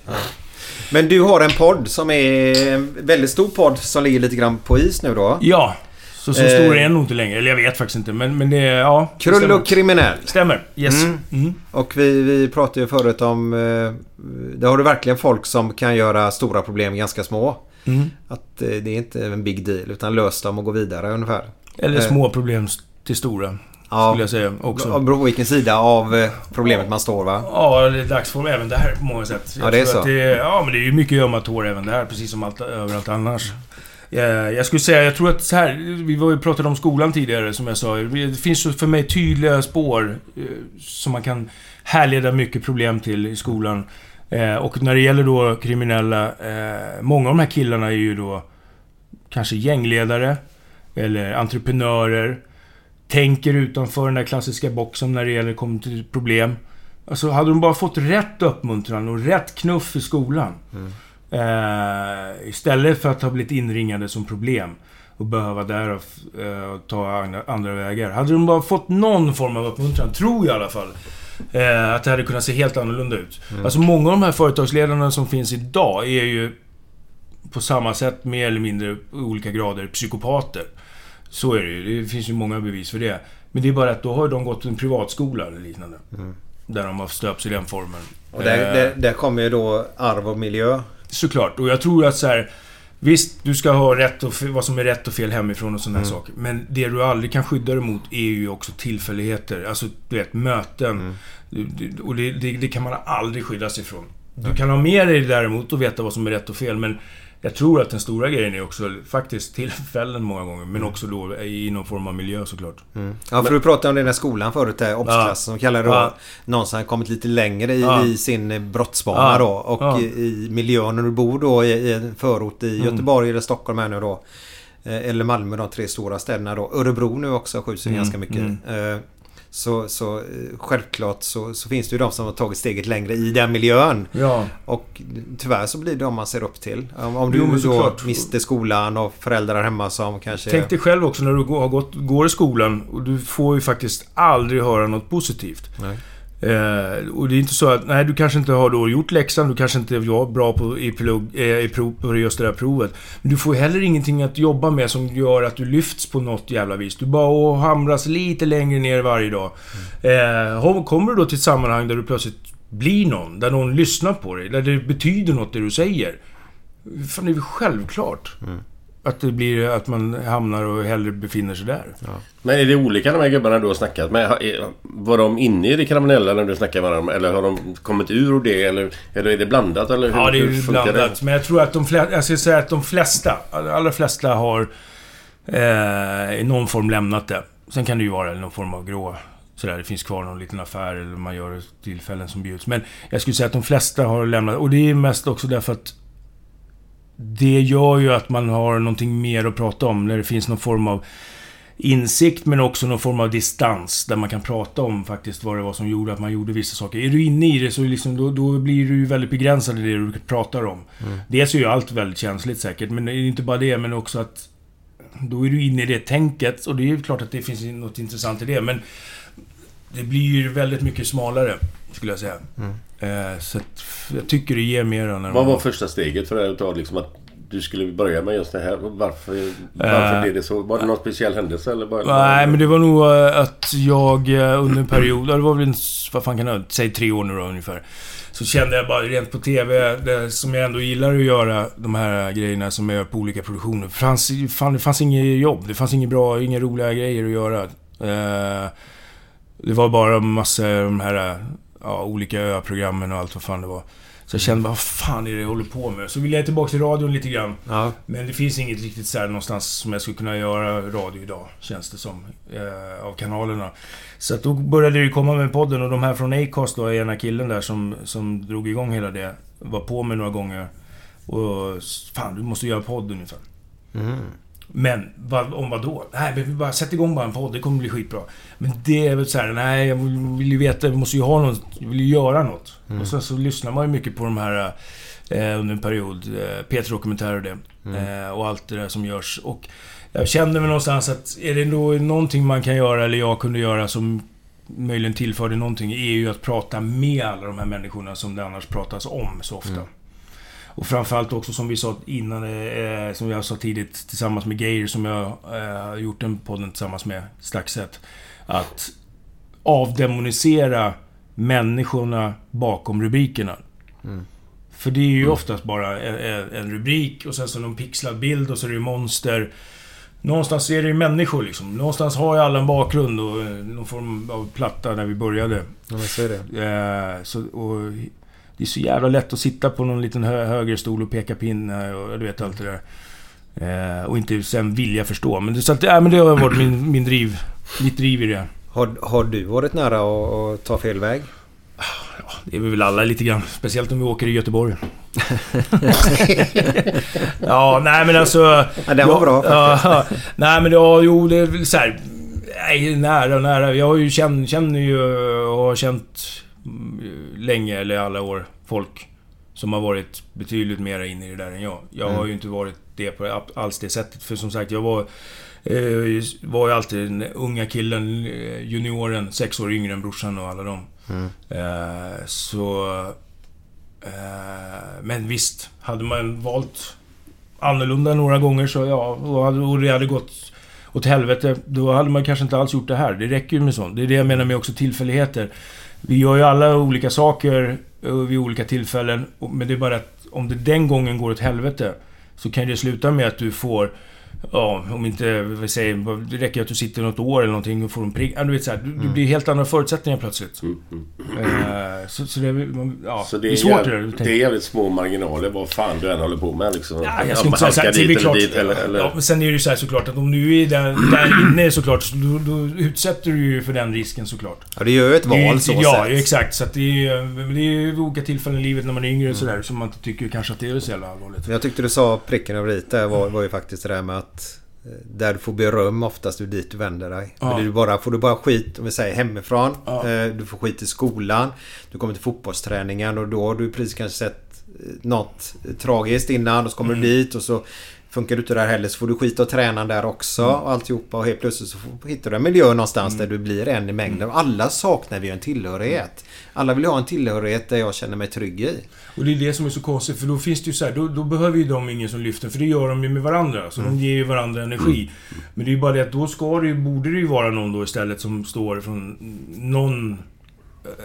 Men du har en podd som är en väldigt stor podd som ligger lite grann på is nu då. Ja. Så, så Eh, stor är den nog inte längre. Eller jag vet faktiskt inte. Men, men det är... Ja. Krull stämmer. och kriminell. Stämmer. Yes. Mm. Mm. Och vi, vi pratade ju förut om... Eh, där har du verkligen folk som kan göra stora problem ganska små. Mm. Att eh, det är inte en big deal utan lös dem och gå vidare ungefär. Eller Eh, små problem till stora. Ja, Skulle jag säga också. Beror på vilken sida av eh, problemet man står va? Ja, det är dags för även det här på många sätt. Ja, det är så. Det ja, men det är ju mycket ömma tår även där, precis som allt, överallt annars. Eh, jag skulle säga, jag tror att så här, vi var ju pratade om skolan tidigare, som jag sa. Det finns för mig tydliga spår eh, som man kan härleda mycket problem till i skolan. Eh, och när det gäller då kriminella, många av de här killarna är ju då kanske gängledare eller entreprenörer. Tänker utanför den där klassiska boxen när det gäller kommer till problem. Alltså hade de bara fått rätt uppmuntran och rätt knuff i skolan. Mm. Eh, istället för att ha blivit inringade som problem och behöva där och eh, ta andra, vägar. Hade de bara fått någon form av uppmuntran, tror jag i alla fall, eh, att det hade kunnat se helt annorlunda ut. Mm. Alltså många av de här företagsledarna som finns idag är ju på samma sätt mer eller mindre olika grader psykopater. Så är det ju. Det finns ju många bevis för det. Men det är bara att då har de gått en privatskola eller liknande. Där de har stöpts i den formen. Och där, Eh, där, där kommer ju då arv och miljö. Såklart. Och jag tror att så här... Visst, du ska ha rätt och vad som är rätt och fel hemifrån och sådana här Mm. saker. Men det du aldrig kan skydda dig mot är ju också tillfälligheter. Alltså, du vet, möten. Mm. Du, du, och det, det, det kan man aldrig skydda sig ifrån. Du kan ha med dig däremot och veta vad som är rätt och fel, men jag tror att den stora grejen är också faktiskt tillfällen många gånger, men också då i någon form av miljö såklart. Mm. Ja, för du pratade om den där skolan förut, där, obsklassen, som kallar det då Ja. någon som har kommit lite längre i, Ja. i sin eh, brottsbana Ja. då. Och Ja. i, i miljön när du bor då i, i en förort i Mm. Göteborg eller Stockholm här nu då. Eh, Eller Malmö, de tre stora städerna då. Örebro nu också skjuts ju Mm, ganska mycket. mm. Så, så eh, självklart så, så finns det ju de som har tagit steget längre i den miljön. Ja. Och tyvärr så blir det de man ser upp till. Om, om du Jo, då mister skolan och föräldrar hemma som kanske... Tänk dig själv också när du går, har gått, går i skolan och du får ju faktiskt aldrig höra något positivt. Nej. Eh, och det är inte så att, nej du kanske inte har då gjort läxan, du kanske inte var bra på, i, plugg, eh, i prov, på just det där provet. Men du får heller ingenting att jobba med som gör att du lyfts på något jävla vis. Du bara åh, hamras lite längre ner varje dag. Eh, kommer du då till ett sammanhang där du plötsligt blir någon, där någon lyssnar på dig, där det betyder något det du säger. Fan, det är väl självklart. Mm. Att det blir att man hamnar och hellre befinner sig där. Men är det olika de här gubbarna du har snackat med? Var de inne i det kriminella när du snackade med dem? Eller har de kommit ur det? Eller, eller är det blandat? Eller hur, Ja, det är blandat. Men jag tror att de flesta... Jag ska säga att de flesta, allra flesta har eh, i någon form lämnat det. Sen kan det ju vara någon form av grå... Sådär, det finns kvar någon liten affär eller man gör tillfällen som bjuds. Men jag skulle säga att de flesta har lämnat. Och det är mest också därför att det gör ju att man har någonting mer att prata om. När det finns någon form av insikt men också någon form av distans. Där man kan prata om faktiskt vad det var som gjorde att man gjorde vissa saker. Är du inne i det så liksom, då, då blir du ju väldigt begränsad i det du pratar om. Mm. Dels är ju allt väldigt känsligt säkert, men det är inte bara det, men också att då är du inne i det tänket och det är ju klart att det finns något intressant i det, men det blir ju väldigt mycket smalare, skulle jag säga. Eh, så att jag tycker det ger mer än... Vad var första steget för dig att ta liksom att du skulle börja med just det här? Varför, varför Eh, blev det så? Var det någon speciell händelse eller bara... Nej, men det var nog eh, att jag eh, under en period, det var väl en, vad fan kan det säg tre år nu då ungefär. Så kände jag bara rent på TV, det, som jag ändå gillar att göra, de här grejerna som jag gör på olika produktioner. Det fanns, fan, det fanns inget jobb, det fanns inget bra, inga roliga grejer att göra. Eh, det var bara massa av de här ja, olika öprogrammen och allt vad fan det var. Så jag kände vad fan är det jag håller på med? Så ville jag tillbaka till radion lite grann. Ja. Men det finns inget riktigt så här någonstans som jag skulle kunna göra radio idag, känns det som. Eh, av kanalerna. Så att då började det komma med podden och de här från Acast då, ena killen där som, som drog igång hela det. Var på mig några gånger. Och fan, du måste göra podd ungefär. Mm. Men vad, om vad då? Nej, men vi bara sätt igång bara en podd. Det kommer bli skitbra. Men det är väl så här, nej, jag vill, ju veta, jag måste ju ha något, jag vill ju göra något. Mm. Och sen så lyssnar man ju mycket på de här eh, under en period. Eh, Peter Dokumentär och det. Mm. Eh, och allt det där som görs. Och jag kände väl någonstans att är det då någonting man kan göra, eller jag kunde göra, som möjligen tillförde någonting, är ju att prata med alla de här människorna som det annars pratas om så ofta. Mm. Och framförallt också som vi sa innan, eh, som jag sa tidigt tillsammans med Geir som jag eh, har gjort en podden tillsammans med, Staxet. Att avdemonisera människorna bakom rubrikerna. Mm. För det är ju oftast bara en, en- en rubrik och sen så någon pixlad bild och så är det monster. Någonstans är det ju människor liksom. Någonstans har ju alla en bakgrund och eh, någon form av platta när vi började. Ja, men så är det. Eh, så, och det är så jävla lätt att sitta på någon liten hö högerstol och peka pinne och du vet allt det där. Eh, och inte sen vilja förstå. Men det, så att, ja, men det har varit min, min driv, mitt driv i det. Har, har du varit nära att, att ta fel väg? det är vi väl alla lite grann. Speciellt om vi åker i Göteborg. ja, nej men alltså... Ja, den var bra faktiskt. Ja, nej men ja, jo, det är väl så här, Nej, nära, nära. Jag har ju känt, känner ju och har känt länge, eller alla år, folk som har varit betydligt mer inne i det där än jag. Jag har Mm. ju inte varit det på alls det sättet. För som sagt, jag var, eh, var ju alltid den unga killen, eh, junioren, sex år yngre än brorsan och alla dem. Mm. Eh, så... Eh, men visst, hade man valt annorlunda några gånger så ja, och, hade, och det hade gått åt helvete, då hade man kanske inte alls gjort det här. Det räcker ju med sånt. Det är det jag menar med också tillfälligheter. Vi gör ju alla olika saker eh, vid olika tillfällen, men det är bara att om det den gången går åt helvete så kan det sluta med att du får Ja, om inte, vi säger, det räcker att du sitter något år eller någonting och får en prick. Ja, du vet såhär, du, du blir helt andra förutsättningar plötsligt. Eh, så, så det, är- man- ja, Så det det är är, svårt det där. jävligt, det är jävligt små marginaler vad fan du än håller på med liksom. Ja, jag ska inte säga det är dit klart. dit eller... eller Ja, men sen är det ju så här såklart att om du är där, där inne såklart, så då, då utsätter du ju för den risken såklart. Ja, det gör ju ett Det är ju val inte- så Ja, sett. exakt. Så att det är ju men det är ju olika tillfällen i livet när man är yngre och sådär som man inte tycker kanske att det är så jävla allvarligt. Men Jag tyckte du sa pricken över i var, var ju faktiskt det där med att eh, där du får beröm oftast, är dit du vänder dig. Ja. Men du bara, får du bara skit, om vi säger hemifrån. Ja. eh, Du får skit i skolan. Du kommer till fotbollsträningen och då har du precis kanske sett eh, något tragiskt innan. Och så kommer Mm. du dit och så funkar du inte där heller så får du skit av tränaren där också. Mm. Och alltihopa och helt plötsligt så hittar du en miljö någonstans där du blir en i mängden. Och alla saknar vi en tillhörighet. Alla vill ha en tillhörighet där jag känner mig trygg i. Och det är det som är så konstigt, för då finns det ju så här, då, då behöver ju de ingen som lyfter, för det gör de ju med varandra. Så Mm. de ger ju varandra energi. Men det är ju bara det att då ska det ju, borde det ju vara någon då istället som står från någon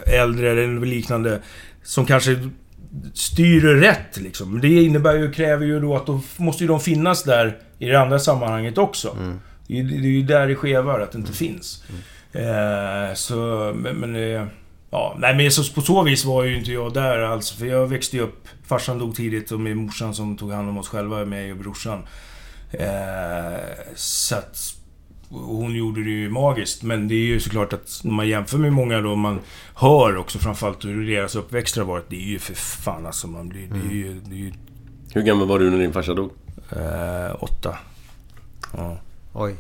äldre eller liknande, som kanske styr rätt liksom. Det innebär ju, kräver ju då att då måste ju de finnas där i det andra sammanhanget också. Det, är, det är ju där det skevar, att det inte finns. Eh, så, men... men eh, Ja, nej men så, på så vis var ju inte jag där alls. För jag växte ju upp... Farsan dog tidigt och med morsan som tog hand om oss själva, mig och brorsan. Eh, så att... Hon gjorde det ju magiskt. Men det är ju såklart att när man jämför med många då, man hör också framförallt hur deras uppväxt har varit. Det är ju för fan alltså, man blir... Det är ju... Det är ju Hur gammal var du när din farsa dog? eh, åtta. Ja. Oj.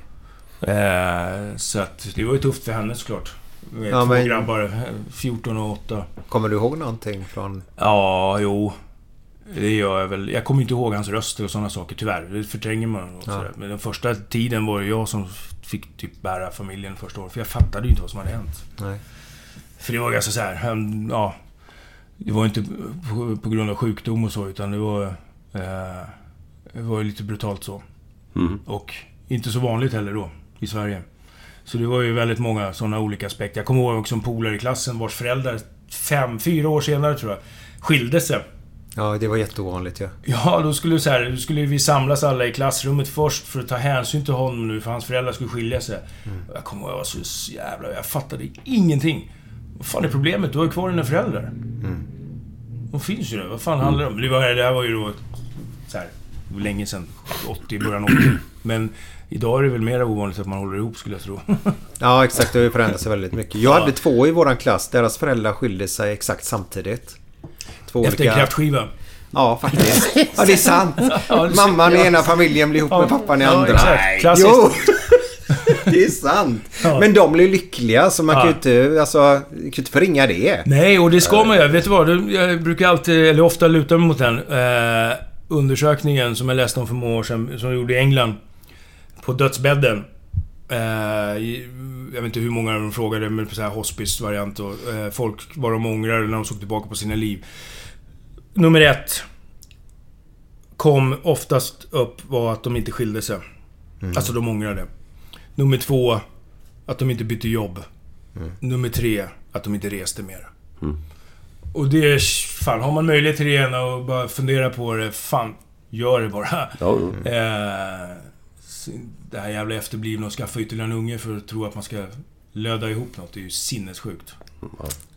Eh, så att det var ju tufft för henne såklart. Med Ja, två men- grabbar, eh, 14 och 8. Kommer du ihåg någonting från... Ja, jo. Det gör jag väl. Jag kommer inte ihåg hans röster och sådana saker, tyvärr. Det förtränger man. Och Ja. Men den första tiden var det jag som fick typ bära familjen första året. För jag fattade ju inte vad som hade hänt. Nej. För det var ganska så här, han, ja... Det var inte på, på grund av sjukdom och så, utan det var... Eh, det var ju lite brutalt så. Mm. Och inte så vanligt heller då, i Sverige. Så det var ju väldigt många sådana olika aspekter. Jag kommer ihåg också en polare i klassen vars föräldrar, fem, fyra år senare tror jag, skilde sig. Ja, det var jätteovanligt ja. Ja, då skulle, så här, då skulle vi samlas alla i klassrummet först för att ta hänsyn till honom nu, för hans föräldrar skulle skilja sig. Och Jag kommer ihåg, jag var så jävla... Jag fattade ingenting. Vad fan är problemet? Du har ju kvar dina föräldrar. De finns ju där. Vad fan handlar det om? Det, var, det här var ju då... Så här, länge sedan. 80, början 80. Men idag är det väl mer ovanligt att man håller ihop, skulle jag tro. Ja, exakt. Det har ju förändrat sig väldigt mycket. Jag hade två i våran klass. Deras föräldrar skilde sig exakt samtidigt. Två Efter en kraftskiva. Ja, faktiskt. Ja, det är sant. Ja, Mamman i ja. ena familjen blir ihop Ja, med pappan i ja, andra. exakt. Nej. Klassiskt. Jo! Det är sant. Ja. Men de blir lyckliga så man kan ju Ja. inte, alltså, kan ju inte förringa det. Nej, och det ska man göra. Vet du vad? Jag brukar alltid, eller ofta luta mig mot den. Eh, undersökningen som jag läste om för många år sedan, som de gjorde i England. På dödsbädden. Eh, jag vet inte hur många de frågade, men på så här hospice-variant och eh, folk vad de ångrar när de såg tillbaka på sina liv. Nummer ett. Kom oftast upp var att de inte skilde sig. Alltså de ångrade. Nummer två. Att de inte bytte jobb. Nummer tre. Att de inte reste mer. Och det är... Fan, har man möjlighet till det ena och bara fundera på det, fan, gör det bara. Ja, jo. Eh, det här jävla efterblivna och skaffa ytterligare en unge för att tro att man ska löda ihop något, det är ju sinnessjukt.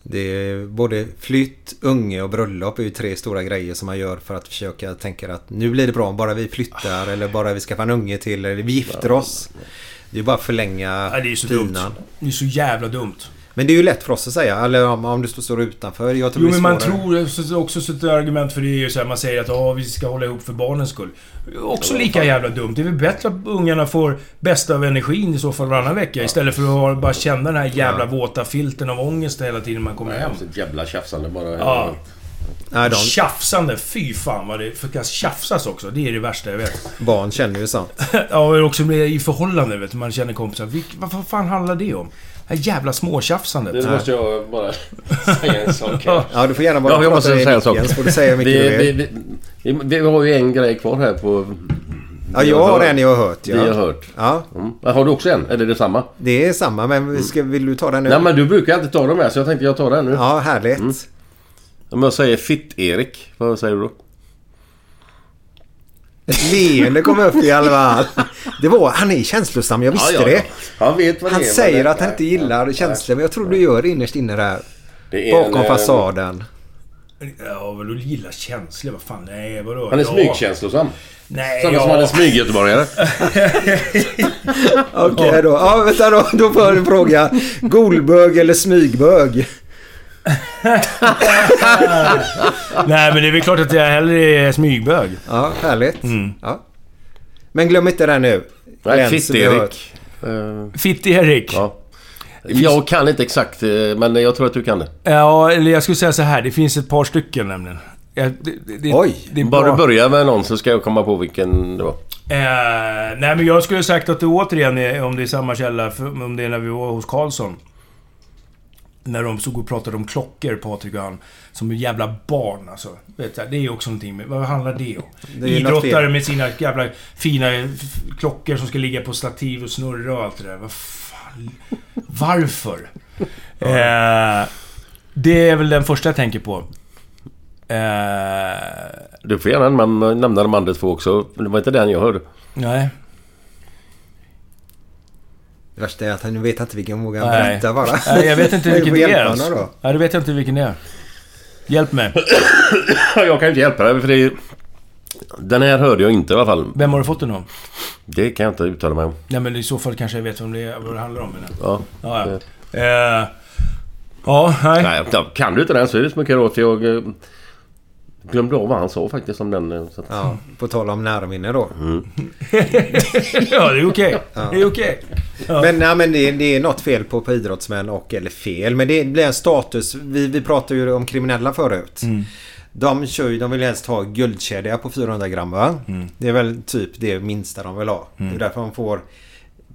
Det är både flytt, unge och bröllop är ju tre stora grejer som man gör för att försöka tänka att nu blir det bra om bara vi flyttar eller bara vi skaffar en unge till eller vi gifter oss. Det är bara att förlänga Ja, det är så dumt. Det är så jävla dumt. Men det är ju lätt för oss att säga. Eller om, om du står- utanför. Jag tror Jo men man tror så- också så ett argument för det är ju så här, man säger att ja, vi ska hålla ihop för barnens skull. Också lika jävla dumt. Det är väl bättre att ungarna får bästa av energin i så fall varannan vecka. Istället för att ha- bara känna den här jävla våta filten av ångest hela tiden man kommer hem. Så ett jävla tjafsande bara. Ja. Nej, de, Tjafsande, fy fan vad det förkas tjafsas också. Det är det värsta jag vet. barn känner ju sånt. Ja, och också med, i förhållande vet du. Man känner kompisar. Vad fan handlar det om? Här jävla småtjafsandet. Nu måste jag bara säga en sak här. Ja, du får gärna bara Ja, jag måste säga en sak. så får du säga mycket vi, vi, vi, vi, vi har ju en grej kvar här på... Ja, jag har en jag har hört. Ja. Vi har hört. Ja, Mm. Har du också en? Eller är det samma? det är samma. Men vi ska, vill du ta den nu? Nej men du brukar alltid ta dem här så jag tänkte jag tar den nu. Ja, härligt. Mm. Om jag säger Fitt-Erik, vad säger du då? Ett leende kom upp i alla fall. Det var, han är känslosam, jag visste Ja, ja, det. ja. Han vet vad Han det är. säger det- att han inte gillar känslor, men jag tror du gör det innerst inne där. Det är en, Bakom eh, fasaden. Ja, vadå gilla känslor? Vad fan? Nej, vadå? Han är smygkänslosam. Nej, Samma ja. som han är smyggöteborgare. Okej då. Ja, vänta då. Då får jag en fråga. Golbög eller smygbög? Nej, men det är väl klart att jag hellre är smygbög. Ja, härligt. Mm. Ja. Men glöm inte det nu. Fitt-Erik. Eh, Fitt-Erik. Ja. Jag kan inte exakt, eh, men jag tror att du kan det. Ja, eller jag skulle säga så här. Det finns ett par stycken nämligen. Ja, det, det, Oj. Det är Bara du börjar med någon så ska jag komma på vilken det var. Eh, nej, men jag skulle sagt att det återigen är, om det är samma källa, för, om det är när vi var hos Karlsson. När de stod och pratade om klockor, Patrik och han. Som jävla barn alltså. Vet du, det är ju också någonting med... Vad handlar det om? Det Idrottare med sina jävla fina klockor som ska ligga på stativ och snurra och allt det där. Vad fan... Varför? eh, det är väl den första jag tänker på. Eh, Du får gärna nämna de andra två också. Det var inte den jag hörde. nej. Det värsta är att han vet inte vilken vågar Nej. berätta bara. Nej, jag vet inte vilken det är då. Nej, det vet jag inte vilken det är. Hjälp mig. Jag kan inte hjälpa dig för det är... Den här hörde jag inte i alla fall. Vem har du fått den av? Det kan jag inte uttala mig om. Nej, men i så fall kanske jag vet vem det, är, vad det handlar om. Men... Ja. Ja, ja. Eh, ja, nej. Nej, kan du inte den så är det så mycket råd för jag glömde av vad han sa faktiskt om den. eh, Så att, Ja, på tal om närminne då. ja, det är okej. Det är okej. Ja. Men, nej, men det, det är något fel på, på idrottsmän och, eller fel, men det blir en status. Vi, vi pratade ju om kriminella förut. Mm. De kör ju, de vill helst ha guldkedja på 400 gram va? Mm. Det är väl typ det minsta de vill ha. Det är därför de får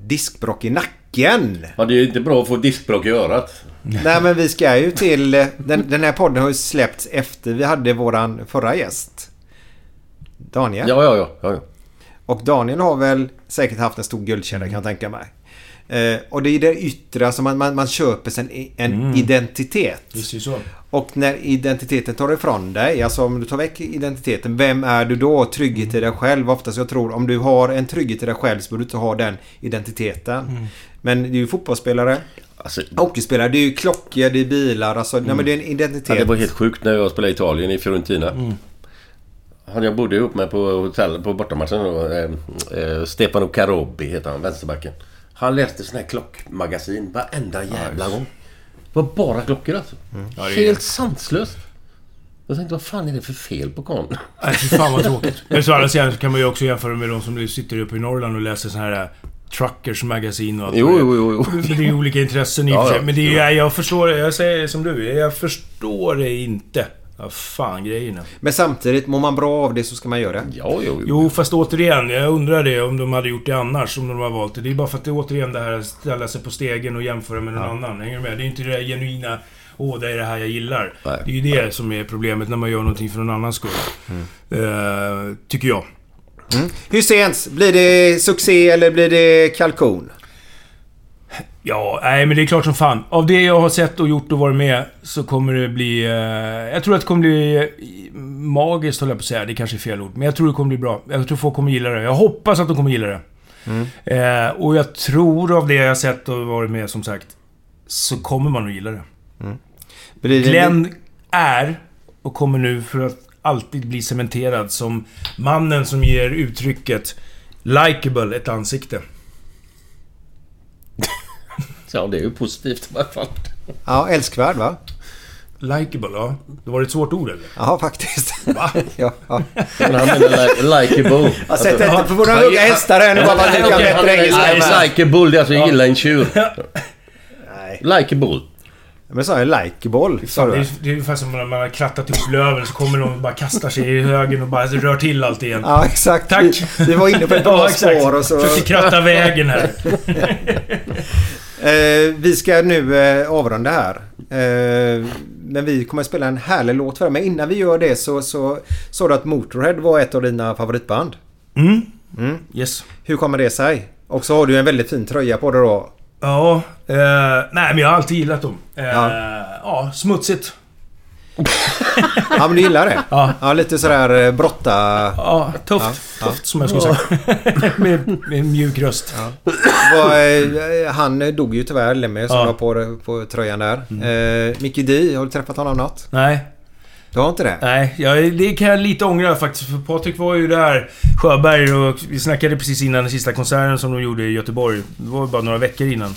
diskbrock i nacken. Ja, det är ju inte bra att få diskbråck i örat. Nej men vi ska ju till... eh, Den, den här podden har ju släppts efter vi hade våran förra gäst. Daniel. Ja, ja, ja. ja, ja. Och Daniel har väl säkert haft en stor guldkedja kan jag tänka mig. Eh, och det är det yttre, alltså man, man, man köper sig en, en Mm. identitet. Är det så. Och när identiteten tar ifrån dig, alltså om du tar väck identiteten, vem är du då? Trygghet i dig själv. Oftast jag tror om du har en trygghet i dig själv så borde du inte ha den identiteten. Mm. Men det är ju fotbollsspelare, Alltså, hockeyspelare, det är ju klockor, det är bilar, alltså nej, men det är en identitet. ja, det var helt sjukt när jag spelade i Italien i Fiorentina. Han jag bodde ihop med på hotell på bortamatchen då. Eh, eh, Stefano Carobbi heter han, vänsterbacken. Han läste sån här klockmagasin varenda jävla gång. Det var bara klockor alltså. Ja, det är- Helt sanslöst. Jag tänkte, vad fan är det för fel på karln? Nej, fy fan vad tråkigt. Men så andra sidan så kan man ju också jämföra med de som sitter uppe i Norrland och läser sån här Truckers magasin och allt Jo, vad det är. jo, jo, jo. Men det är ju olika intressen i och Ja, för sig. ja. Men det är ju, jag, förstår. Jag säger som du. Jag förstår det inte. Vad fan grejen är. Men samtidigt, mår man bra av det så ska man göra det. Ja, jo, jo. Jo, fast återigen. Jag undrar det om de hade gjort det annars. Om de har valt det. Det är bara för att det är återigen det här att ställa sig på stegen och jämföra med någon annan. Hänger du med? Det är inte det där genuina... Åh, det är det här jag gillar. Nej. Det är ju det som är problemet när man gör någonting för någon annans skull. Eh, tycker jag. Hur sent? Blir det succé eller blir det kalkon? Ja, nej men det är klart som fan. Av det jag har sett och gjort och varit med så kommer det bli... Eh, jag tror att det kommer bli eh, magiskt, höll jag på att säga. Det kanske är fel ord. Men jag tror det kommer bli bra. Jag tror folk kommer gilla det. Jag hoppas att de kommer gilla det. Eh, och jag tror av det jag har sett och varit med, som sagt, så kommer man att gilla det. Blir det Glenn är, och kommer nu för att alltid bli cementerad som mannen som ger uttrycket Likeable ett ansikte. Ja, det är ju positivt i alla fall. Ja, älskvärd va? Likeable, ja. Det var ett svårt ord eller? Ja, faktiskt. Va? ja, ja. Men han menar li- likeable. Jag sätter inte på våra höga hästar här nu bara för att du kan bättre engelska. Likeable det är alltså gilla en tjur. Likeable. Men sa jag likeable? Sa Fan, det, är, du? det är ungefär som när man har krattat ihop löven så kommer någon och bara kastar sig i högen och bara rör till allt igen. Ja, exakt. Tack! Vi, vi var inne på ett bra spår och så... Försökte kratta vägen här. Eh, vi ska nu eh, avrunda här. Eh, men vi kommer att spela en härlig låt för dig. Men innan vi gör det så så sa du att Motorhead var ett av dina favoritband. Mm. Mm. Yes. Hur kommer det sig? Och så har du en väldigt fin tröja på dig då. Ja, eh, nej men jag har alltid gillat dem. Eh, Ja. ja. smutsigt. Ja men du gillar det? Ja. lite sådär eh, brotta... Ja, tufft. Ja, ja. Tufft som jag skulle säga. med, med mjuk röst. Var, eh, han dog ju tyvärr, Lemmy, som Ja. var på, på tröjan där. Eh, Mickey D, har du träffat honom något? Nej. Du har inte det? Nej, jag, det kan jag lite ångra faktiskt. För Patrik var ju där, Sjöberg, och vi snackade precis innan den sista konserten som de gjorde i Göteborg. Det var bara några veckor innan.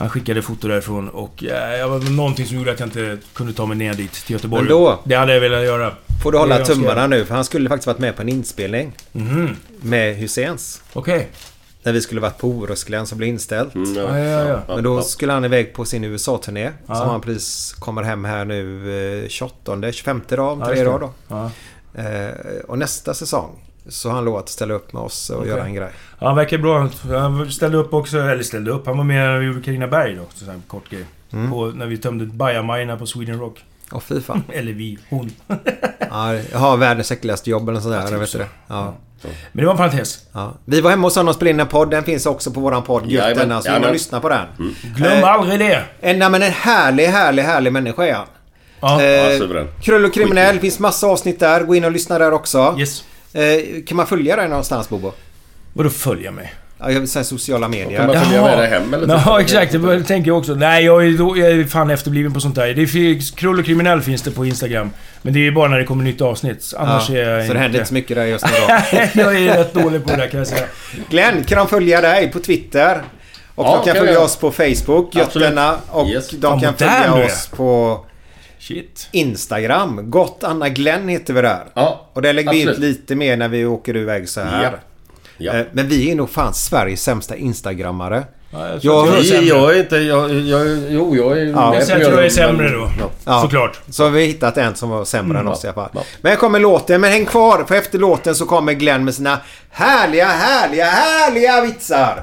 Han skickade foto därifrån och eh, jag var någonting som gjorde att jag inte kunde ta mig ner dit till Göteborg. Men då- Det hade jag velat göra. Får du hålla tummarna nu för han skulle faktiskt varit med på en inspelning. Mhm. Med Husseins. Okej. När vi skulle varit på Orustglen som blev inställt. Mm, Ja, ja, ja. Men då skulle han iväg på sin USA-turné. Som han precis kommer hem här nu eh, 28, 25 dag, om tre dagar då. Eh, och nästa säsong så han lovat att ställa upp med oss och Okej. göra en grej. Ja, han verkar bra. Han ställde upp också, eller ställde upp. Han var med när vi gjorde Carina Berg då. Så här, kort grej. Mm. På, när vi tömde bajamajorna på Sweden Rock. Åh fy fan. eller vi, hon. Ja, jag har världens äckligaste jobb eller sånt där. Jag Jag tror vet så. det. Ja. Men det var en parentes. Ja. Vi var hemma hos honom och spelade in en podd. Den finns också på våran podd. Jajamän, Götten, alltså. In och lyssna på den. Glöm Eh, aldrig det! En, nej, men en härlig, härlig, härlig människa är han. Ja. Ja, Eh, suverän. Krull och kriminell. finns massa avsnitt där. Gå in och lyssna där också. Yes. Eh, kan man följa dig någonstans Bobo? Vadå följa mig? Ja, jag vill säga sociala medier. Kan man följa med dig hem eller? Ja, exakt. Det tänker jag också. Nej, jag är, då, jag är fan efterbliven på sånt där. Det finns, Krull och kriminell finns det på Instagram. Men det är bara när det kommer nytt avsnitt. Annars Ja, är jag så det händer inte så mycket där just nu då. jag är rätt dålig på det där kan jag säga. Glenn, kan de följa dig på Twitter? Och Ja, de kan följa jag. oss på Facebook. Götterna. Och Yes. de kan följa oss på Shit. Instagram. Gott Anna Glenn heter vi där. Ja, Och där lägger vi ut absolut. lite mer när vi åker iväg så här. Ja. Ja. Eh, Men vi är nog fan Sveriges sämsta Instagrammare. Ja, jag tror Jag jag jag är inte... Jag, jag, jo, jag är... Ja, Jag att jag är sämre då. Ja. Såklart. Så har vi hittat en som var sämre än oss i alla fall. ja. Men här kommer låten. Men häng kvar för efter låten så kommer Glenn med sina härliga, härliga, härliga vitsar.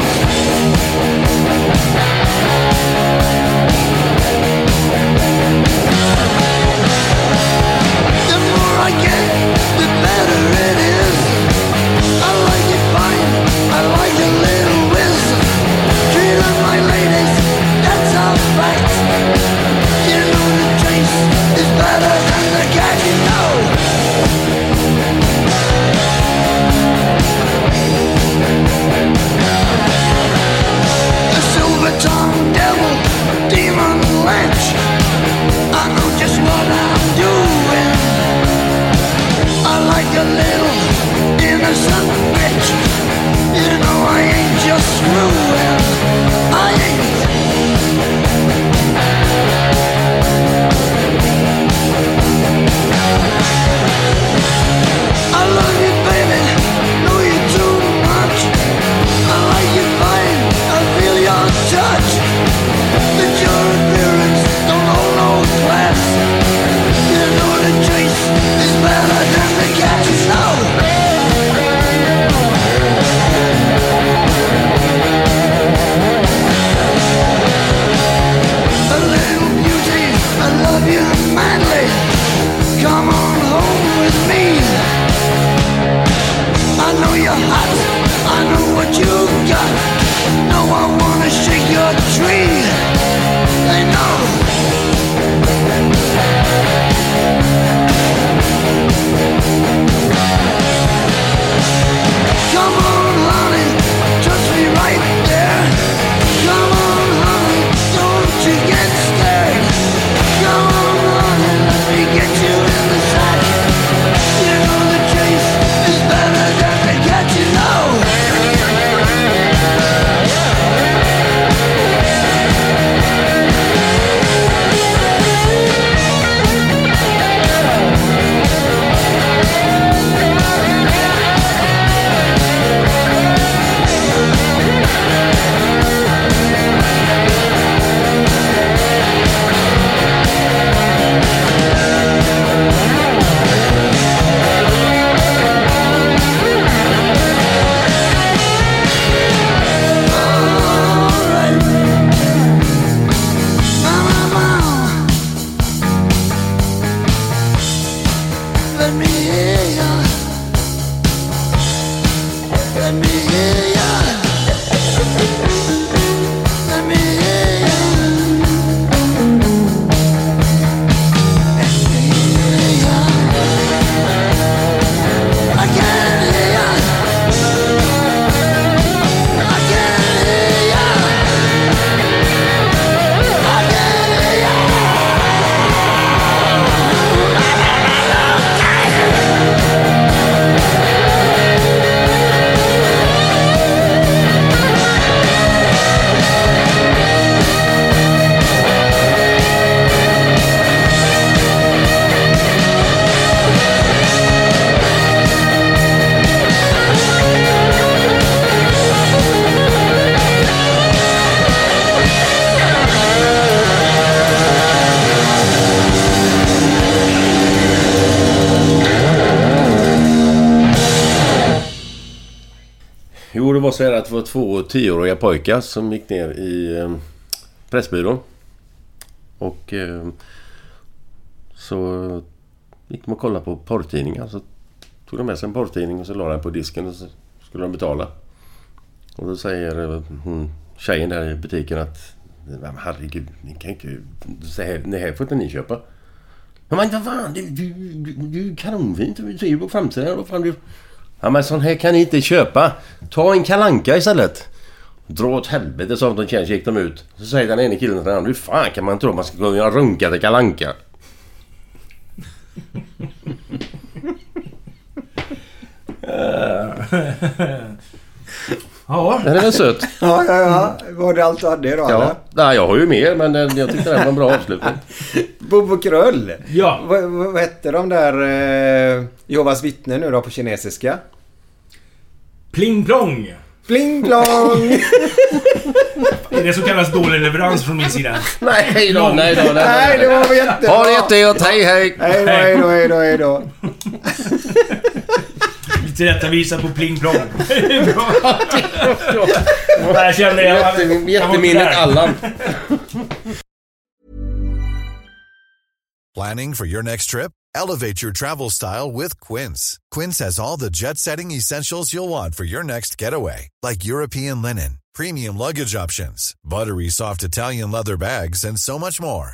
Det var så här att det var två tioåriga pojkar som gick ner i eh, Pressbyrån. Och eh, så gick de och kollade på porrtidningar. Så tog de med sig en porrtidning och så la den på disken och så skulle de betala. Och då säger eh, hon, tjejen där i butiken att men herregud, ni kan inte... Det här, det här får inte ni köpa. Men vad fan, det, det, det, det är ju kanonfint. Du ser ju på framsidan. Vad fan, Ja men sån här kan ni inte köpa. Ta en kalanka istället. Dra åt helvete sa de tjejen så gick de ut. Så säger den ene killen till den andra. Hur fan kan man tro att man ska kunna runka till kalanka? Ja. Den är väl söt? Ja, ja, ja. Var det allt du hade idag Ja. Nej, jag har ju mer men eh, jag tyckte det här var en bra avslutning. Bobo Krull. Ja. Vad, vad hette de där eh, Jehovas vittnen nu då på kinesiska? Pling plong! Pling plong! Är det så kallas dålig leverans från min sida? Nej då, nej då. Nej, det var jättebra. Ha det jättegott, hej hej! Hej då, hej då, hej då, hej då. Tillrättavisa på pling plong. Där kände jag... Jätteminnet. Allan. Planning for your next trip? Elevate your travel style with Quince. Quince has all the jet setting essentials you'll want for your next getaway, like European linen, premium luggage options, buttery soft Italian leather bags, and so much more.